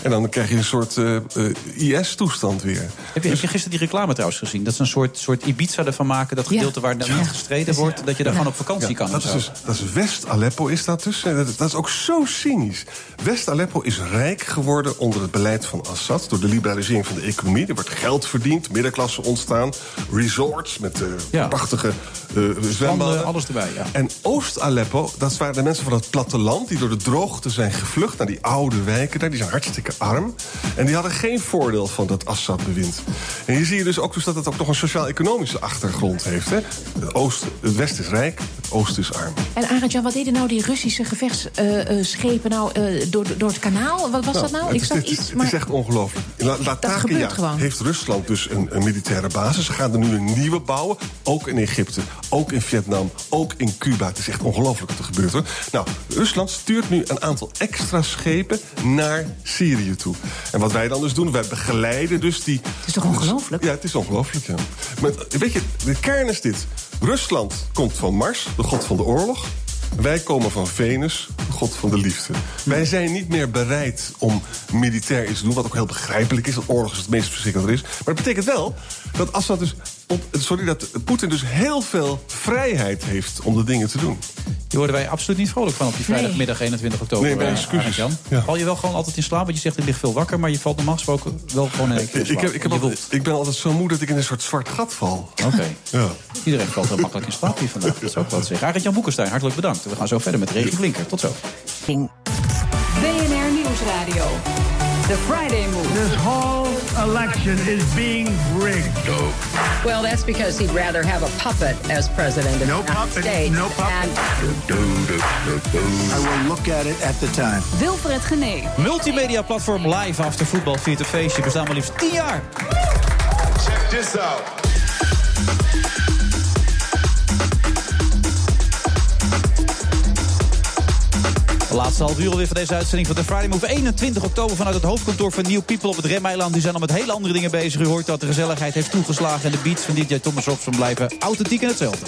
en dan krijg je een soort eh, eh, IS-toestand weer. Heb je, heb je gisteren die reclame trouwens gezien? Dat ze een soort, soort Ibiza ervan maken. Dat gedeelte waar dan niet gestreden wordt. Dat je daar gewoon op vakantie Ja, kan. dat, is dus, dat is West-Aleppo. Is dat dus. Dat, dat is ook zo cynisch. West-Aleppo is rijk geworden onder het beleid van Assad... door de liberalisering van de economie. Er wordt geld verdiend, middenklasse ontstaan... resorts met eh, prachtige eh, zwembaden. alles erbij, ja. En Oost-Aleppo, dat waren de mensen van het platteland... die door de droogte zijn gevlucht naar die oude wijken daar. Die zijn hartstikke arm. En die hadden geen voordeel van dat Assad-bewind. En hier zie je dus ook dus dat het ook nog een sociaal-economische achtergrond heeft. Hè? Het, oosten, het westen is rijk, het oosten is arm. En Arend-Jan, wat deden nou die Russische gevechtsschepen nou, eh, door, door het kanaal? Wat was dat nou? Het Ik is, zag het is- het maar... is echt ongelooflijk. La- Latakia heeft Rusland dus een, een militaire basis. Ze gaan er nu een nieuwe bouwen. Ook in Egypte, ook in Vietnam, ook in Cuba. Het is echt ongelooflijk wat er gebeurt. Hoor. Nou, Rusland stuurt nu een aantal extra schepen naar Syrië toe. En wat wij dan dus doen, wij begeleiden dus die... Het is toch ongelooflijk? Ja, het is ongelooflijk, ja. Maar weet je, de kern is dit. Rusland komt van Mars, de god van de oorlog. Wij komen van Venus, de god van de liefde. Wij zijn niet meer bereid om militair iets te doen, wat ook heel begrijpelijk is. Want oorlog is het meest verschrikkelijke er is. Maar het betekent wel dat Assad dus, sorry, dat Poetin dus heel veel vrijheid heeft om de dingen te doen. Hier worden wij absoluut niet vrolijk van op die vrijdagmiddag 21 oktober. Nee, mijn eh, excuses. Arend-Jan. Val je wel gewoon altijd in slaap? Want je zegt, ik lig veel wakker, maar je valt normaal gesproken wel gewoon in Ik, slaap. heb, ik, heb altijd- ik ben altijd zo moe dat ik in een soort zwart gat val. Oké. Ja. Iedereen valt heel makkelijk in slaap hier vandaag. Dat zou ik wel zeggen. Arend-Jan Boekenstein, hartelijk bedankt. We gaan zo verder met Regie Blinker. Tot zo. BNR Nieuwsradio. The Friday Move. Election is being rigged. Well, that's because he'd rather have a puppet as president of No the United puppet, States. no puppet. I will look at it at the time. Wilfred Genee. Multimedia platform Live After Voetbal viert een feestje. Bestaan maar liefst 10 jaar. Check this out. De laatste half uur alweer van deze uitzending van de Friday Move. 21 oktober vanuit het hoofdkantoor van Nieuw People op het Remeiland. Die zijn al met hele andere dingen bezig. U hoort dat de gezelligheid heeft toegeslagen. En de beats van DJ Thomas Robson blijven authentiek en hetzelfde.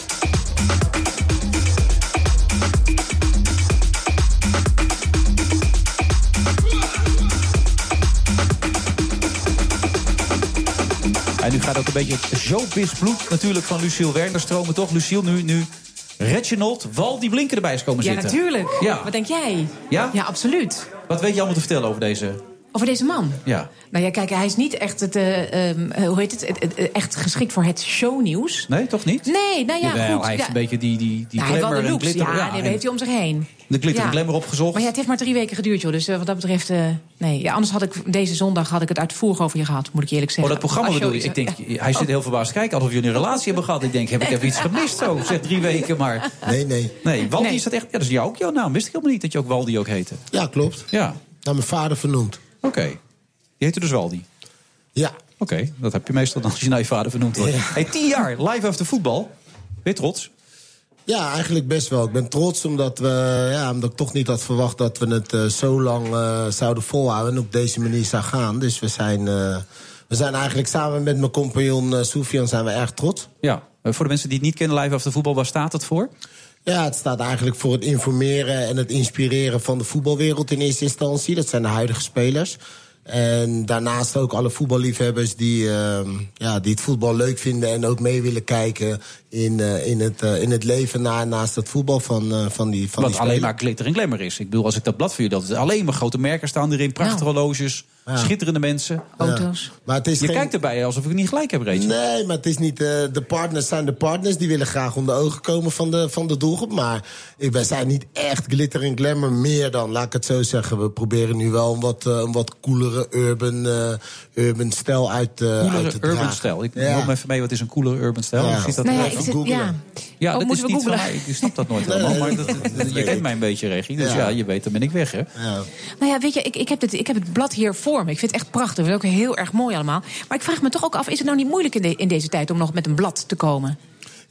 En nu gaat ook een beetje het showbiz-bloed natuurlijk van Luciel Werner stromen, toch? Luciel, nu, nu Reginald, Waldi Blinken erbij is komen Ja, zitten. natuurlijk. Ja. Wat denk jij? Ja? Ja, absoluut. Wat weet je allemaal te vertellen over deze... Over deze man. Ja. Nou ja, kijk, hij is niet echt, het, eh, ehm, eh, hoe heet het, echt geschikt voor het shownieuws. Nee, toch niet? Nee, nou ja, Jawel, goed. hij heeft ja. een beetje die, die, die Ja, hij heeft wel de en looks. Ja, die en heeft hij om zich heen. De glitter Ja. en glamour opgezocht. Maar ja, het heeft maar drie weken geduurd, joh. Dus eh, wat dat betreft, eh, nee. Ja, anders had ik deze zondag had ik het uitvoerig over je gehad, moet ik je eerlijk Oh, zeggen. dat programma bedoel je? Ik denk, hij zit heel verbaasd te kijken alsof jullie een relatie hebben gehad. Ik denk, heb ik even iets gemist zo? Zeg drie weken, maar... Nee, nee. Nee, Waldi Nee. is dat echt... Ja, dat is jou ook jouw naam. Wist ik helemaal niet dat je ook Waldi ook heette. Ja, klopt. Ja. Naar mijn vader vernoemd. Oké. Die heette dus Waldi? Ja. Oké, dat heb je meestal dan als je naar je vader vernoemd wordt. Hey, tien jaar, live after voetbal. Je trots? Ja, eigenlijk best wel. Ik ben trots omdat, we, ja, omdat ik toch niet had verwacht dat we het eh, zo lang eh, zouden volhouden en op deze manier zou gaan. Dus we zijn, eh, we zijn eigenlijk samen met mijn compagnon Soufian zijn we erg trots. Ja. Voor de mensen die het niet kennen, live after voetbal, waar staat het voor? Ja, het staat eigenlijk voor het informeren en het inspireren van de voetbalwereld in eerste instantie. Dat zijn de huidige spelers. En daarnaast ook alle voetballiefhebbers die, ehm, ja, die het voetbal leuk vinden en ook mee willen kijken in, eh, in, het, eh, in het leven na, naast het voetbal van, eh, van die van Wat die alleen maar glitter en glamour is. Ik bedoel, als ik dat blad voor je dat alleen maar grote merken staan erin, prachtige horloges, Ja. schitterende mensen. Auto's. Maar het is je geen- kijkt erbij alsof ik niet gelijk heb, Rachel. Nee, maar het is niet. eh, de partners zijn de partners. Die willen graag onder de ogen komen van de, van de doelgroep. Maar ik- wij zijn niet echt glitter en glamour meer dan, laat ik het zo zeggen. We proberen nu wel een wat, eh, een wat coolere urban, eh, urban stijl uit, eh, uit te urban dragen. stijl. Ik Ja. me even mee, wat is een coolere urban stijl? Ja. Ziet dat ja, eruit? ik zit- ja. Ja, Oh, dat is moeten we niet van googlen? mij. Ik snap dat nooit Nee, helemaal. nee, Maar dat- dat, dat je kent ik. mij een beetje, Regie. Dus ja, Ja. je weet, dan ben ik weg, hè? Nou ja, weet je, ik, ik, heb het, ik heb het blad hier voor Ik vind het echt prachtig. Het is ook heel erg mooi allemaal. Maar ik vraag me toch ook af, is het nou niet moeilijk in, in deze tijd... om nog met een blad te komen?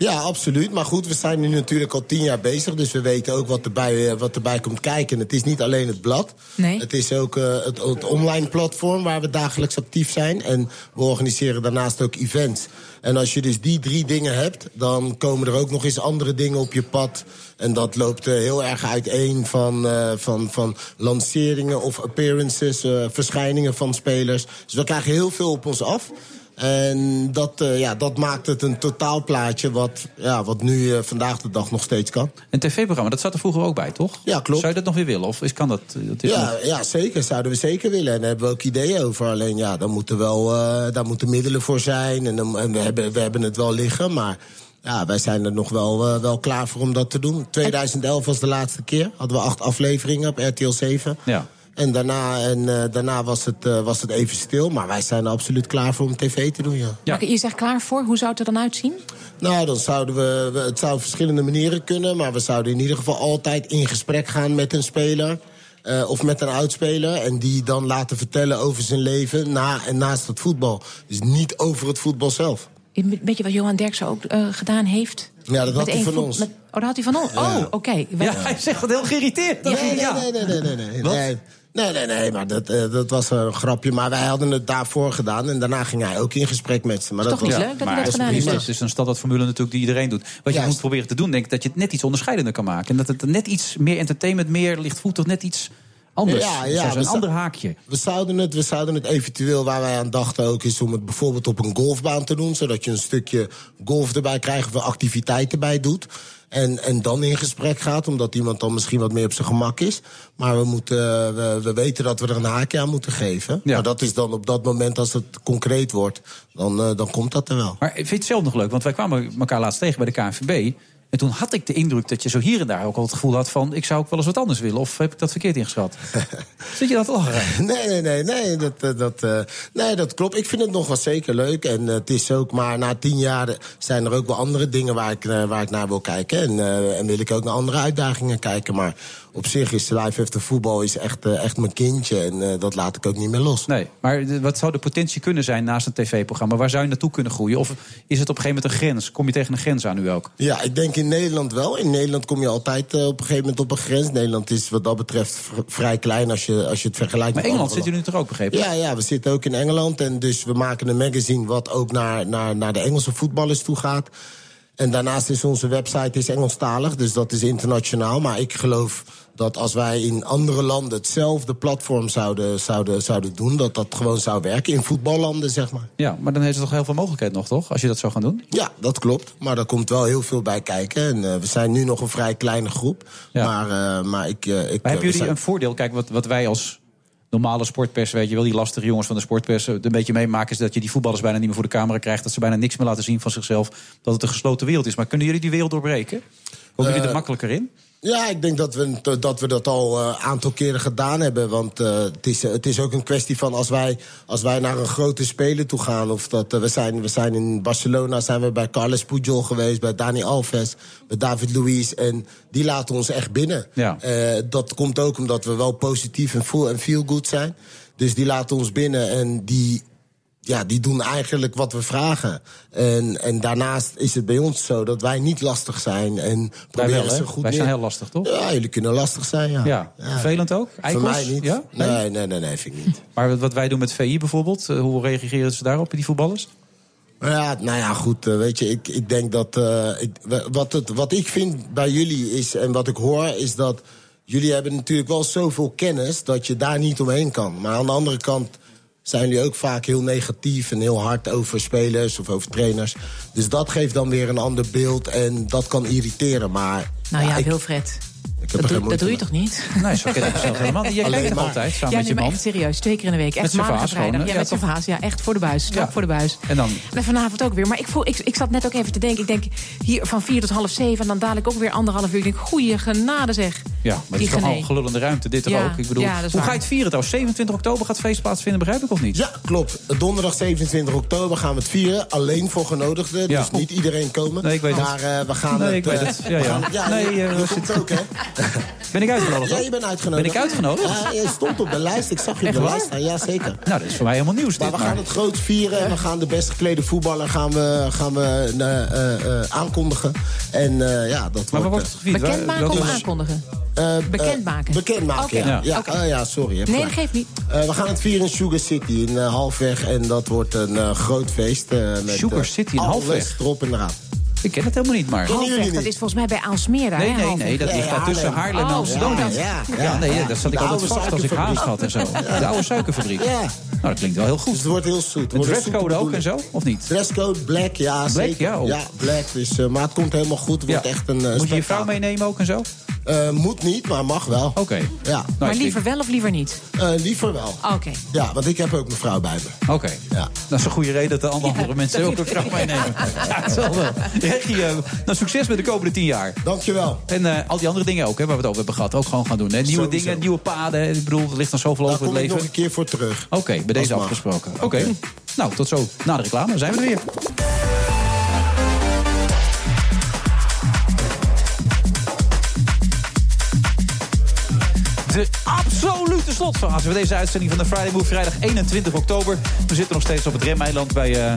Ja, absoluut. Maar goed, we zijn nu natuurlijk al tien jaar bezig. Dus we weten ook wat erbij, eh, wat erbij komt kijken. En het is niet alleen het blad. Nee. Het is ook eh, het, het online platform waar we dagelijks actief zijn. En we organiseren daarnaast ook events. En als je dus die drie dingen hebt, dan komen er ook nog eens andere dingen op je pad. En dat loopt eh, heel erg uiteen van, van, van lanceringen of appearances, verschijningen van spelers. Dus we krijgen heel veel op ons af. En dat, eh, ja, dat maakt het een totaalplaatje wat, ja, wat nu eh, vandaag de dag nog steeds kan. Een tv-programma, dat zat er vroeger ook bij, toch? Ja, klopt. Zou je dat nog weer willen? Of is, kan dat? dat is Ja, nog- ja, zeker. Zouden we zeker willen. En daar hebben we ook ideeën over. Alleen ja, daar moeten, wel, eh, daar moeten middelen voor zijn. En, en we, hebben, we hebben het wel liggen. Maar ja, wij zijn er nog wel, eh, wel klaar voor om dat te doen. 2011 was de laatste keer. Hadden we acht afleveringen op RTL 7. Ja. En daarna, en, eh, daarna was, het, eh, was het even stil. Maar wij zijn er absoluut klaar voor om tv te doen, ja. Maar je zegt klaar voor. Hoe zou het er dan uitzien? Nou, dan zouden we, Het zou op verschillende manieren kunnen. Maar we zouden in ieder geval altijd in gesprek gaan met een speler. eh, of met een oudspeler. En die dan laten vertellen over zijn leven na en naast het voetbal. Dus niet over het voetbal zelf. Weet je wat Johan Derksen ook eh, gedaan heeft? Ja, dat had hij van ons. met- oh, dat had hij van ons? Ja. Oh, oké. Ja, hij zegt het heel geïrriteerd. Nee, Dat- nee, ja. nee, nee, nee, nee, nee. Wat? Nee, nee, nee, nee, maar dat, eh, dat was een grapje. Maar wij hadden het daarvoor gedaan. En daarna ging hij ook in gesprek met ze. Maar dat was, maar was het prima. is dus een standaardformule natuurlijk die iedereen doet. Wat je moet proberen te doen, denk ik, dat je het net iets onderscheidender kan maken. En dat het net iets meer entertainment, meer lichtvoetig, net iets anders. Ja, Dus ja, dat is een ander haakje. We zouden, het, we zouden het eventueel, waar wij aan dachten ook, is om het bijvoorbeeld op een golfbaan te doen. Zodat je een stukje golf erbij krijgt of activiteiten bij doet. En, en dan in gesprek gaat, omdat iemand dan misschien wat meer op zijn gemak is. Maar we, moeten, eh, we, we weten dat we er een haakje aan moeten geven. Maar dat is dan op dat moment, als het concreet wordt, dan, eh, dan komt dat er wel. Maar ik vind het zelf nog leuk, want wij kwamen elkaar laatst tegen bij de KNVB. En toen had ik de indruk dat je zo hier en daar ook al het gevoel had van... ik zou ook wel eens wat anders willen, of heb ik dat verkeerd ingeschat? Zit je dat lachen? Nee, nee, nee, nee, dat, eh, dat, eh, nee, dat klopt. Ik vind het nog wel zeker leuk. En eh, het is ook maar na tien jaar zijn er ook wel andere dingen waar ik, waar ik naar wil kijken. En, en wil ik ook naar andere uitdagingen kijken. Maar op zich is Live After Voetbal is echt, eh, echt mijn kindje. En eh, dat laat ik ook niet meer los. Nee, maar wat zou de potentie kunnen zijn naast een tv-programma? Waar zou je naartoe kunnen groeien? Of is het op een gegeven moment een grens? Kom je tegen een grens aan nu ook? Ja, ik denk in Nederland wel. In Nederland kom je altijd eh, op een gegeven moment op een grens. Nederland is wat dat betreft vrij klein als je, als je het vergelijkt Maar met Engeland zit u nu toch ook, begrepen? Ja, ja, we zitten ook in Engeland. En dus we maken een magazine wat ook naar, naar, naar de Engelse voetballers toe gaat. En daarnaast is onze website is Engelstalig, dus dat is internationaal. Maar ik geloof dat als wij in andere landen hetzelfde platform zouden, zouden, zouden doen... dat dat gewoon zou werken in voetballanden, zeg maar. Ja, maar dan heeft het toch heel veel mogelijkheid nog, toch? Als je dat zou gaan doen? Ja, dat klopt. Maar er komt wel heel veel bij kijken. En eh, we zijn nu nog een vrij kleine groep. Maar, eh, maar ik... eh, ik Maar hebben jullie zijn- een voordeel? Kijk, wat, wat wij als normale sportpers, weet je wel, die lastige jongens van de sportpers, eh, een beetje meemaken, is dat je die voetballers bijna niet meer voor de camera krijgt. Dat ze bijna niks meer laten zien van zichzelf. Dat het een gesloten wereld is. Maar kunnen jullie die wereld doorbreken? Komen jullie er Eh, makkelijker in? Ja, ik denk dat we dat, we dat al een aantal keren gedaan hebben. Want eh, het, is, het is ook een kwestie van als wij, als wij naar een grote speler toe gaan. Of dat, eh, we, zijn, we zijn in Barcelona zijn we bij Carles Pujol geweest, bij Dani Alves, bij David Luiz. En die laten ons echt binnen. Ja. Eh, dat komt ook omdat we wel positief en full en feel good zijn. Dus die laten ons binnen en die, ja, die doen eigenlijk wat we vragen. En, en daarnaast is het bij ons zo dat wij niet lastig zijn. En Wij proberen wel, ze goed Wij zijn heel lastig, toch? Ja, jullie kunnen lastig zijn, ja. Ja. Vervelend ook? Voor Eikels? mij niet. Ja? Nee, nee, nee, nee, vind ik niet. Maar wat- wij doen met VI bijvoorbeeld, eh, hoe reageren ze daarop, die voetballers? Maar ja, nou ja, goed, eh, weet je, ik, ik denk dat... eh, ik, wat, het, wat ik vind bij jullie is, en wat ik hoor, is dat... jullie hebben natuurlijk wel zoveel kennis dat je daar niet omheen kan. Maar aan de andere kant zijn jullie ook vaak heel negatief en heel hard over spelers of over trainers. Dus dat geeft dan weer een ander beeld en dat kan irriteren. Maar Nou ja, ik, Wilfred. Ik heb Dat, doe, dat doe je toch niet? Nee, zo ken ik mezelf helemaal niet. Jij Alleen kijkt maar- altijd samen ja, met je maar man? echt serieus. Twee keer in de week. Echt Met maandag gewoon, vrijdag. hè? Ja, Ja, met vaas. Ja, echt voor de buis. Strak Ja. voor de buis. En dan? En vanavond ook weer. Maar ik, voel, ik, ik zat net ook even te denken. Ik denk hier van vier tot half zeven. En dan dadelijk ook weer anderhalf uur. Ik denk, goeie genade zeg. Ja, maar het Die is toch al gelullende ruimte, dit er Ja, ook. Ik bedoel, ja, dat is hoe waar. ga je het vieren trouwens? 27 oktober gaat het feest plaatsvinden, begrijp ik of niet? Ja, klopt. Donderdag 27 oktober gaan we het vieren. Alleen voor genodigden. Ja. Dus niet iedereen komen. Nee, ik weet het. maar eh, we gaan Nee, het... ik weet eh, het. Ja, ja. we gaan- ja, Nee, eh, we zitten- ook, hè? Ben ik uitgenodigd? Ja, je bent uitgenodigd. Ben ik uitgenodigd? Ja, je stond op de lijst. Ik zag je Echt op de lijst staan. Ja, zeker. Nou, dat is voor mij helemaal nieuws Maar dit. we gaan het groot vieren. En we gaan de best geklede voetballer gaan we, gaan we eh, eh, eh, aankondigen. En eh, ja, dat Maar wordt... wordt het gevierd? Bekendmaken of aankondigen? Bekendmaken. bekendmaken, Oké. ja. Ja. Ja, oh ja, sorry. Nee, dat geeft niet. Eh, we gaan het vieren in Sugar City in Halfweg. En dat wordt een eh, groot feest. eh, met, Sugar City in alles Halfweg? erop en eraan. Ik ken het helemaal niet, maar... Dat is volgens mij bij Aalsmeer daar, Nee, hè, nee, nee, dat ligt daar tussen Haarlem en Oh, Amsterdam. ja, Ja, ja, ja, nee, daar zat ik altijd vast als ik haast had en zo. De oude suikerfabriek. Ja. Nou, dat klinkt wel heel goed. Dus het wordt heel zoet. Een dresscode ook en zo, of niet? Dresscode black, ja, Black, zeker. ja, oh. black. Dus, maar het komt helemaal goed. Het wordt echt een eh, Moet je je vrouw meenemen ook en zo? Eh, moet niet, maar mag wel. Oké. Ja. Maar liever wel of liever niet? Eh, liever wel. Oké. Ja, want ik heb ook mijn vrouw bij me. Oké. Ja. Dat is een goede reden dat de andere mensen ook een vrouw meenemen. Ja, het zal wel. Eh, nou, succes met de komende tien jaar. Dankjewel. En eh, al die andere dingen ook, hè, waar we het over hebben gehad. Ook gewoon gaan doen. Hè. Nieuwe Sowieso. dingen, nieuwe paden. Ik bedoel, er ligt nog zoveel Daar over het kom ik leven. nog een keer voor terug. Oké, bij deze afgesproken. Oké. Nou, tot zo. Na de reclame zijn we er weer. De absolute slotfase van deze uitzending van de Friday Move. Vrijdag 21 oktober. We zitten nog steeds op het Remeiland bij eh,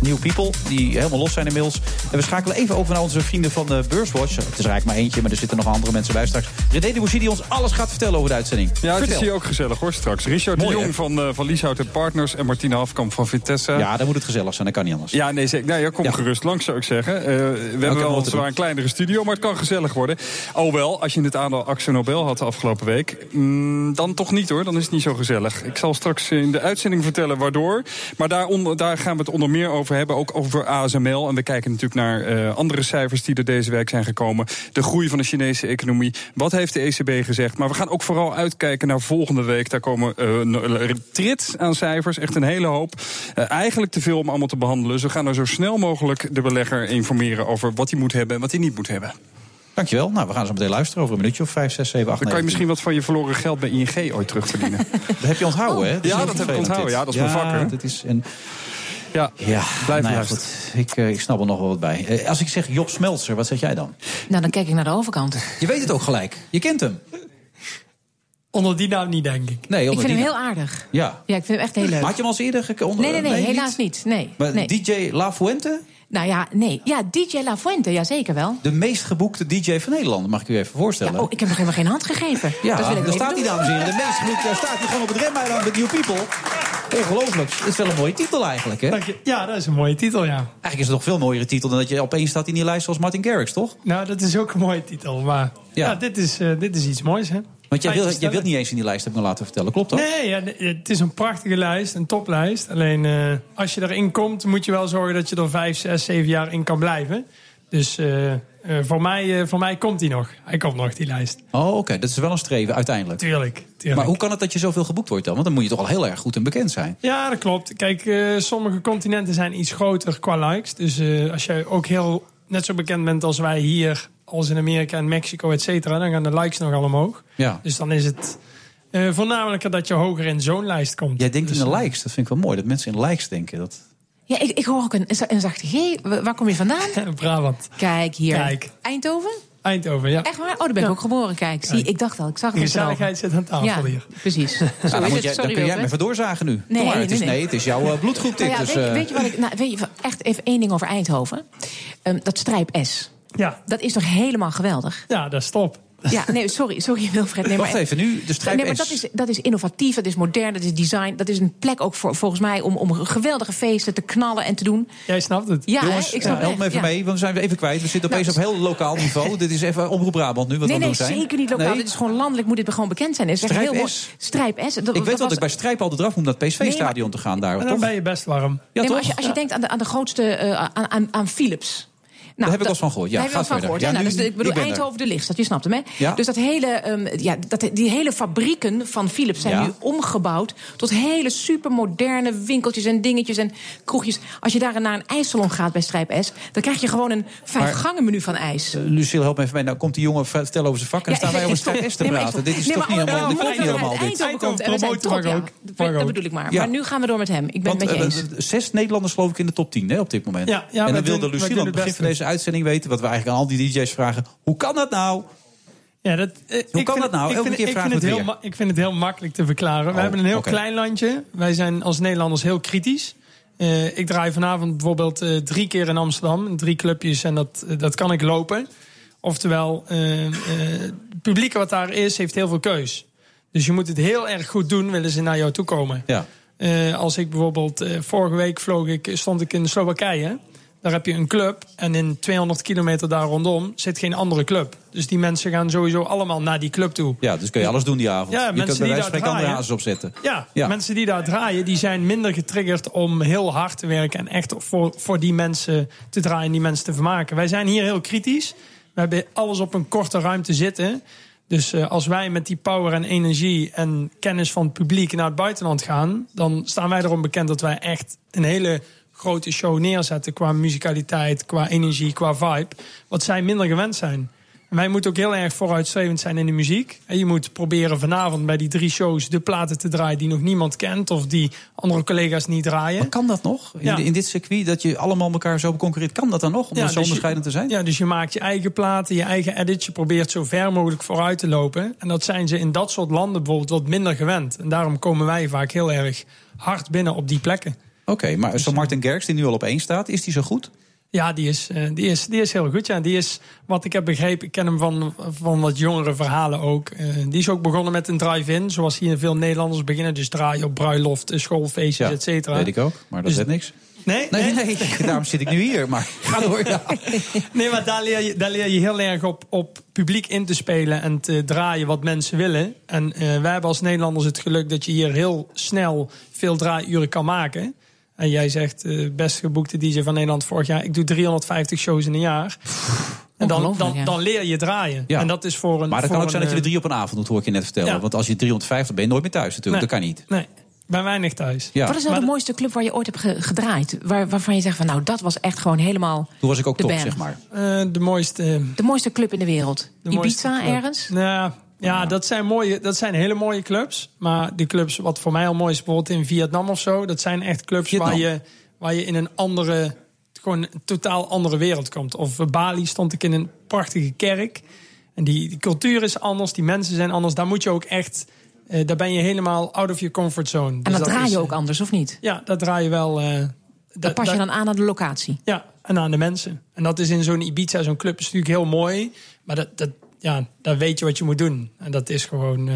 New People. Die helemaal los zijn inmiddels. En we schakelen even over naar onze vrienden van de Beurswatch. Het is eigenlijk maar eentje, maar er zitten nog andere mensen bij straks. René de Bougie die ons alles gaat vertellen over de uitzending. Ja, het Vertel. is hier ook gezellig hoor straks. Richard Mooi, de hè? Jong van, eh van Lieshout en Partners en Martina Hafkamp van Vitesse. Ja, dan moet het gezellig zijn. Dat kan niet anders. Ja, nee, zeker. Nou, ja, kom gerust langs, zou ik zeggen. Eh, we hebben wat wel zwaar een kleinere studio, maar het kan gezellig worden. Alhoewel, als je het aandeel Axel Nobel had de afgelopen week... mm, dan toch niet hoor, dan is het niet zo gezellig. Ik zal straks in de uitzending vertellen waardoor. Maar daaronder, daar gaan we het onder meer over hebben, ook over ASML. En we kijken natuurlijk naar eh, andere cijfers die er deze week zijn gekomen. De groei van de Chinese economie. Wat heeft de ECB gezegd? Maar we gaan ook vooral uitkijken naar volgende week. Daar komen eh, een trits aan cijfers, echt een hele hoop. Eh, eigenlijk te veel om allemaal te behandelen. Dus we gaan er zo snel mogelijk de belegger informeren over wat hij moet hebben en wat hij niet moet hebben. Dankjewel. Nou, we gaan zo meteen luisteren over een minuutje of 5, 6, 7, 8, Dan kan je misschien wat van je verloren geld bij ING ooit terugverdienen. Dat heb je onthouden, hè? Ja, dat heb ik onthouden. Ja, dat is mijn vak, hè? Is een... Ja, ja blijf nou ja, goed. Ik, eh, ik snap er nog wel wat bij. Eh, als ik zeg Job Smeltzer, wat zeg jij dan? Nou, dan kijk ik naar de overkant. Je weet het ook gelijk. Je kent hem. Onder die naam niet, denk ik. Nee, Ik vind hem heel aardig. Ja. Ja, ik vind hem echt heel leuk. Had je hem al eens eerder gekend? Nee, nee, nee, helaas niet. Nee. Maar nee. DJ La Fuente? Nou ja, nee. Ja, DJ La Fuente, ja zeker wel. De meest geboekte DJ van Nederland, mag ik u even voorstellen. Ja, oh, ik heb nog helemaal geen hand gegeven. Ja, dat wil ik daar staat hij, dames en heren. De meest geboekte. Daar staat hij gewoon op het remeiland met New People. Ongelooflijk. Dat is wel een mooie titel eigenlijk, hè? Dank je. Ja, dat is een mooie titel, ja. Eigenlijk is het nog veel mooiere titel dan dat je opeens staat in die lijst als Martin Garrix, toch? Nou, dat is ook een mooie titel. Maar ja, dit, is, eh, dit is iets moois, hè? Want jij, wil, jij wilt niet eens in die lijst, heb ik me laten vertellen. Klopt dat? Nee, ja, het is een prachtige lijst, een toplijst. Alleen eh, als je erin komt, moet je wel zorgen dat je er vijf, zes, zeven jaar in kan blijven. Dus eh, eh, voor, mij, eh, voor mij komt hij nog. Hij komt nog, die lijst. Oh, oké. Dat is wel een streven uiteindelijk. Tuurlijk, tuurlijk. Maar hoe kan het dat je zoveel geboekt wordt dan? Want dan moet je toch al heel erg goed en bekend zijn. Ja, dat klopt. Kijk, eh, sommige continenten zijn iets groter qua likes. Dus als jij ook heel net zo bekend bent als wij hier, als in Amerika en Mexico, et cetera, dan gaan de likes nogal omhoog. Ja. Dus dan is het voornamelijker dat je hoger in zo'n lijst komt. Jij denkt Dus, in de eh, likes. Dat vind ik wel mooi. Dat mensen in likes denken. Dat... Ja, ik, ik hoor ook een, een zachte G. Wa- Waar kom je vandaan? Brabant. Kijk hier. Kijk. Eindhoven? Eindhoven, ja. Echt waar? Oh, daar ben ik ook geboren. Kijk, zie, ik dacht al. Ik zag De het gezelligheid zit aan tafel ja, hier. precies. Zo Nou, dan, moet het. jij, dan Sorry, kun jij me even doorzagen nu. Nee, Kom maar, het is, nee, nee. nee, het is jouw eh, bloedgroep dit. Nou ja, dus, weet, je, eh, weet je wat ik... Nou, weet je, echt even één ding over Eindhoven. Ehm, dat strijp S. Ja. Dat is toch helemaal geweldig? Ja, dat is top. Ja, nee, sorry, sorry Wilfred. Nee, Wacht maar, even, nu de strijp Nee, maar S. dat is, dat is innovatief, dat is modern, dat is design. Dat is een plek ook voor, volgens mij om, om geweldige feesten te knallen en te doen. Jij snapt het. Ja, Jongens, ik snap ja, help me even ja. mee, want we zijn we even kwijt. We zitten opeens Nou, op heel lokaal niveau. Dit is even Omroep Brabant nu, wat Nee, we nee, doen zijn. zeker niet lokaal. Nee? Dit is gewoon landelijk, moet dit gewoon bekend zijn. Het is echt Strijp heel mooi. S? Strijp S. Dat, Ik weet dat was- ik bij Strijp altijd eraf moet om naar het PSV-stadion te gaan daar, En dan toch? ben je best warm. Ja, nee, maar als je, als je denkt aan de, aan de grootste, eh, aan, aan, aan Philips. Nou, heb ik wel van gehoord. Ja, daar heb van gehoord. Ja, Ja, nou, dus, ik bedoel, ik er. Eindhoven de Lichtstad, je snapt hem, hè? Ja. Dus dat hele, ehm, ja, dat, die hele fabrieken van Philips zijn Ja. nu omgebouwd... tot hele supermoderne winkeltjes en dingetjes en kroegjes. Als je daar naar een ijssalon gaat bij Strijp S... dan krijg je gewoon een vijf gangen menu van ijs. Eh, Lucille, help me even mee. Nou komt die jongen vertellen over zijn vak... en dan Ja, staan wij over ik. Strijp S te ik praten. Dit is toch niet helemaal... Dit. Eindhoven ja. ook. Dat- Dat bedoel ik maar. Maar nu gaan we door met hem. Ik ben met je eh, eens. eh, zes Nederlanders geloof ik in de top 10 hè, op dit moment. Ja, ja, en dan wilde Lucille aan het begin van deze uitzending weten... wat we eigenlijk aan al die DJ's vragen. Hoe kan dat nou? Ja, dat, eh, ik kan dat nou? Ik vind, keer ik vragen vind, het heel, ma- ik vind het heel makkelijk te verklaren. Oh, we hebben een heel klein landje. Wij zijn als Nederlanders heel kritisch. Eh, ik draai vanavond bijvoorbeeld eh, drie keer in Amsterdam. Drie clubjes en dat, dat kan ik lopen. Oftewel, het publiek wat daar is, heeft heel veel keus. Dus je moet het heel erg goed doen, willen ze naar jou toe komen. Ja. Als ik bijvoorbeeld, vorige week vloog ik, stond ik in Slowakije. Daar heb je een club. En in 200 kilometer daar rondom zit geen andere club. Dus die mensen gaan sowieso allemaal naar die club toe. Ja, dus kun je alles doen die avond. Ja, je mensen kunt bij die wijze van daar spreken andere hazes opzetten. Ja, Ja. mensen die daar draaien, die zijn minder getriggerd om heel hard te werken en echt voor, voor die mensen te draaien en die mensen te vermaken. Wij zijn hier heel kritisch. We hebben alles op een korte ruimte zitten. Dus eh, als wij met die power en energie en kennis van het publiek naar het buitenland gaan, dan staan wij erom bekend dat wij echt een hele grote show neerzetten qua muzikaliteit, qua energie, qua vibe. Wat zij minder gewend zijn. En wij moeten ook heel erg vooruitstrevend zijn in de muziek. En je moet proberen vanavond bij die drie shows de platen te draaien die nog niemand kent of die andere collega's niet draaien. Maar kan dat nog? In, Ja. in dit circuit, dat je allemaal elkaar zo concurreert, kan dat dan nog? Om zo dus je- onderscheidend te zijn? Ja, dus je maakt je eigen platen, je eigen edits. Je probeert zo ver mogelijk vooruit te lopen. En dat zijn ze in dat soort landen bijvoorbeeld wat minder gewend. En daarom komen wij vaak heel erg hard binnen op die plekken. Oké, maar zo Martin Gerks, die nu al op één staat, is die zo goed? Ja, die is, eh, die is, die is heel goed. Ja. Die is, wat ik heb begrepen, ik ken hem van, van wat jongere verhalen ook. Eh, die is ook begonnen met een drive-in, zoals hier veel Nederlanders beginnen. Dus draaien op bruiloften, schoolfeestjes, et cetera. weet ik ook, maar dat Dus- is niks. Nee, Nee, nee, daarom zit ik nu hier. Maar ga door. Ja. Nee, maar daar leer je, daar leer je heel erg op, op publiek in te spelen en te draaien wat mensen willen. En eh, wij hebben als Nederlanders het geluk dat je hier heel snel veel draaiuren kan maken. En jij zegt, eh best geboekte DJ van Nederland vorig jaar, ik doe 350 shows in een jaar. En dan, dan, ja. dan leer je draaien. Ja. En dat is voor een. Maar dat kan ook zijn dat je er drie op een avond doet, hoor ik je net vertellen. Ja. Want als je 350 ben je nooit meer thuis natuurlijk. Nee. Dat kan niet. Nee, ben weinig thuis. Ja. Wat is nou de mooiste club waar je ooit hebt ge- gedraaid? Waar, waarvan je zegt van nou, dat was echt gewoon helemaal. Toen was ik ook de top, band. zeg maar. Eh, de mooiste. De mooiste club in de wereld. De Ibiza ergens? Nou, ja, dat zijn, mooie, dat zijn hele mooie clubs. Maar die clubs, wat voor mij al mooi is, bijvoorbeeld in Vietnam of zo, dat zijn echt clubs waar je, waar je in een andere, gewoon een totaal andere wereld komt. Of eh, Bali stond ik in een prachtige kerk. En die, die cultuur is anders, die mensen zijn anders. Daar moet je ook echt, eh, daar ben je helemaal out of your comfort zone. En Dus dat draai je eh, ook anders, of niet? Ja, dat draai je wel. eh, Dat pas je dan aan aan de locatie. ja, en aan de mensen. En dat is in zo'n Ibiza, zo'n club, is natuurlijk heel mooi. Maar dat, dat, ja, daar weet je wat je moet doen. En dat is gewoon... eh,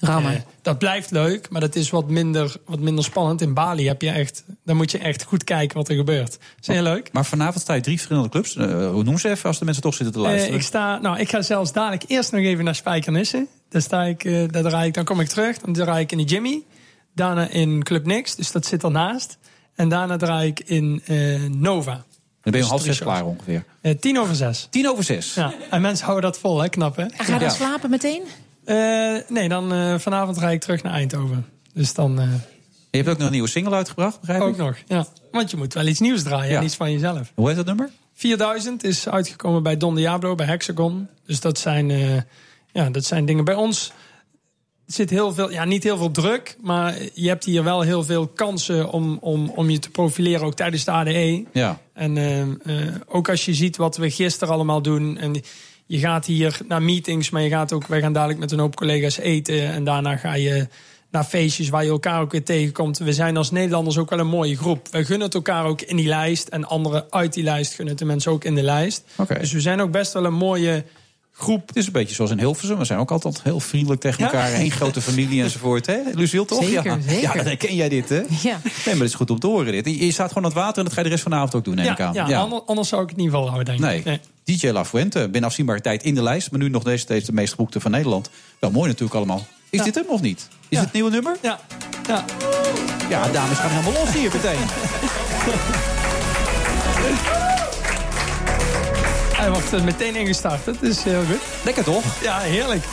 Rammen. eh, dat blijft leuk, maar dat is wat minder, wat minder spannend. In Bali heb je echt... Dan moet je echt goed kijken wat er gebeurt. Dat is heel leuk. Maar vanavond sta je drie verschillende clubs. Eh, hoe noem ze even als de mensen toch zitten te Eh, luisteren? ik, sta, nou, ik ga zelfs dadelijk eerst nog even naar Spijkenisse. Daar, sta ik, eh, daar draai ik, dan kom ik terug. Dan draai ik in de Jimmy. Daarna in Club Nix, dus dat zit ernaast. En daarna draai ik in eh, Nova. Dan ben je om half drie zes klaar ongeveer. Eh, tien over zes. Tien over zes? Ja, en mensen houden dat vol, hè? Knap, hè? En ga je dan slapen meteen? Eh, nee, dan eh, vanavond rijd ik terug naar Eindhoven. Dus dan... eh, Je hebt ook nog een nieuwe single uitgebracht, begrijp ook ik? nog, ja. Want je moet wel iets nieuws draaien Ja. en iets van jezelf. Hoe heet dat nummer? 4000 is uitgekomen bij Don Diablo, bij Hexagon. Dus dat zijn, eh, ja, dat zijn dingen bij ons. Zit heel veel, ja, niet heel veel druk, maar je hebt hier wel heel veel kansen om, om, om je te profileren, ook tijdens de ADE. Ja. En eh, eh, ook als je ziet wat we gisteren allemaal doen. En je gaat hier naar meetings, maar je gaat ook, wij gaan dadelijk met een hoop collega's eten. En daarna ga je naar feestjes waar je elkaar ook weer tegenkomt. We zijn als Nederlanders ook wel een mooie groep. Wij gunnen het elkaar ook in die lijst. En anderen uit die lijst gunnen het de mensen ook in de lijst. Oké. Dus we zijn ook best wel een mooie groep. Het is een beetje zoals in Hilversum. We zijn ook altijd heel vriendelijk tegen elkaar. Eén grote familie enzovoort. Hè? Luciel, toch? Zeker, ja. zeker. Ja, dan herken jij dit, hè? Ja. Nee, maar het is goed om te horen dit. Je staat gewoon aan het water en dat ga je de rest van de avond ook doen, neem ik Ja, aan. ja, ander- anders zou ik het niet volhouden, denk Nee. ik. DJ La Fuente, binnen afzienbare tijd in de lijst. Maar nu nog deze steeds de meest geboekte van Nederland. Wel mooi natuurlijk allemaal. Is dit hem of niet? Is het het nieuwe nummer? Ja. ja. Ja, dames gaan helemaal los hier meteen. Hij wordt eh, meteen ingestart. Dat is heel goed. Lekker toch? Ja, heerlijk.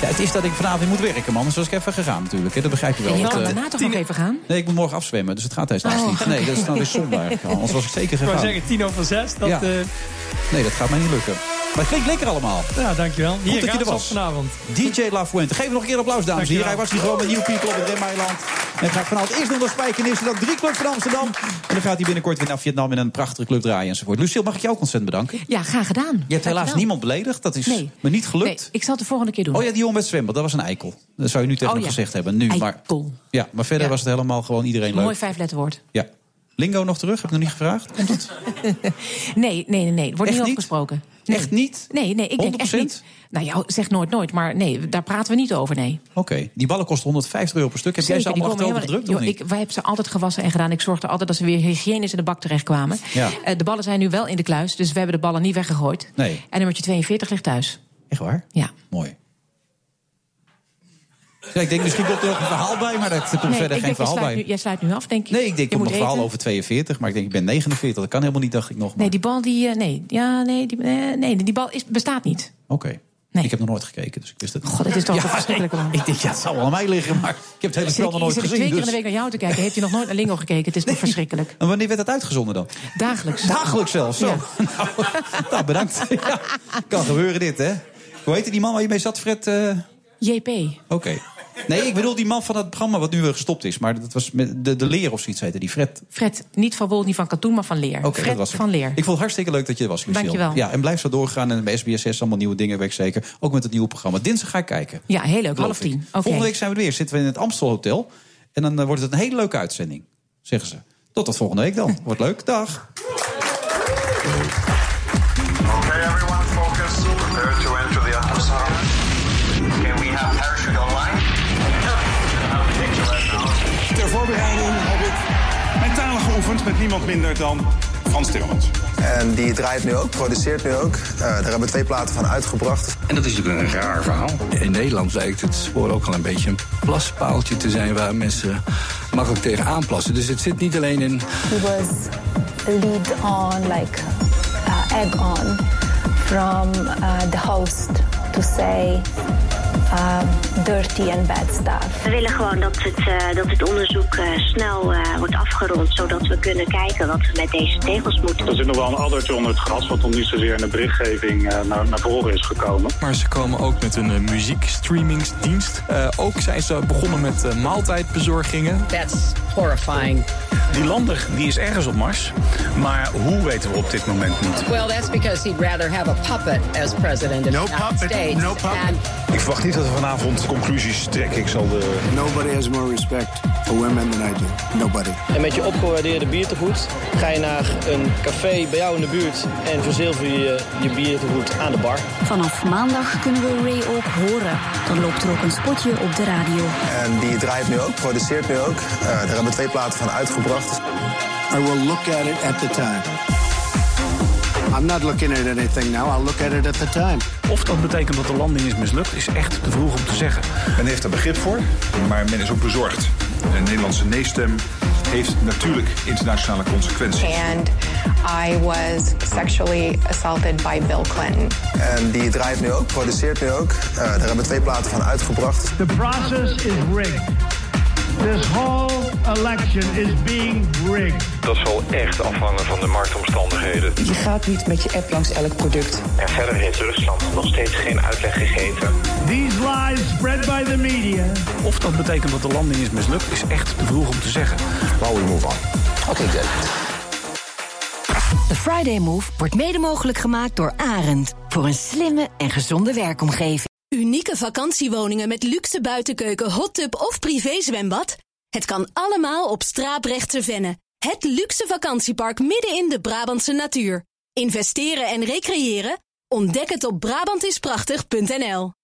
Ja, het is dat ik vanavond weer moet werken, man. Dus was ik even gegaan natuurlijk. Hè? Dat begrijp je wel. je want, kan eh, daarna toch nog even gaan? nee, ik moet morgen afzwemmen, dus het gaat helaas Oh. niet. Nee, dat is nou weer zonde eigenlijk. Anders was ik zeker Ik wou gegaan. zeggen, tien over zes. Dat, Ja. eh, Nee, dat gaat mij niet lukken. Maar het klinkt lekker allemaal. ja, dankjewel. Goed Hier dat je gaat er was. vanavond. DJ La Fuente. Geef hem nog een keer applaus, dames en heren. Hij was hier gewoon met New People op het Remeiland. En gaat vanavond eerst nog naar Spijkenisse, dan drie clubs van Amsterdam. En dan gaat hij binnenkort weer naar Vietnam in een prachtige club draaien enzovoort. Lucille, mag ik jou ook ontzettend bedanken? Ja, graag gedaan. Je hebt helaas niemand beledigd. Dat is Nee. me niet gelukt. Nee, ik zal het de volgende keer doen. Oh ja, die jongen met zwembad, dat was een eikel. Dat zou je nu tegen Oh hem ja. gezegd hebben. Nu, maar, ja, maar verder Ja. was het helemaal gewoon iedereen leuk. Mooi vijfletterwoord. Ja. Lingo nog terug? Heb ik nog niet gevraagd? Komt het? Nee, nee, nee, nee. Wordt Echt niet niet? over gesproken. Echt niet? Nee, nee, ik denk echt 100%? niet. Nou ja, zeg nooit nooit, maar nee, daar praten we niet over, nee. Oké, die ballen kosten 150 euro per stuk. Heb jij ze allemaal achterover gedrukt of niet? ik, wij hebben ze altijd gewassen en gedaan. Ik zorgde altijd dat ze weer hygiënisch in de bak terechtkwamen. Ja. Eh, de ballen zijn nu wel in de kluis, dus we hebben de ballen niet weggegooid. Nee. En nummertje 42 ligt thuis. Echt waar? Ja. Mooi. Ja, ik denk misschien komt er nog een verhaal bij, maar daar komt Nee, verder geen verhaal bij. nu, jij sluit nu af, denk ik. Nee, ik denk Je komt moet nog een verhaal over 42, maar ik denk ik ben 49. Dat kan helemaal niet, dacht ik nog. Nee, die bal die. eh, nee, ja, nee, die, eh, nee, die bal is, bestaat niet. Oké. Ik heb nog nooit gekeken, dus ik wist het niet. God, het is toch Ja, een verschrikkelijke man. Ik denk, ja, het zal wel aan mij liggen, maar ik heb het hele spel zit, nog nooit zit ik gezien. twee keer in Dus. de week naar jou te kijken. Heeft hij nog nooit naar Lingo gekeken? Het is toch verschrikkelijk. En wanneer werd dat uitgezonden dan? Dagelijks. Dagelijks zelfs, zo. Ja. Nou, nou, bedankt. Ja, kan gebeuren dit, hè? Hoe heette die man waar je mee zat, Fred? eh? JP. Oké. Nee, ik bedoel die man van het programma wat nu weer gestopt is. Maar dat was met de, de leer of zoiets heette die, Fred. Fred, niet van Wol, niet van Katoen, maar van Leer. Oké, Fred dat was van Leer. Ik vond het hartstikke leuk dat je er was, Lucille. Dankjewel. Ja, en blijf zo doorgaan. En bij SBSS allemaal nieuwe dingen, weet ik zeker. Ook met het nieuwe programma. Dinsdag ga ik kijken. Ja, heel leuk. Half tien. Oké. Volgende week zijn we er weer. Zitten we in het Amstel Hotel. En dan eh, wordt het een hele leuke uitzending, zeggen ze. Tot tot volgende week dan. Wordt leuk. Dag. Okay, met niemand minder dan Frans Timmermans. En die draait nu ook, produceert nu ook. Eh, daar hebben we twee platen van uitgebracht. En dat is natuurlijk een raar verhaal. In Nederland lijkt het spoor ook al een beetje een plaspaaltje te zijn waar mensen makkelijk tegen aanplassen. Dus het zit niet alleen in. He was lead on, like uh, egg on, from uh, the host to say um, dirty and bad stuff. We willen gewoon dat het, eh, dat het onderzoek eh, snel eh, wordt afgerond, zodat we kunnen kijken wat we met deze tegels moeten. Er zit nog wel een addertje onder het gras, wat nog niet zozeer in de berichtgeving eh, naar, naar voren is gekomen. Maar ze komen ook met een uh, muziekstreamingsdienst. Uh, ook zijn ze begonnen met uh, maaltijdbezorgingen. That's horrifying. Die lander die is ergens op Mars, maar hoe weten we op dit moment niet. Well, that's because he'd rather have a puppet as president of No the United puppet, States. no puppet. And Ik verwacht niet dat we vanavond conclusies trekken. Ik zal de... Nobody has more respect for women than I do. Nobody. En met je opgewaardeerde biertegoed ga je naar een café bij jou in de buurt en verzilver je je biertegoed aan de bar. Vanaf maandag kunnen we Ray ook horen. Dan loopt er ook een spotje op de radio. En die draait nu ook, produceert nu ook. Eh, daar hebben we twee platen van uitgebracht. I will look at it at the time. I'm not looking at anything now. I'll look at it at the time. Of dat betekent dat de landing is mislukt, is echt te vroeg om te zeggen. Men heeft er begrip voor, maar men is ook bezorgd. De Nederlandse nee-stem heeft natuurlijk internationale consequenties. And I was sexually assaulted by Bill Clinton. En die draait nu ook, produceert nu ook. Eh, daar hebben we twee platen van uitgebracht. The process is rigged. This whole election is being rigged. Dat zal echt afhangen van de marktomstandigheden. Je gaat niet met je app langs elk product. En verder heeft Rusland nog steeds geen uitleg gegeven. These lies spread by the media. Of dat betekent dat de landing is mislukt, is echt te vroeg om te zeggen. Well, we move on. Okay, good. De Friday Move wordt mede mogelijk gemaakt door Arend. Voor een slimme en gezonde werkomgeving. Unieke vakantiewoningen met luxe buitenkeuken, hot tub of privézwembad? Het kan allemaal op Straaprechtse Venne. Het luxe vakantiepark midden in de Brabantse natuur. Investeren en recreëren? Ontdek het op Brabantisprachtig.nl